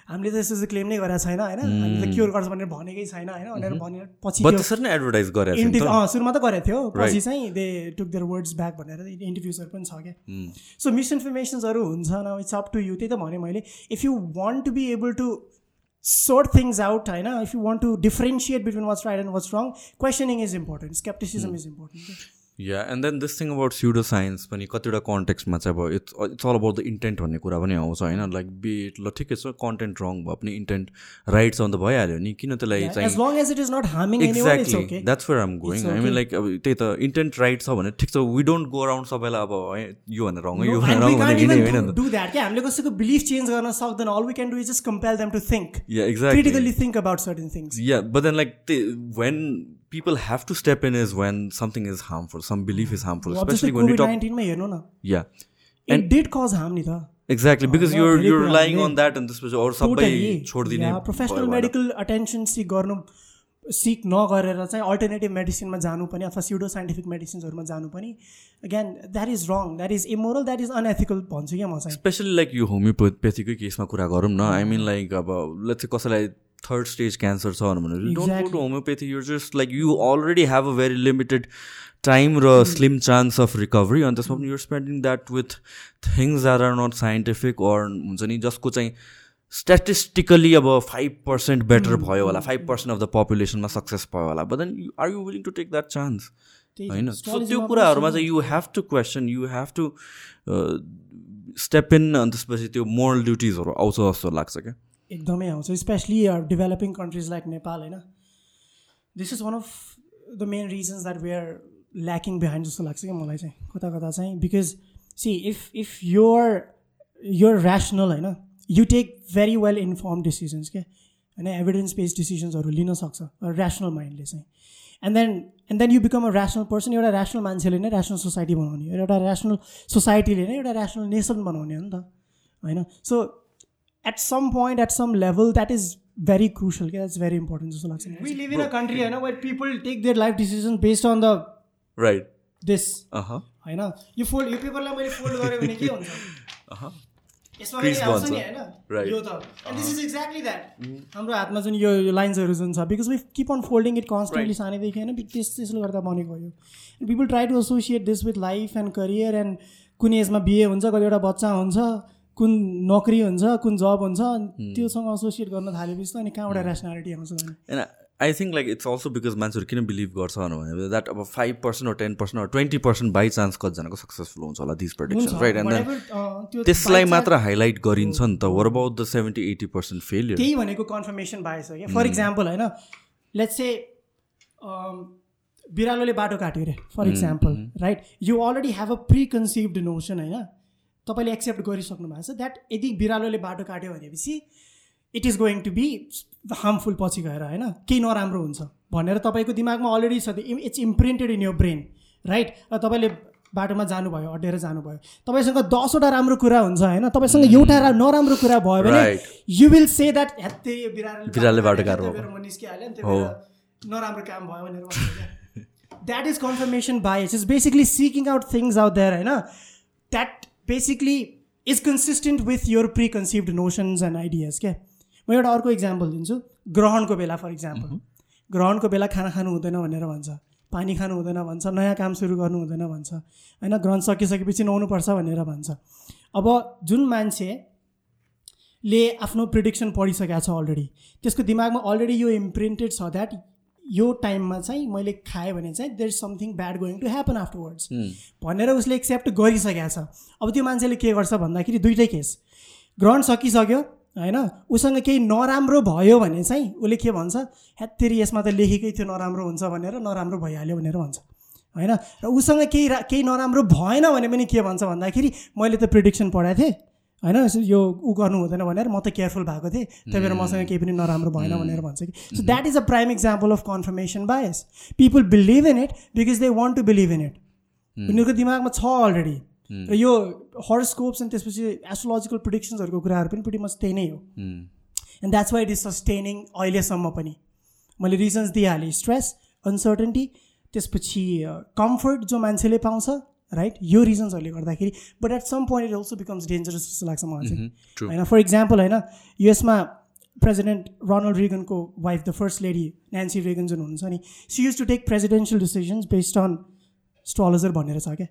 हामीले त यस्तो यस्तो क्लेम नै गरेको छैन होइन? हामीले त क्योर गर्छ भनेर भनेकै छैन होइन? भनेर भनेर पछि एडभर्टाइज नि इन्टरभ्यू अँ सुरुमा त गरेको थियो पछि चाहिँ they took their words back भनेर इन्टरभ्युजहरू पनि छ क्या। सो मिसइन्फर्मेसन्सहरू हुन्छ न इट्स अप टु यु त्यही त भने मैले। If you want to be able to sort things out होइन? If you want to differentiate between what's right and what's wrong questioning is important skepticism is important yeah and then this thing about pseudo science पनि कतिवटा कन्टेक्स्टमा चाहिँ अब it's it's all about the intent भन्ने कुरा पनि आउँछ होइन? लाइक बिट ल ठिकै छ कन्टेन्ट रङ भयो पनि इन्टेन्ट राइट छ त भइहाल्यो नि? किन त्यसलाई चाहिँ exactly that's where I'm going I mean like अब त्यही त इन्टेन्ट राइट छ भने ठिक छ वी डोन्ट गो अराउन्ड सबैलाई अब है यो भनेर रङ यो भनेर रङ होइन? हामीले कसैको बिलिफ चेन्ज गर्न सक्दैन. All we can do is just compel them to think. Yeah exactly critically think about certain things. Yeah, but then like they, when people have to step in is when something is harmful, some belief is harmful, अब जस्तै especially when we COVID talk. नाइन्टिनमा हेर्नु न। Yeah, it did cause harm नि त exactly because yeah, you're धेरै you're कुराहरूले- relying on that and this was or सबै छोडिदिने प्रोफेसनल मेडिकल अटेन्सन सिक गर्नु सिक नगरेर चाहिँ अल्टरनेटिभ मेडिसिनमा जानु पनि अथवा स्युडो साइन्टिफिक मेडिसिन्सहरूमा जानु पनि। Again that is wrong that is immoral that is unethical भन्छु क्या म चाहिँ स्पेसली लाइक यो होमियोपेथीकै केसमा कुरा गरौँ न आई मिन लाइक अब लेट्स कसैलाई थर्ड स्टेज क्यान्सर छ भने don't go. To homeopathy your just like you already have a very limited time र स्लिम चान्स अफ रिकभरी अनि त्यसमा पनि your spending that with things that are not scientific or हुन्छ नि जसको चाहिँ स्ट्याटिस्टिकली अब फाइभ पर्सेन्ट बेटर भयो होला फाइभ पर्सेन्ट अफ द पपुलेसनमा सक्सेस भयो होला। But then are you willing to take that chance होइन? सो त्यो कुराहरूमा चाहिँ you have to question you have to step in अनि त्यसपछि त्यो मोरल ड्युटिजहरू आउँछ जस्तो लाग्छ क्या। एकदमै आउँछ specially developing countries like Nepal होइन? This is one of the main reasons that we are lacking behind जस्तो लाग्छ क्या मलाई चाहिँ कता कता चाहिँ because see if if your your rational होइन? You take very well inform decisions क्या होइन एभिडेन्स बेस्ड डिसिजन्सहरू लिन सक्छ ऱ्यासनल माइन्डले चाहिँ. And then and then you become a rational person एउटा ऱ्यासनल मान्छेले नै ऱ्यासनल सोसाइटी बनाउने एउटा ऱ्यासनल सोसाइटीले नै एउटा ऱ्यासनल नेसन बनाउने हो नि त होइन? So at some point, at some level, that is very crucial. Yeah, that's very important. जस्तो लाग्छ We live in a country, होइन, where people take their life decisions based on the right this. Uh होइन यो fold यो पेपरलाई मैले fold गरेँ भने के हुन्छ यसमा. यो त दिस इज एक्ज्याक्टली द्याट हाम्रो हातमा जुन यो लाइन्सहरू जुन छ because we keep on folding it constantly सानैदेखि होइन त्यस त्यसले गर्दा बनेको यो people try to associate this with life and career and कुन एजमा बिहे हुन्छ कतिवटा बच्चा हुन्छ कुन नोकरी हुन्छ कुन जब हुन्छ त्योसँग एसोसिएट गर्न थालेपछि त अनि कहाँबाट ऱ्यासनालिटी आउँछ and I think like it's also because मान्छेहरू किन बिलिभ गर्छ भने द्याट अब five percent ten percent twenty percent by chance कतिजनाको सक्सेसफुल हुन्छ होला दिस प्रडिक्सन राइट एन्ड त्यसलाई मात्र हाइलाइट गरिन्छ नि त. Were about the seventy eighty percent failure त्यही भनेको कन्फर्मेसन हो क्या? फर इक्जाम्पल होइन लेट्स से बिरालोले बाटो काट्यो अरे for example right you already have a preconceived notion होइन? तपाईँले एक्सेप्ट गरिसक्नु भएको छ द्याट यदि बिरालोले बाटो काट्यो भनेपछि it is going to be harmful पछि गएर होइन? केही नराम्रो हुन्छ भनेर तपाईँको दिमागमा अलरेडी छ it's imprinted in your brain right र तपाईँले बाटोमा जानुभयो अड्डेर जानुभयो तपाईँसँग दसवटा राम्रो कुरा हुन्छ होइन? तपाईँसँग Hmm. एउटा नराम्रो कुरा भयो भने यु विल से द्याट ह्यात्ते बिरालोले बाटो म त्यो नराम्रो काम भयो भनेर that is confirmation bias is basically seeking out things out there होइन? That basically is consistent with your preconceived notions and ideas क्या म एउटा अर्को इक्जाम्पल दिन्छु. ग्रहणको बेला फर इक्जाम्पल ग्रहणको बेला खाना खानु हुँदैन भनेर भन्छ. पानी खानु हुँदैन भन्छ. नयाँ काम सुरु गर्नु हुँदैन भन्छ. होइन ग्रहण सकिसकेपछि नुहाउनुपर्छ भनेर भन्छ. अब जुन मान्छेले आफ्नो प्रिडिक्सन पढिसकेको छ अलरेडी त्यसको दिमागमा अलरेडी यो इम्प्रिन्टेड छ द्याट यो टाइममा चाहिँ मैले खाएँ भने चाहिँ there is something bad going to happen afterwards भनेर उसले एक्सेप्ट गरिसकेको छ। अब त्यो मान्छेले के गर्छ भन्दाखेरि दुइटै केस। ग्रहण सकिसक्यो होइन? उसँग केही नराम्रो भयो भने चाहिँ उसले के भन्छ? ह्यात्तेरी यसमा त लेखेकै थियो नराम्रो हुन्छ भनेर नराम्रो भइहाल्यो भनेर भन्छ। होइन? र उसँग केही केही नराम्रो भएन भने पनि के भन्छ भन्दाखेरि मैले त प्रिडिक्सन पढाएको थिएँ। होइन? यो ऊ गर्नु हुँदैन भनेर म त केयरफुल भएको थिएँ। त्यही भएर मसँग केही पनि नराम्रो भएन भनेर भन्छ कि। So that is a prime example of confirmation bias people believe in it because they want to believe in it उनीहरूको दिमागमा छ अलरेडी र यो हर्सकोप्स अनि त्यसपछि एस्ट्रोलोजिकल प्रिडिक्सन्सहरूको कुराहरू पनि pretty much त्यही नै हो। And that's why it is sustaining अहिलेसम्म पनि। मैले रिजन्स दिइहालेँ। स्ट्रेस अनसर्टेन्टी त्यसपछि कम्फर्ट जो मान्छेले पाउँछ राइट यो रिजन्सहरूले गर्दाखेरि but at some point it also becomes dangerous जस्तो लाग्छ मलाई चाहिँ. होइन फर इक्जाम्पल होइन युएसमा president Ronald रिगनको wife the first lady Nancy Reagan जुन हुनुहुन्छ नि she used to take presidential decisions based on astrologer भनेर छ क्या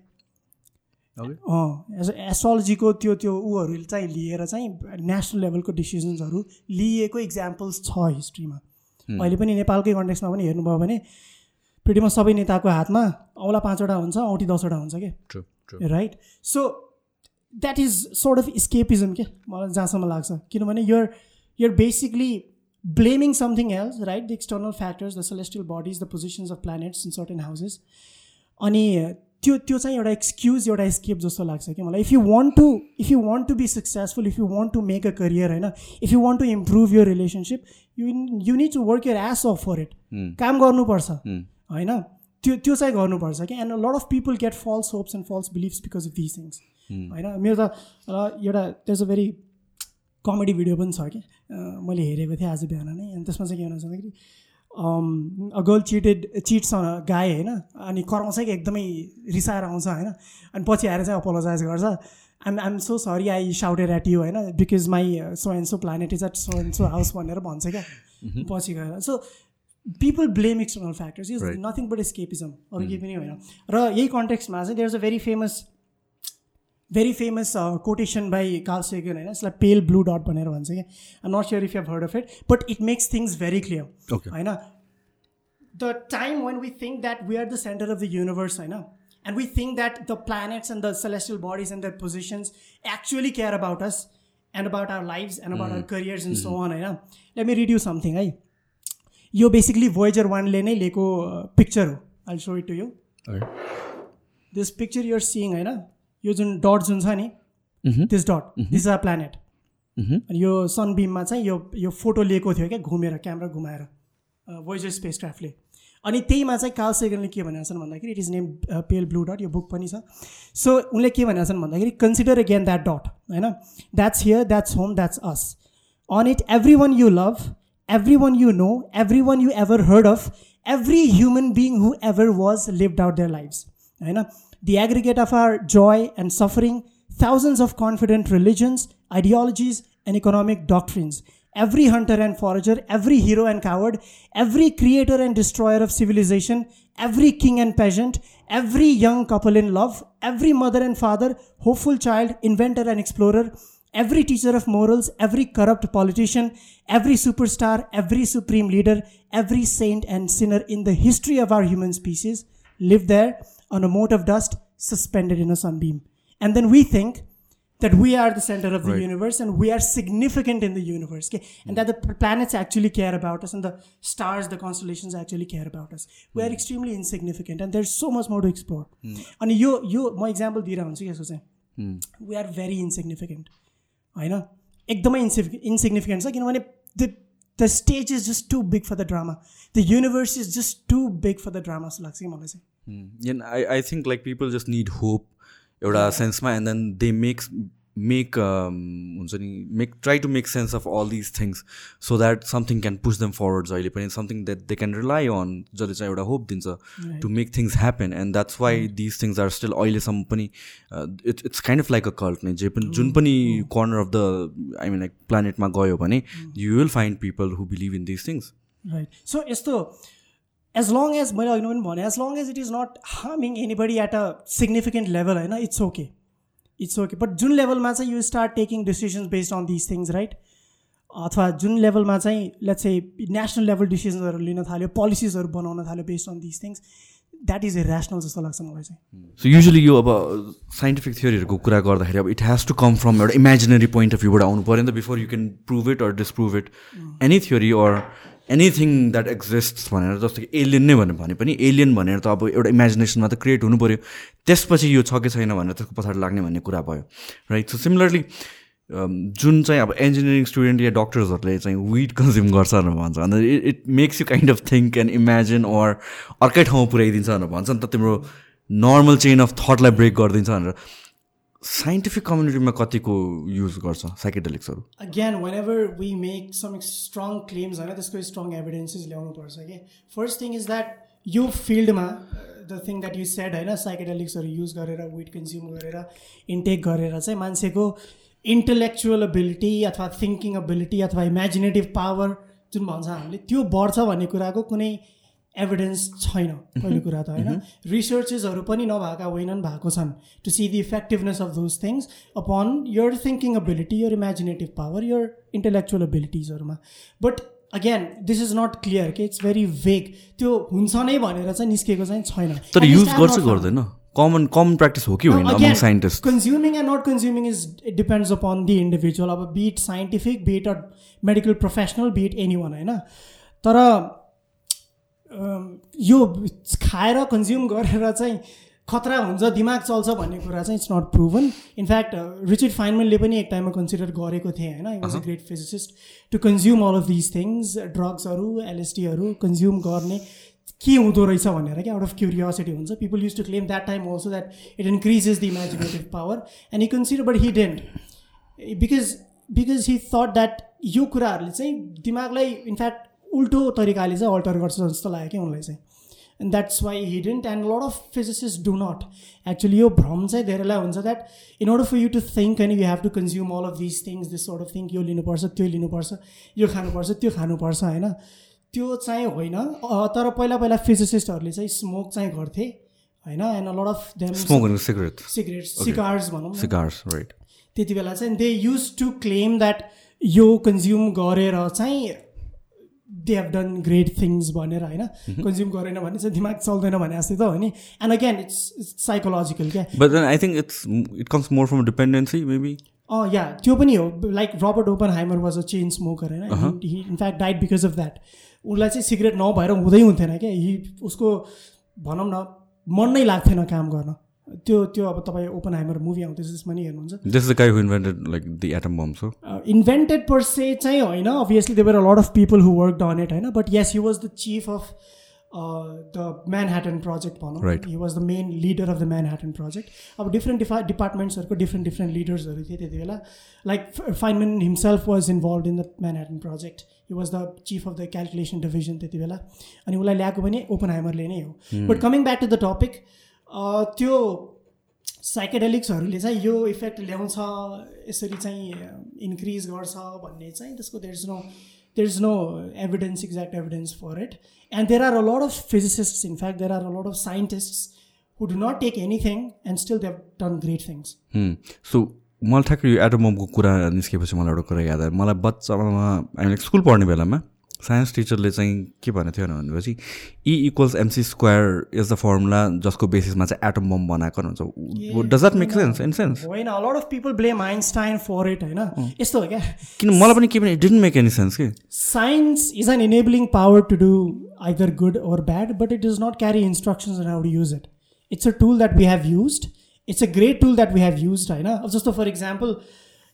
एस्ट्रोलोजीको त्यो त्यो ऊहरू चाहिँ लिएर चाहिँ नेसनल लेभलको डिसिजन्सहरू लिएको इक्जाम्पल्स छ हिस्ट्रीमा अहिले पनि नेपालकै कन्टेक्समा पनि हेर्नुभयो भने प्रिटिमा सबै नेताको हातमा औला पाँचवटा हुन्छ औँठी दसवटा हुन्छ क्या right so that is sort of escapism के? मलाई जहाँसम्म लाग्छ। किनभने you're you're basically blaming something else right the external factors the celestial bodies the positions of planets in certain houses अनि त्यो त्यो चाहिँ एउटा एक्सक्युज एउटा स्केप जस्तो लाग्छ कि? मलाई if you want to if you want to be successful if you want to make a career होइन? If you want to improve your relationship you you need to work your ass off for it काम गर्नुपर्छ। होइन? त्यो त्यो चाहिँ गर्नुपर्छ कि and lot of people get false hopes and false beliefs because of this things होइन? मेरो त र एउटा त्यस अ भेरी कमेडी भिडियो पनि छ कि मैले हेरेको थिएँ आज बिहान नै। अनि त्यसमा चाहिँ के भन्छ भन्दाखेरि अ गर्ल चिटेड चिट्स गाए होइन? अनि कराउँछ कि एकदमै रिसाएर आउँछ होइन? अनि पछि आएर चाहिँ अपोलोजाइज गर्छ। I'm I'm so sorry I shouted at you होइन? Because my so and so planet is at so and so house भनेर भन्छ क्या। (laughs) पछि गएर। So people blame external factors is Right. Nothing but escapism अरू केही पनि होइन र यही कन्टेक्स्टमा चाहिँ there is a very famous very famous quotation by Carl Sagan होइन यसलाई पेल ब्लू डट भनेर भन्छ कि I not sure if you heard of it but it makes things very clear okay होइन the time when we think that we are the centre of the universe होइन and we think that the planets and the celestial bodies and the positions actually care about us and about our lives and about our careers and so on होइन let me read you something है यो basically voyager वानले नै लिएको picture हो. I show it to you this picture you're seeing होइन यो जुन डट जुन छ नि this dot this are planet अनि यो सनबिममा चाहिँ यो यो फोटो लिएको थियो क्या घुमेर क्यामेरा घुमाएर voyager स्पेस क्राफ्टले अनि त्यहीमा चाहिँ कार्ल सेगनले के भनेको छन् भन्दाखेरि it is name pale blue dot यो बुक पनि छ। सो उनले के भनेको छन् भन्दाखेरि कन्सिडर अगेन द्याट डट होइन that's here that's home that's us on it everyone you love everyone you know everyone you ever heard of every human being who ever was lived out their lives. You know the aggregate of our joy and suffering thousands of confident religions ideologies and economic doctrines. Every hunter and forager every hero and coward every creator and destroyer of civilization every king and peasant every young couple in love every mother and father hopeful child inventor and explorer every teacher of morals, every corrupt politician, every superstar, every supreme leader, every saint and sinner in the history of our human species lived there on a mote of dust suspended in a sunbeam. And then we think that we are the center of the right. universe and we are significant in the universe okay? and that the planets actually care about us and the stars the constellations actually care about us we are hmm. extremely insignificant and there's so much more to explore mm. and you you my example dira hunchu hmm. we are very insignificant होइन? एकदमै इन्सिफि insignificant छ किनभने the the stage is just too big for the drama the universe is just too big for the drama जस्तो लाग्छ कि मलाई चाहिँ? I I think like people just need hope एउटा सेन्समा and then they make make हुन्छ नि make try to make sense of all these things so that something can push them forward जहिले पनि something that they can rely on जसले चाहिँ एउटा hope दिन्छ to make things happen and that's why these things are still अहिलेसम्म पनि it's it's kind of like a cult नै जे पनि जुन पनि corner of the I mean like प्लानेटमा गयो भने you will find people who believe in these things right so यस्तो एज लङ एज मैले अघि पनि भने as long as it is not harming anybody at a significant level होइन it's okay it's okay but जुन लेभलमा चाहिँ you start taking decisions based on this things right अथवा जुन लेभलमा चाहिँ लेट्स चाहिँ नेसनल लेभल डिसिजन्सहरू लिन थाल्यो पोलिसिजहरू बनाउन थाल्यो based on this things that is irrational जस्तो लाग्छ मलाई चाहिँ। सो युजली यो अब साइन्टिफिक थियोरीहरूको कुरा गर्दाखेरि अब it has to come from एउटा इमेजिनरी पोइन्ट अफ भ्यूबाट आउनु पऱ्यो नि त before you can prove it or disprove it any theory or anything that exist भनेर जस्तो कि एलियन नै भन्यो भने पनि एलियन भनेर त अब एउटा इमेजिनेसनमा त क्रिएट हुनु पऱ्यो त्यसपछि यो छ कि छैन भनेर त्यसको पछाडि लाग्ने भन्ने कुरा भयो। राइट सो सिमिलरली जुन चाहिँ अब इन्जिनियरिङ स्टुडेन्ट या डक्टर्सहरूले चाहिँ विड कन्ज्युम गर्छ भनेर भन्छ। अन्त it it makes you kind of think and imagine or अर्कै ठाउँमा पुऱ्याइदिन्छ भनेर भन्छ। नि त तिम्रो नर्मल चेन अफ थटलाई ब्रेक गरिदिन्छ भनेर। साइन्टिफिक कम्युनिटीमा कतिको युज गर्छ साइकेडेलिक्सहरू again whenever we make some strong claims होइन त्यसको स्ट्रङ एभिडेन्सेस ल्याउनु पर्छ कि फर्स्ट थिङ इज द्याट यो फिल्डमा the thing that you said होइन साइकेडेलिक्सहरू युज गरेर विट कन्ज्युम गरेर इन्टेक गरेर चाहिँ मान्छेको इन्टेलेक्चुअल एबिलिटी अथवा थिङ्किङ एबिलिटी अथवा इमेजिनेटिभ पावर जुन भन्छ हामीले त्यो बढ्छ भन्ने कुराको कुनै एभिडेन्स छैन पहिलो कुरा त होइन। रिसर्चेसहरू पनि नभएका होइनन् भएको छन् to see the effectiveness of those things upon your thinking ability your imaginative power your intellectual एबिलिटिजहरूमा but again this is not clear कि इट्स भेरी भेग त्यो हुन्छ नै भनेर चाहिँ निस्केको चाहिँ छैन। तर युज गर्छ गर्दैन। कमन कमन प्र्याक्टिस हो कि होइन scientist consuming and not consuming is depends upon the individual अब be it scientific be it a medical professional be it anyone होइन? तर यो खाएर कन्ज्युम गरेर चाहिँ खतरा हुन्छ दिमाग चल्छ भन्ने कुरा चाहिँ it's not proven in fact Richard फाइनमेनले पनि एक टाइममा कन्सिडर गरेको थिएँ होइन? Was a great physicist to consume all of these things ड्रग्सहरू एलएसटीहरू कन्ज्युम गर्ने के हुँदो रहेछ भनेर क्या? आउट अफ क्युरियोसिटी हुन्छ। People used to claim that time also that it increases the imaginative power and you consider but he didn't because because he thought that यो कुराहरूले चाहिँ दिमागलाई इनफ्याक्ट उल्टो तरिकाले चाहिँ अल्टर गर्छ जस्तो लाग्यो कि उनलाई चाहिँ। And that's why he didn't and lot of physicist do not actually यो भ्रम चाहिँ धेरैलाई हुन्छ that in order for you to think and you have to consume all of this things this sort of think यो लिनुपर्छ त्यो लिनुपर्छ यो खानुपर्छ त्यो खानुपर्छ होइन? त्यो चाहिँ होइन। तर पहिला पहिला फिजिसिस्टहरूले चाहिँ स्मोक चाहिँ गर्थे होइन? And lot of them cigarette cigarette cigars भनौँ न। सिगार्स राइट त्यति बेला चाहिँ they used to claim that यो कन्ज्युम गरेर चाहिँ they have done great things भनेर होइन? कन्ज्युम गरेन भने चाहिँ दिमाग चल्दैन भने जस्तै त हो नि? एन्ड अगेन इट्स साइकोलोजिकल क्या? But I think it's it comes more from dependency maybe अँ या त्यो पनि हो. Like Robert Oppenheimer was a chain smoker होइन in fact died because of that उसलाई चाहिँ सिगरेट नभएर हुँदै हुन्थेन क्या? हि उसको भनौँ न मन नै लाग्थेन काम गर्न। त्यो त्यो अब तपाईँ ओपन हाइमर मुभी आउँदैछ त्यसमा नि हेर्नुहुन्छ। This the guy who invented like the atom bomb so invented per se चाहिँ होइन obviously there were a lot of people who work on it होइन? But yes he was the chief of the Manhattan project भनौँ Right. He was the main leader of the Manhattan project अब different डिफा डिपार्टमेन्ट्सहरूको different different लिडर्सहरू थिए त्यति बेला। Like Feynman himself was involve in the Manhattan project he was the chief of the calculation division त्यति बेला। अनि उसलाई ल्याएको पनि ओपन हाइमरले नै हो। But coming back to the topic त्यो साइकेडेलिक्सहरूले चाहिँ यो इफेक्ट ल्याउँछ यसरी चाहिँ इन्क्रिज गर्छ भन्ने चाहिँ त्यसको there is no there is no evidence exact evidence for it and there are a lot of physicist in fact there are a lot of scientists who do not take anything and still they've done great things so मलाई ठ्याक्कै यो atom बमको कुरा निस्केपछि मलाई एउटा कुरा याद आयो मलाई बच्चामा हामीले स्कुल पढ्ने बेलामा साइन्स टिचरले चाहिँ के भनेको थियो भनेपछि E equals MC square is the formula जसको बेसिसमा चाहिँ एटम बम बनाएको हुन्छ। Does that make sense in sense होइन lot of people blame Einstein for it होइन? यस्तो हो क्या? किन मलाई पनि के पनि डिन्ट मेक एनी सेन्स कि? Science is an enabling power to do either good or bad, but it does not carry instructions on how to use it. It's a tool that we have used. It's a great tool that we have used होइन? अब जस्तो for example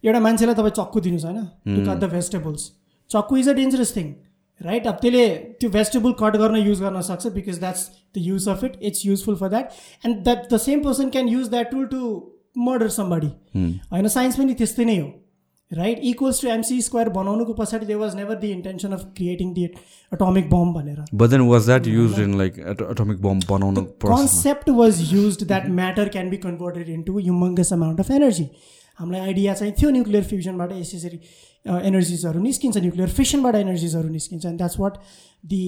एउटा मान्छेलाई तपाईँ चक्कु दिनुहोस् होइन? To cut the vegetables चक्कु is a dangerous thing right अब त्यसले त्यो भेजिटेबल कट गर्न युज गर्न सक्छ because that's the use of it it's useful for that and that the same person can use that tool to murder somebody होइन science पनि त्यस्तै नै हो. Right equals to MC square बनाउनुको पछाडि they was never the intention of creating the atomic bomb भनेर। But then was that use in like atomic bomb बनाउनु concept was use that matter can be converted into humongous amount of energy हामीलाई idea चाहिँ थियो nuclear फ्युजनबाट यसरी एनर्जिजहरू निस्किन्छ nuclear फिसनबाट एनर्जिजहरू निस्किन्छ and that's what the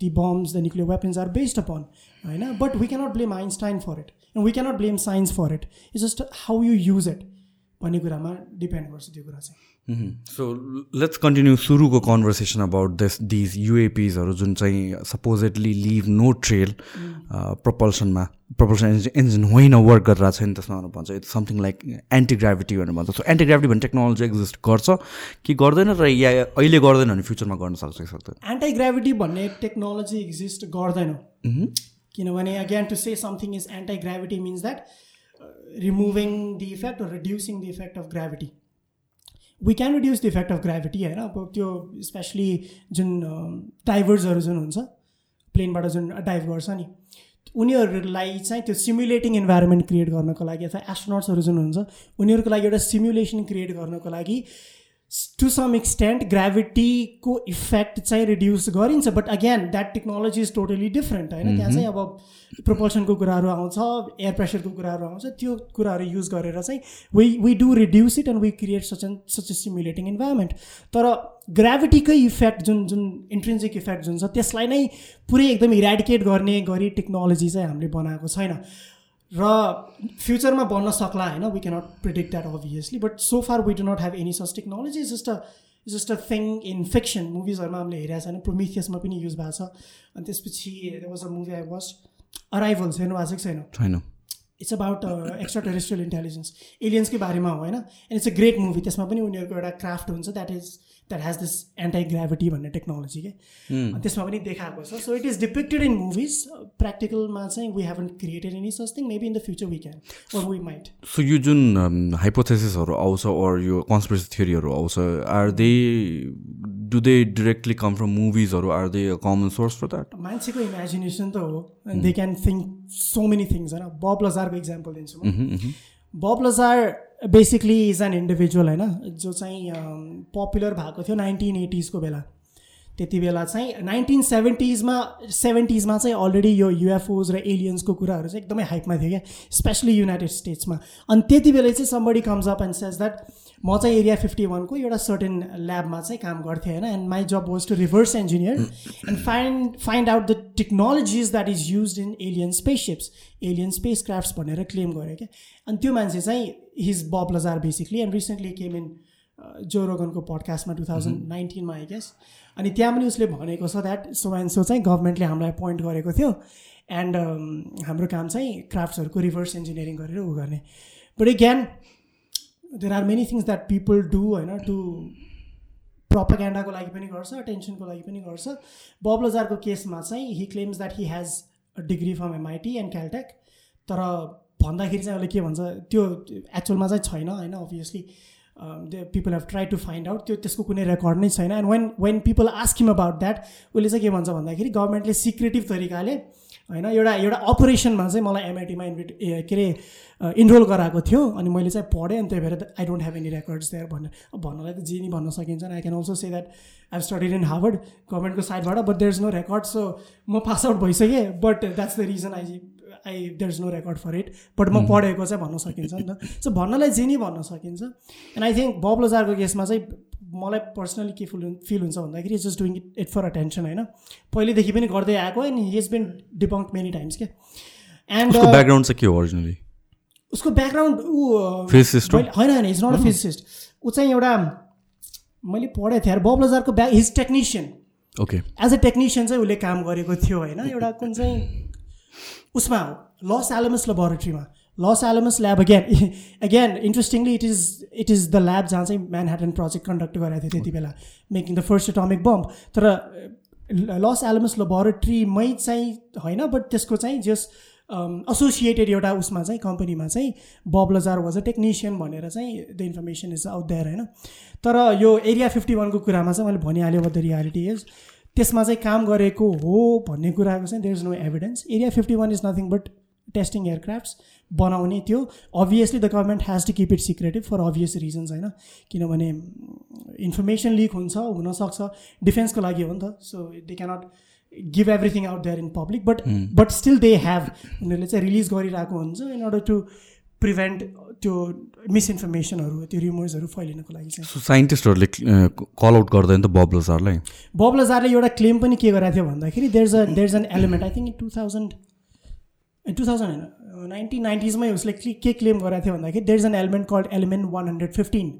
the bombs the nuclear weapons are based upon होइन? But we cannot blame Einstein for it and we cannot blame science for it it's just how you use it भन्ने कुरामा depend गर्छ त्यो कुरा चाहिँ। So let's continue सुरुको conversation about this these युएपिजहरू जुन चाहिँ सपोजेडली लिभ नो ट्रेल प्रपल्सनमा प्रपल्सन इन्जिन इन्जिन होइन वर्क गरिरहेको छ नि त्यसमा भनेर भन्छ it's something like anti gravity भनेर भन्छ सो एन्टी ग्राभिटी भन्ने टेक्नोलोजी एक्जिस्ट गर्छ कि गर्दैन र या अहिले गर्दैन भने फ्युचरमा गर्न सक्छ कि सक्दैन? एन्टी ग्राभिटी भन्ने टेक्नोलोजी एक्जिस्ट गर्दैन। किनभने again to say something is anti gravity means that removing the effect reducing the effect of gravity we can reduce the effect of gravity होइन अब त्यो स्पेसली जुन डाइभर्सहरू जुन हुन्छ प्लेनबाट जुन डाइभ गर्छ नि उनीहरूलाई चाहिँ त्यो सिमुलेटिङ इन्भाइरोमेन्ट क्रिएट गर्नको लागि अथवा एस्ट्रोनट्सहरू जुन हुन्छ उनीहरूको लागि एउटा सिमुलेसन क्रिएट गर्नको लागि टु सम एक्सटेन्ट ग्राभिटीको इफेक्ट चाहिँ रिड्युस गरिन्छ but again that technology is totally different होइन त्यहाँ चाहिँ अब प्रपोल्सनको कुराहरू आउँछ एयर प्रेसरको कुराहरू आउँछ त्यो कुराहरू युज गरेर चाहिँ we we do reduce it and we create such an such a simulating environment तर ग्राभिटीकै इफेक्ट जुन जुन इन्ट्रेन्सिक इफेक्ट जुन छ त्यसलाई नै पुरै एकदम इरेडिकेट गर्ने गरी टेक्नोलोजी चाहिँ हामीले बनाएको छैन र फ्युचरमा बन्न सक्ला होइन we cannot predict that obviously but so far we do not have any such technology just a just a thing in fiction मुभिजहरूमा हामीले हेरेको छैन। प्रोमिथियसमा पनि युज भएको छ। अनि त्यसपछि was a movie I watch Arrivals हेर्नु भएको छैन? छैन। It's about extra terrestrial intelligence एलियन्सकै बारेमा हो होइन? And it's a great movie त्यसमा पनि उनीहरूको एउटा क्राफ्ट हुन्छ। That is that has this anti gravity भन्ने टेक्नोलोजी के त्यसमा पनि देखाएको छ। So it is depicted in movies प्र्याक्टिकलमा चाहिँ we haven't created any such thing maybe in the future we can or we might so यो जुन हाइपोथेसिसहरू आउँछ अर यो कन्सपिरेसी थियोरीहरू आउँछ are they do they directly come from मुभिजहरू are they common source for that मान्छेको imagination त हो। They can think so many things होइन बब लजारको इक्जाम्पल दिन्छु Bob Lazar basically is an individual होइन जो चाहिँ पपुलर भएको थियो नाइन्टिन एटिजको बेला त्यति बेला चाहिँ नाइन्टिन सेभेन्टिजमा सेभेन्टिजमा चाहिँ अलरेडी यो युएफओज र एलियन्सको कुराहरू चाहिँ एकदमै हाइपमा थियो क्या स्पेसली युनाइटेड स्टेट्समा अनि त्यति बेला चाहिँ somebody comes up and says that म चाहिँ एरिया फिफ्टी वानको एउटा सर्टेन ल्याबमा चाहिँ काम गर्थेँ होइन and my job was to reverse engineer and find find out the technologies that is use in alien spaceships alien space crafts भनेर claim गऱ्यो क्या अनि त्यो मान्छे चाहिँ his Bob Lazar basically and recently came in Joe रोगनको पडकास्टमा two thousand नाइन्टिनमा I guess अनि त्यहाँ पनि उसले भनेको छ द्याट सो एन्ड सो चाहिँ गभर्मेन्टले हामीलाई पोइन्ट गरेको थियो. एन्ड हाम्रो काम चाहिँ क्राफ्ट्सहरूको रिभर्स इन्जिनियरिङ गरेर ऊ गर्ने. बट ज्ञान there are many things that people do होइन टु प्रपग्यान्डाको लागि पनि गर्छ अटेन्सनको लागि पनि गर्छ. बब लजारको केसमा चाहिँ he claims that he has a degree from MIT and Caltech तर भन्दाखेरि चाहिँ उसले के भन्छ त्यो एक्चुअलमा चाहिँ छैन होइन obviously people have try to find out त्यो त्यसको कुनै रेकर्ड नै छैन. And when when people ask him about that उसले चाहिँ के भन्छ भन्दाखेरि गभर्मेन्टले सिक्रेटिभ तरिकाले होइन एउटा एउटा अपरेसनमा चाहिँ मलाई एमआइटीमा इन्भिट के अरे इनरोल गराएको थियो अनि मैले चाहिँ पढेँ अनि त्यही भएर I don't have any records there भनेर भन्नलाई त जे नि भन्न सकिन्छ I can also say that I studied in Harvard गभर्मेन्टको साइडबाट but there is no record so म पास आउट भइसकेँ but that's the reason I I there is no record for it but म पढेको चाहिँ भन्न सकिन्छ नि त सो भन्नलाई जे नि भन्न सकिन्छ। एन्ड आई थिङ्क बब लजारको केसमा चाहिँ मलाई पर्सनली के फिल फिल हुन्छ भन्दाखेरि just doing it it for attention होइन? पहिलेदेखि पनि गर्दै आएको and he has been debunk many times क्या एन्ड ब्याकग्राउन्ड चाहिँ के हो ओरिजिनली उसको ब्याकग्राउन्ड ऊ? मैले- होइन होइन इज नट अ फिजिसिस्ट ऊ चाहिँ एउटा मैले पढेको थिएँ यार Bob लजारको back his technician okay as a technician चाहिँ उसले काम गरेको थियो होइन? एउटा कुन चाहिँ उसमा Los Alamos लेबोरेटरीमा Los Alamos lab again again interestingly it is it is the lab जहाँ चाहिँ म्यानह्याटन प्रोजेक्ट कन्डक्ट गरेको थियो त्यति बेला मेकिङ द फर्स्ट एटोमिक बम्ब तर लस एलमस लेबोरेटरीमै चाहिँ होइन बट त्यसको चाहिँ जस एसोसिएटेड एउटा उसमा चाहिँ कम्पनीमा चाहिँ बब लजार वाज अ टेक्निसियन भनेर चाहिँ the information is out there होइन। तर यो एरिया फिफ्टी वानको कुरामा चाहिँ मैले भनिहालेँ the रियालिटी इज त्यसमा चाहिँ काम गरेको हो भन्ने कुराको चाहिँ there is no evidence Area fifty one is nothing but testing aircrafts बनाउने त्यो. Obviously the government has to keep it secretive for obvious reasons होइन? किनभने इन्फर्मेसन लिक हुन्छ हुनसक्छ डिफेन्सको लागि हो नि त। So they cannot give everything out there in public but but still they have उनीहरूले चाहिँ रिलिज गरिरहेको हुन्छ इन अर्डर टु प्रिभेन्ट त्यो मिसइन्फर्मेसनहरू त्यो रिमर्सहरू फैलिनको लागि चाहिँ। साइन्टिस्टहरूले कल आउट गर्दैन त बब लजारलाई बब लजारले एउटा क्लेम पनि के गरेको थियो भन्दाखेरि there is a there is an element I think two thousand two thousand होइन नाइन्टिन नाइन्टिजमै उसले के क्लेम गरेको थियो भन्दाखेरि there is an element called element one hundred fifteen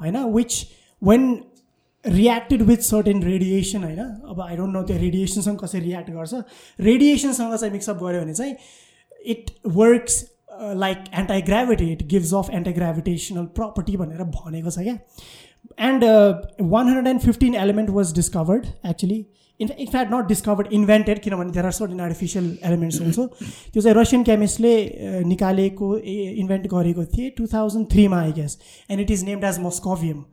होइन which when reacted with certain radiation होइन अब आई डोन्ट नो त्यो रेडिएसनसँग कसरी रियाक्ट गर्छ रेडिएसनसँग चाहिँ मिक्सअप गऱ्यो भने चाहिँ it works like anti gravity it gives off anti gravitational property भनेर भनेको छ क्या? And one hundred and fifteen element was discovered actually in in fact not discovered invented किनभने there are certain artificial elements also त्यो चाहिँ Russian केमिस्टले निकालेको invent गरेको थिए two thousand थ्रीमा I guess and it is named as moscovium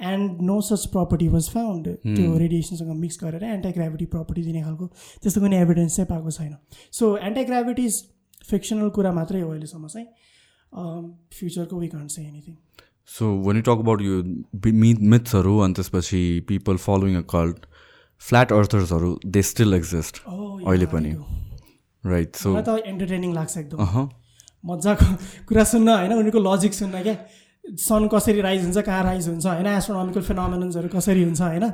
and no such property was found त्यो रेडिएसनसँग mix गरेर एन्टी ग्राभिटी प्रपर्टी दिने खालको त्यस्तो कुनै एभिडेन्स चाहिँ पाएको छैन। So anti gravity is fictional कुरा मात्रै हो अहिलेसम्म चाहिँ। फ्युचरको we can't say anything so one you talk about यो मिथ मिथ्सहरू अनि त्यसपछि people following a cult flat अर्थर्सहरू they still exist अहिले पनि। राइट सो त एन्टरटेनिङ लाग्छ एकदम। अह मजाको कुरा सुन्न होइन? उनीहरूको लजिक सुन्न क्या? सन कसरी राइज हुन्छ कहाँ राइज हुन्छ होइन? एस्ट्रोनोमिकल फिनोमिनन्सहरू कसरी हुन्छ होइन?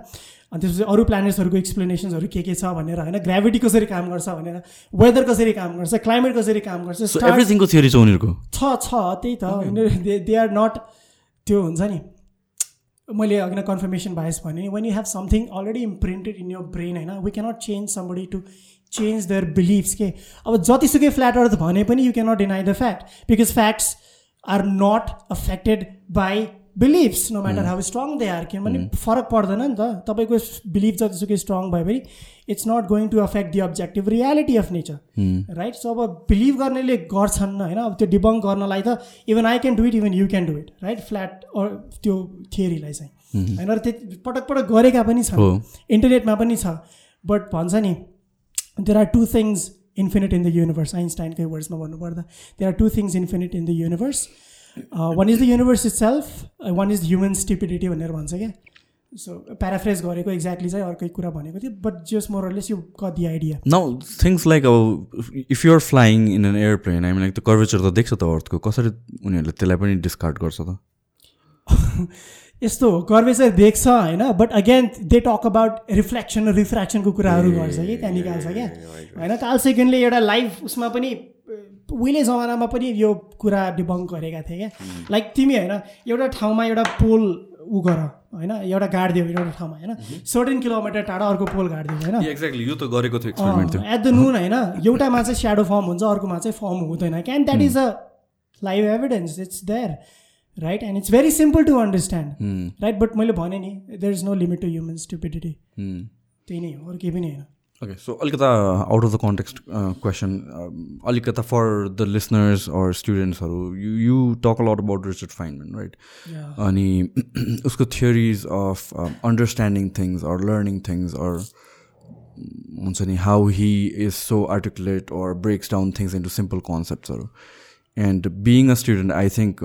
अनि त्यसपछि अरू प्लानेट्सहरूको एक्सप्लेनेसन्सहरू के के छ भनेर होइन? ग्राभिटी कसरी काम गर्छ भनेर वेदर कसरी काम गर्छ क्लाइमेट कसरी काम गर्छ एभ्रिथिङको थियोरी छ उनीहरूको? छ छ त्यही त। उनीहरू दे आर नट त्यो हुन्छ नि। मैले अघि नै कन्फर्मेसन बायस भने when you have something already imprinted in your brain होइन? We cannot change somebody to change their beliefs के अब जतिसुकै फ्ल्याट अर्थ भने पनि you cannot deny the fact because facts are not affected by beliefs no matter how strong they are किनभने फरक पर्दैन नि त तपाईँको बिलिभ जतिसुकै स्ट्रङ भयो भने it's not going to affect the objective reality of nature right so अब बिलिभ गर्नेले गर्छन् होइन अब त्यो डिबङ्क गर्नलाई त even I can do it even you can do it right flat त्यो थियोरीलाई चाहिँ होइन र त्यो पटक पटक गरेका पनि छन् इन्टरनेटमा पनि छ बट भन्छ नि there are two things infinite in the universe आइन्स्टाइनकै वर्ड्समा भन्नुपर्दा there are two things infinite in the universe one is the universe is self one is human stupidity भनेर भन्छ क्या। सो प्याराफ्रेज गरेको एक्ज्याक्टली चाहिँ अर्कै कुरा भनेको थियो but just more or less you got the idea and things like अब if you're flying in an airplane हामी लाइक त कर्भेचर त देख्छ त अर्थको कसरी उनीहरूले त्यसलाई पनि डिस्कार्ड गर्छ त? (laughs) यस्तो हो कर्वेचर देख्छ होइन? But again they talk about reflection र रिफ्रेक्सनको कुराहरू गर्छ कि त्यहाँ निकाल्छ क्या? होइन काल सेकेन्डले एउटा लाइभ उसमा पनि उहिले जमानामा पनि यो कुरा डिबङ्क गरेका थिए क्या। लाइक तिमी होइन एउटा ठाउँमा एउटा पोल उ गर होइन? एउटा गाडिदियो एउटा ठाउँमा होइन? सर्टेन किलोमिटर टाढा अर्को पोल गाडिदियो होइन? एक्ज्याक्टली यो त गरेको थियो एट द नुन होइन? एउटामा चाहिँ स्याडो फर्म हुन्छ अर्कोमा चाहिँ फर्म हुँदैन can that is a live evidence it's there right and it's very simple to understand right but मैले भने नि there is no limit to human stupidity त्यही नै हो अरू केही पनि होइन ओके सो अलिकता out of the context question अलिकता for the listeners or स्टुडेन्ट्सहरू you you talk lot about Richard Feynman right अनि उसको theories of understanding things or learning things or हुन्छ नि how he is so articulate or breaks down things into simple कन्सेप्ट्सहरू and being a student I think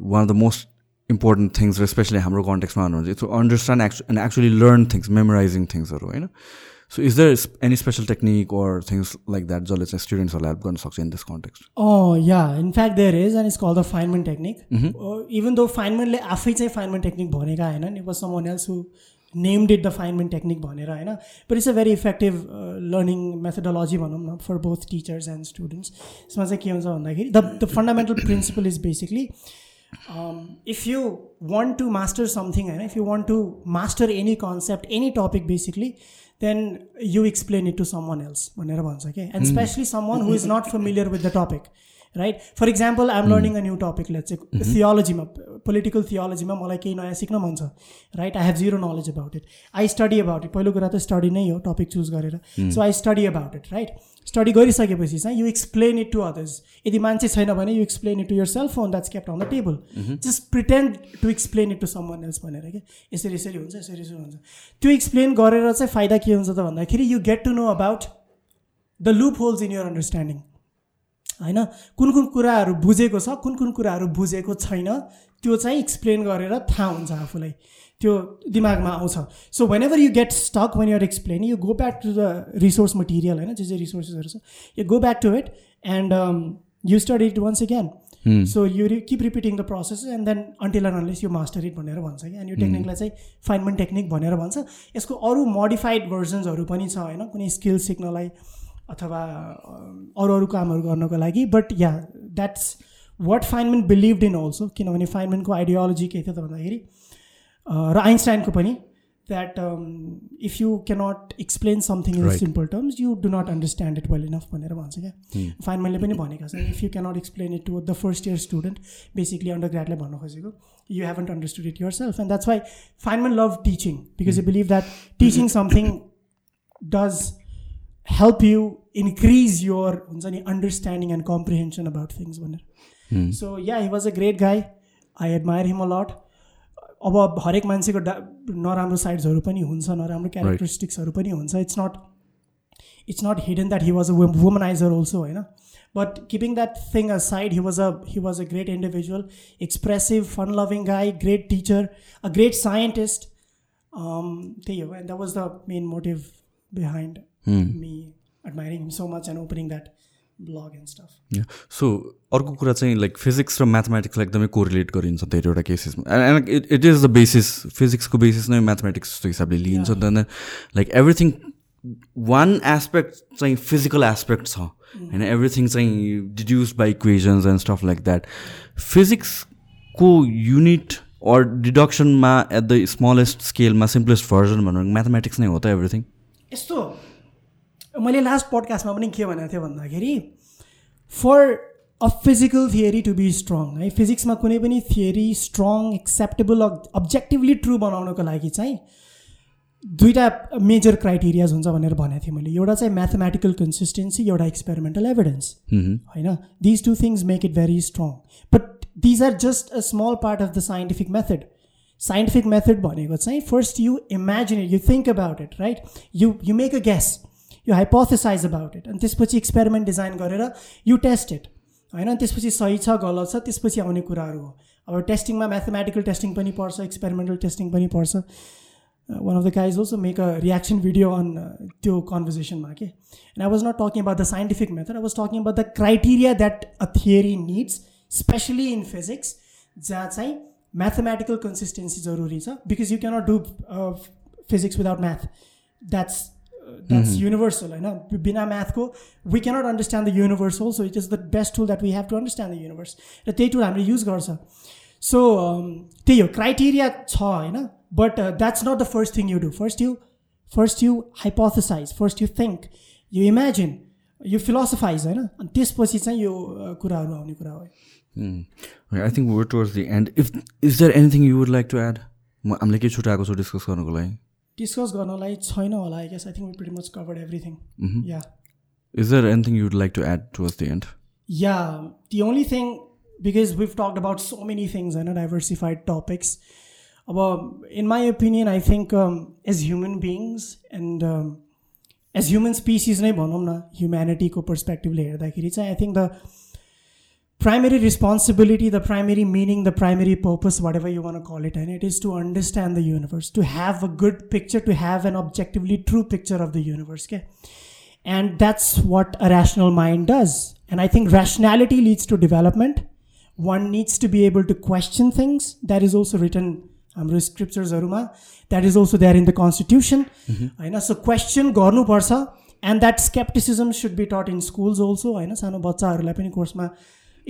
one of the most important things र specially हाम्रो कन्टेक्समा भन्नुहुन्छ to understand एक्चु and actually learn things memorising थिङ्सहरू होइन? So is there any special technique or things like that जसले चाहिँ स्टुडेन्ट्सहरूलाई help गर्न सक्छ in this context Oh, yeah. In fact, there is, and it's called the Feynman technique. Uh, even though Feynmanले आफै चाहिँ Feynman technique भनेका होइन it was someone else who named it the Feynman technique भनेर होइन? But it's a very effective learning methodology भनौँ न for both teachers and students यसमा चाहिँ के हुन्छ भन्दाखेरि the the fundamental principle is basically if you want to master something होइन if you want to master any concept any topic basically then you explain it to someone else भनेर भन्छ क्या and especially someone who is not familiar with the topic right for example I'm learning a new टपिकले चाहिँ थियोलोजीमा political थियोलोजीमा मलाई केही नयाँ सिक्न मन छ right I have zero knowledge about it I study about it पहिलो कुरा त स्टडी नै हो टपिक चुज गरेर so I study about it right study गरिसकेपछि चाहिँ you explain it to others यदि मान्छे छैन भने you explain it to your cell phone that's kept on the table just pretend to explain it to someone else भनेर क्या यसरी यसरी हुन्छ यसरी यसरी हुन्छ। त्यो एक्सप्लेन गरेर चाहिँ फाइदा के हुन्छ त भन्दाखेरि you get to know about the loopholes in your understanding होइन? कुन कुन कुराहरू बुझेको छ कुन कुन कुराहरू बुझेको छैन त्यो चाहिँ एक्सप्लेन गरेर थाहा हुन्छ आफूलाई। त्यो दिमागमा आउँछ। So whenever you get stuck when you're explain you go back to the resource material होइन जे जे रिसोर्सेसहरू छ you go back to it and you study it once again so you keep repeating the process and then until and unless you master it भनेर भन्छ कि and यो टेक्निकलाई चाहिँ फाइनमेन्ट टेक्निक भनेर भन्छ। यसको अरू मोडिफाइड भर्जन्सहरू पनि छ होइन कुनै स्किल सिक्नलाई अथवा अरू अरू कामहरू गर्नको लागि। But yeah that's what Feynman believed in also किनभने फाइनमेन्टको आइडियोलोजी के थियो त भन्दाखेरि र आइन्स्टाइनको पनि that if you cannot explain something in simple terms you do not understand it well enough भनेर भन्छ क्या फाइनमेन्टले पनि भनेका छन् if you cannot explain it to the first year student basically under ग्राडले भन्न खोजेको you haven't understood it yourself and that's why Feynman love teaching because you believe that teaching something does help you increase your हुन्छ नि understanding and comprehension about things भनेर so yeah he was a great guy I admire him a lot अब हरेक मान्छेको डा नराम्रो साइड्सहरू पनि हुन्छ नराम्रो क्यारेक्टरिस्टिक्सहरू पनि हुन्छ। It's not it's not hidden that he was a womaniser also होइन? But keeping that thing aside he was a he was a great individual expressive fun loving guy great teacher a great scientist त्यही हो and that was the main motive behind me admiring him so much and opening that blog and stuff. So अर्को कुरा चाहिँ like physics र म्याथमेटिक्सलाई एकदमै correlate गरिन्छ धेरैवटा केसेसमा and it it is the basis फिजिक्सको basis नै म्याथमेटिक्स जस्तो हिसाबले लिइन्छ then like everything one aspect चाहिँ फिजिकल एस्पेक्ट छ. होइन एभ्रिथिङ चाहिँ deduce by equations and stuff like that फिजिक्सको unit or डिडक्सनमा एट द स्मलेस्ट स्केलमा सिम्पलेस्ट भर्जन भनेर म्याथमेटिक्स नै हो त एभ्रिथिङ यस्तो मैले लास्ट पडकास्टमा पनि के भनेको थिएँ भन्दाखेरि for a physical theory to be strong है फिजिक्समा कुनै पनि theory strong acceptable objectively true बनाउनको लागि चाहिँ दुईवटा मेजर क्राइटेरियाज हुन्छ भनेर भनेको थिएँ मैले। एउटा चाहिँ म्याथमेटिकल कन्सिस्टेन्सी एउटा एक्सपेरिमेन्टल एभिडेन्स होइन? These two things make it very strong but these are just a small part of the scientific method scientific method भनेको चाहिँ first you imagine you think about it right you you make a guess you hypothesise about it अनि त्यसपछि experiment design गरेर you test it होइन? त्यसपछि सही छ गलत छ त्यसपछि आउने कुराहरू हो। अब टेस्टिङमा म्याथमेटिकल टेस्टिङ पनि पर्छ एक्सपेरिमेन्टल टेस्टिङ पनि पर्छ। One of the guys also make a reaction video on त्यो कन्भर्जेसनमा के and I was not talking about the scientific method I was talking about the criteria that a theory needs especially in physics जहाँ चाहिँ mathematical consistency जरुरी छ। Because you cannot do physics without math that's that's universal होइन बिना म्याथको we cannot understand the universe so it is the best tool that we have to understand the universe र त्यही tool हामीले use गर्छ so त्यही हो criteria छ होइन but that's not the first thing you do first you first you hypothesise first you think you imagine you philosophise होइन अनि त्यसपछि चाहिँ यो कुराहरू आउने कुरा हो I think we're towards the end if is there anything you would like to add म हामीले के छुट्याएको छु डिस्कस गर्नुको लागि डिस्कस गर्नलाई छैन होला I guess I think pretty much covered everything yeah is there anything you'd like to add towards the end yeah the only thing because we've talked about so many things होइन diversified topics अब in my opinion I think as human beings and as human species नै भनौँ न ह्युम्यानिटीको पर्सपेक्टिभले हेर्दाखेरि चाहिँ I think the primary responsibility, the primary meaning, the primary purpose, whatever you want to call it, and it is to understand the universe, to have a good picture, to have an objectively true picture of the universe. Okay? And that's what a rational mind does. And I think rationality leads to development. One needs to be able to question things. That is also written हाम्रो स्क्रिप्चर्सहरूमा that is also there in the constitution होइन so question गर्नुपर्छ and that scepticism should be taught in schools also होइन सानो बच्चाहरूलाई पनि कोर्समा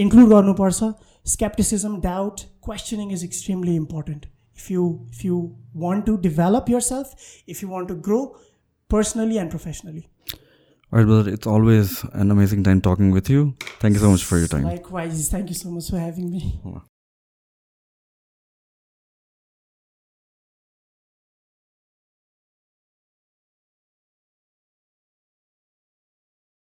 include गर्नुपर्छ scepticism doubt questioning is extremely important if you if you want to develop yourself if you want to grow personally and professionally all right brother it's always an amazing time talking with you thank you so much for your time likewise thank you so much for having me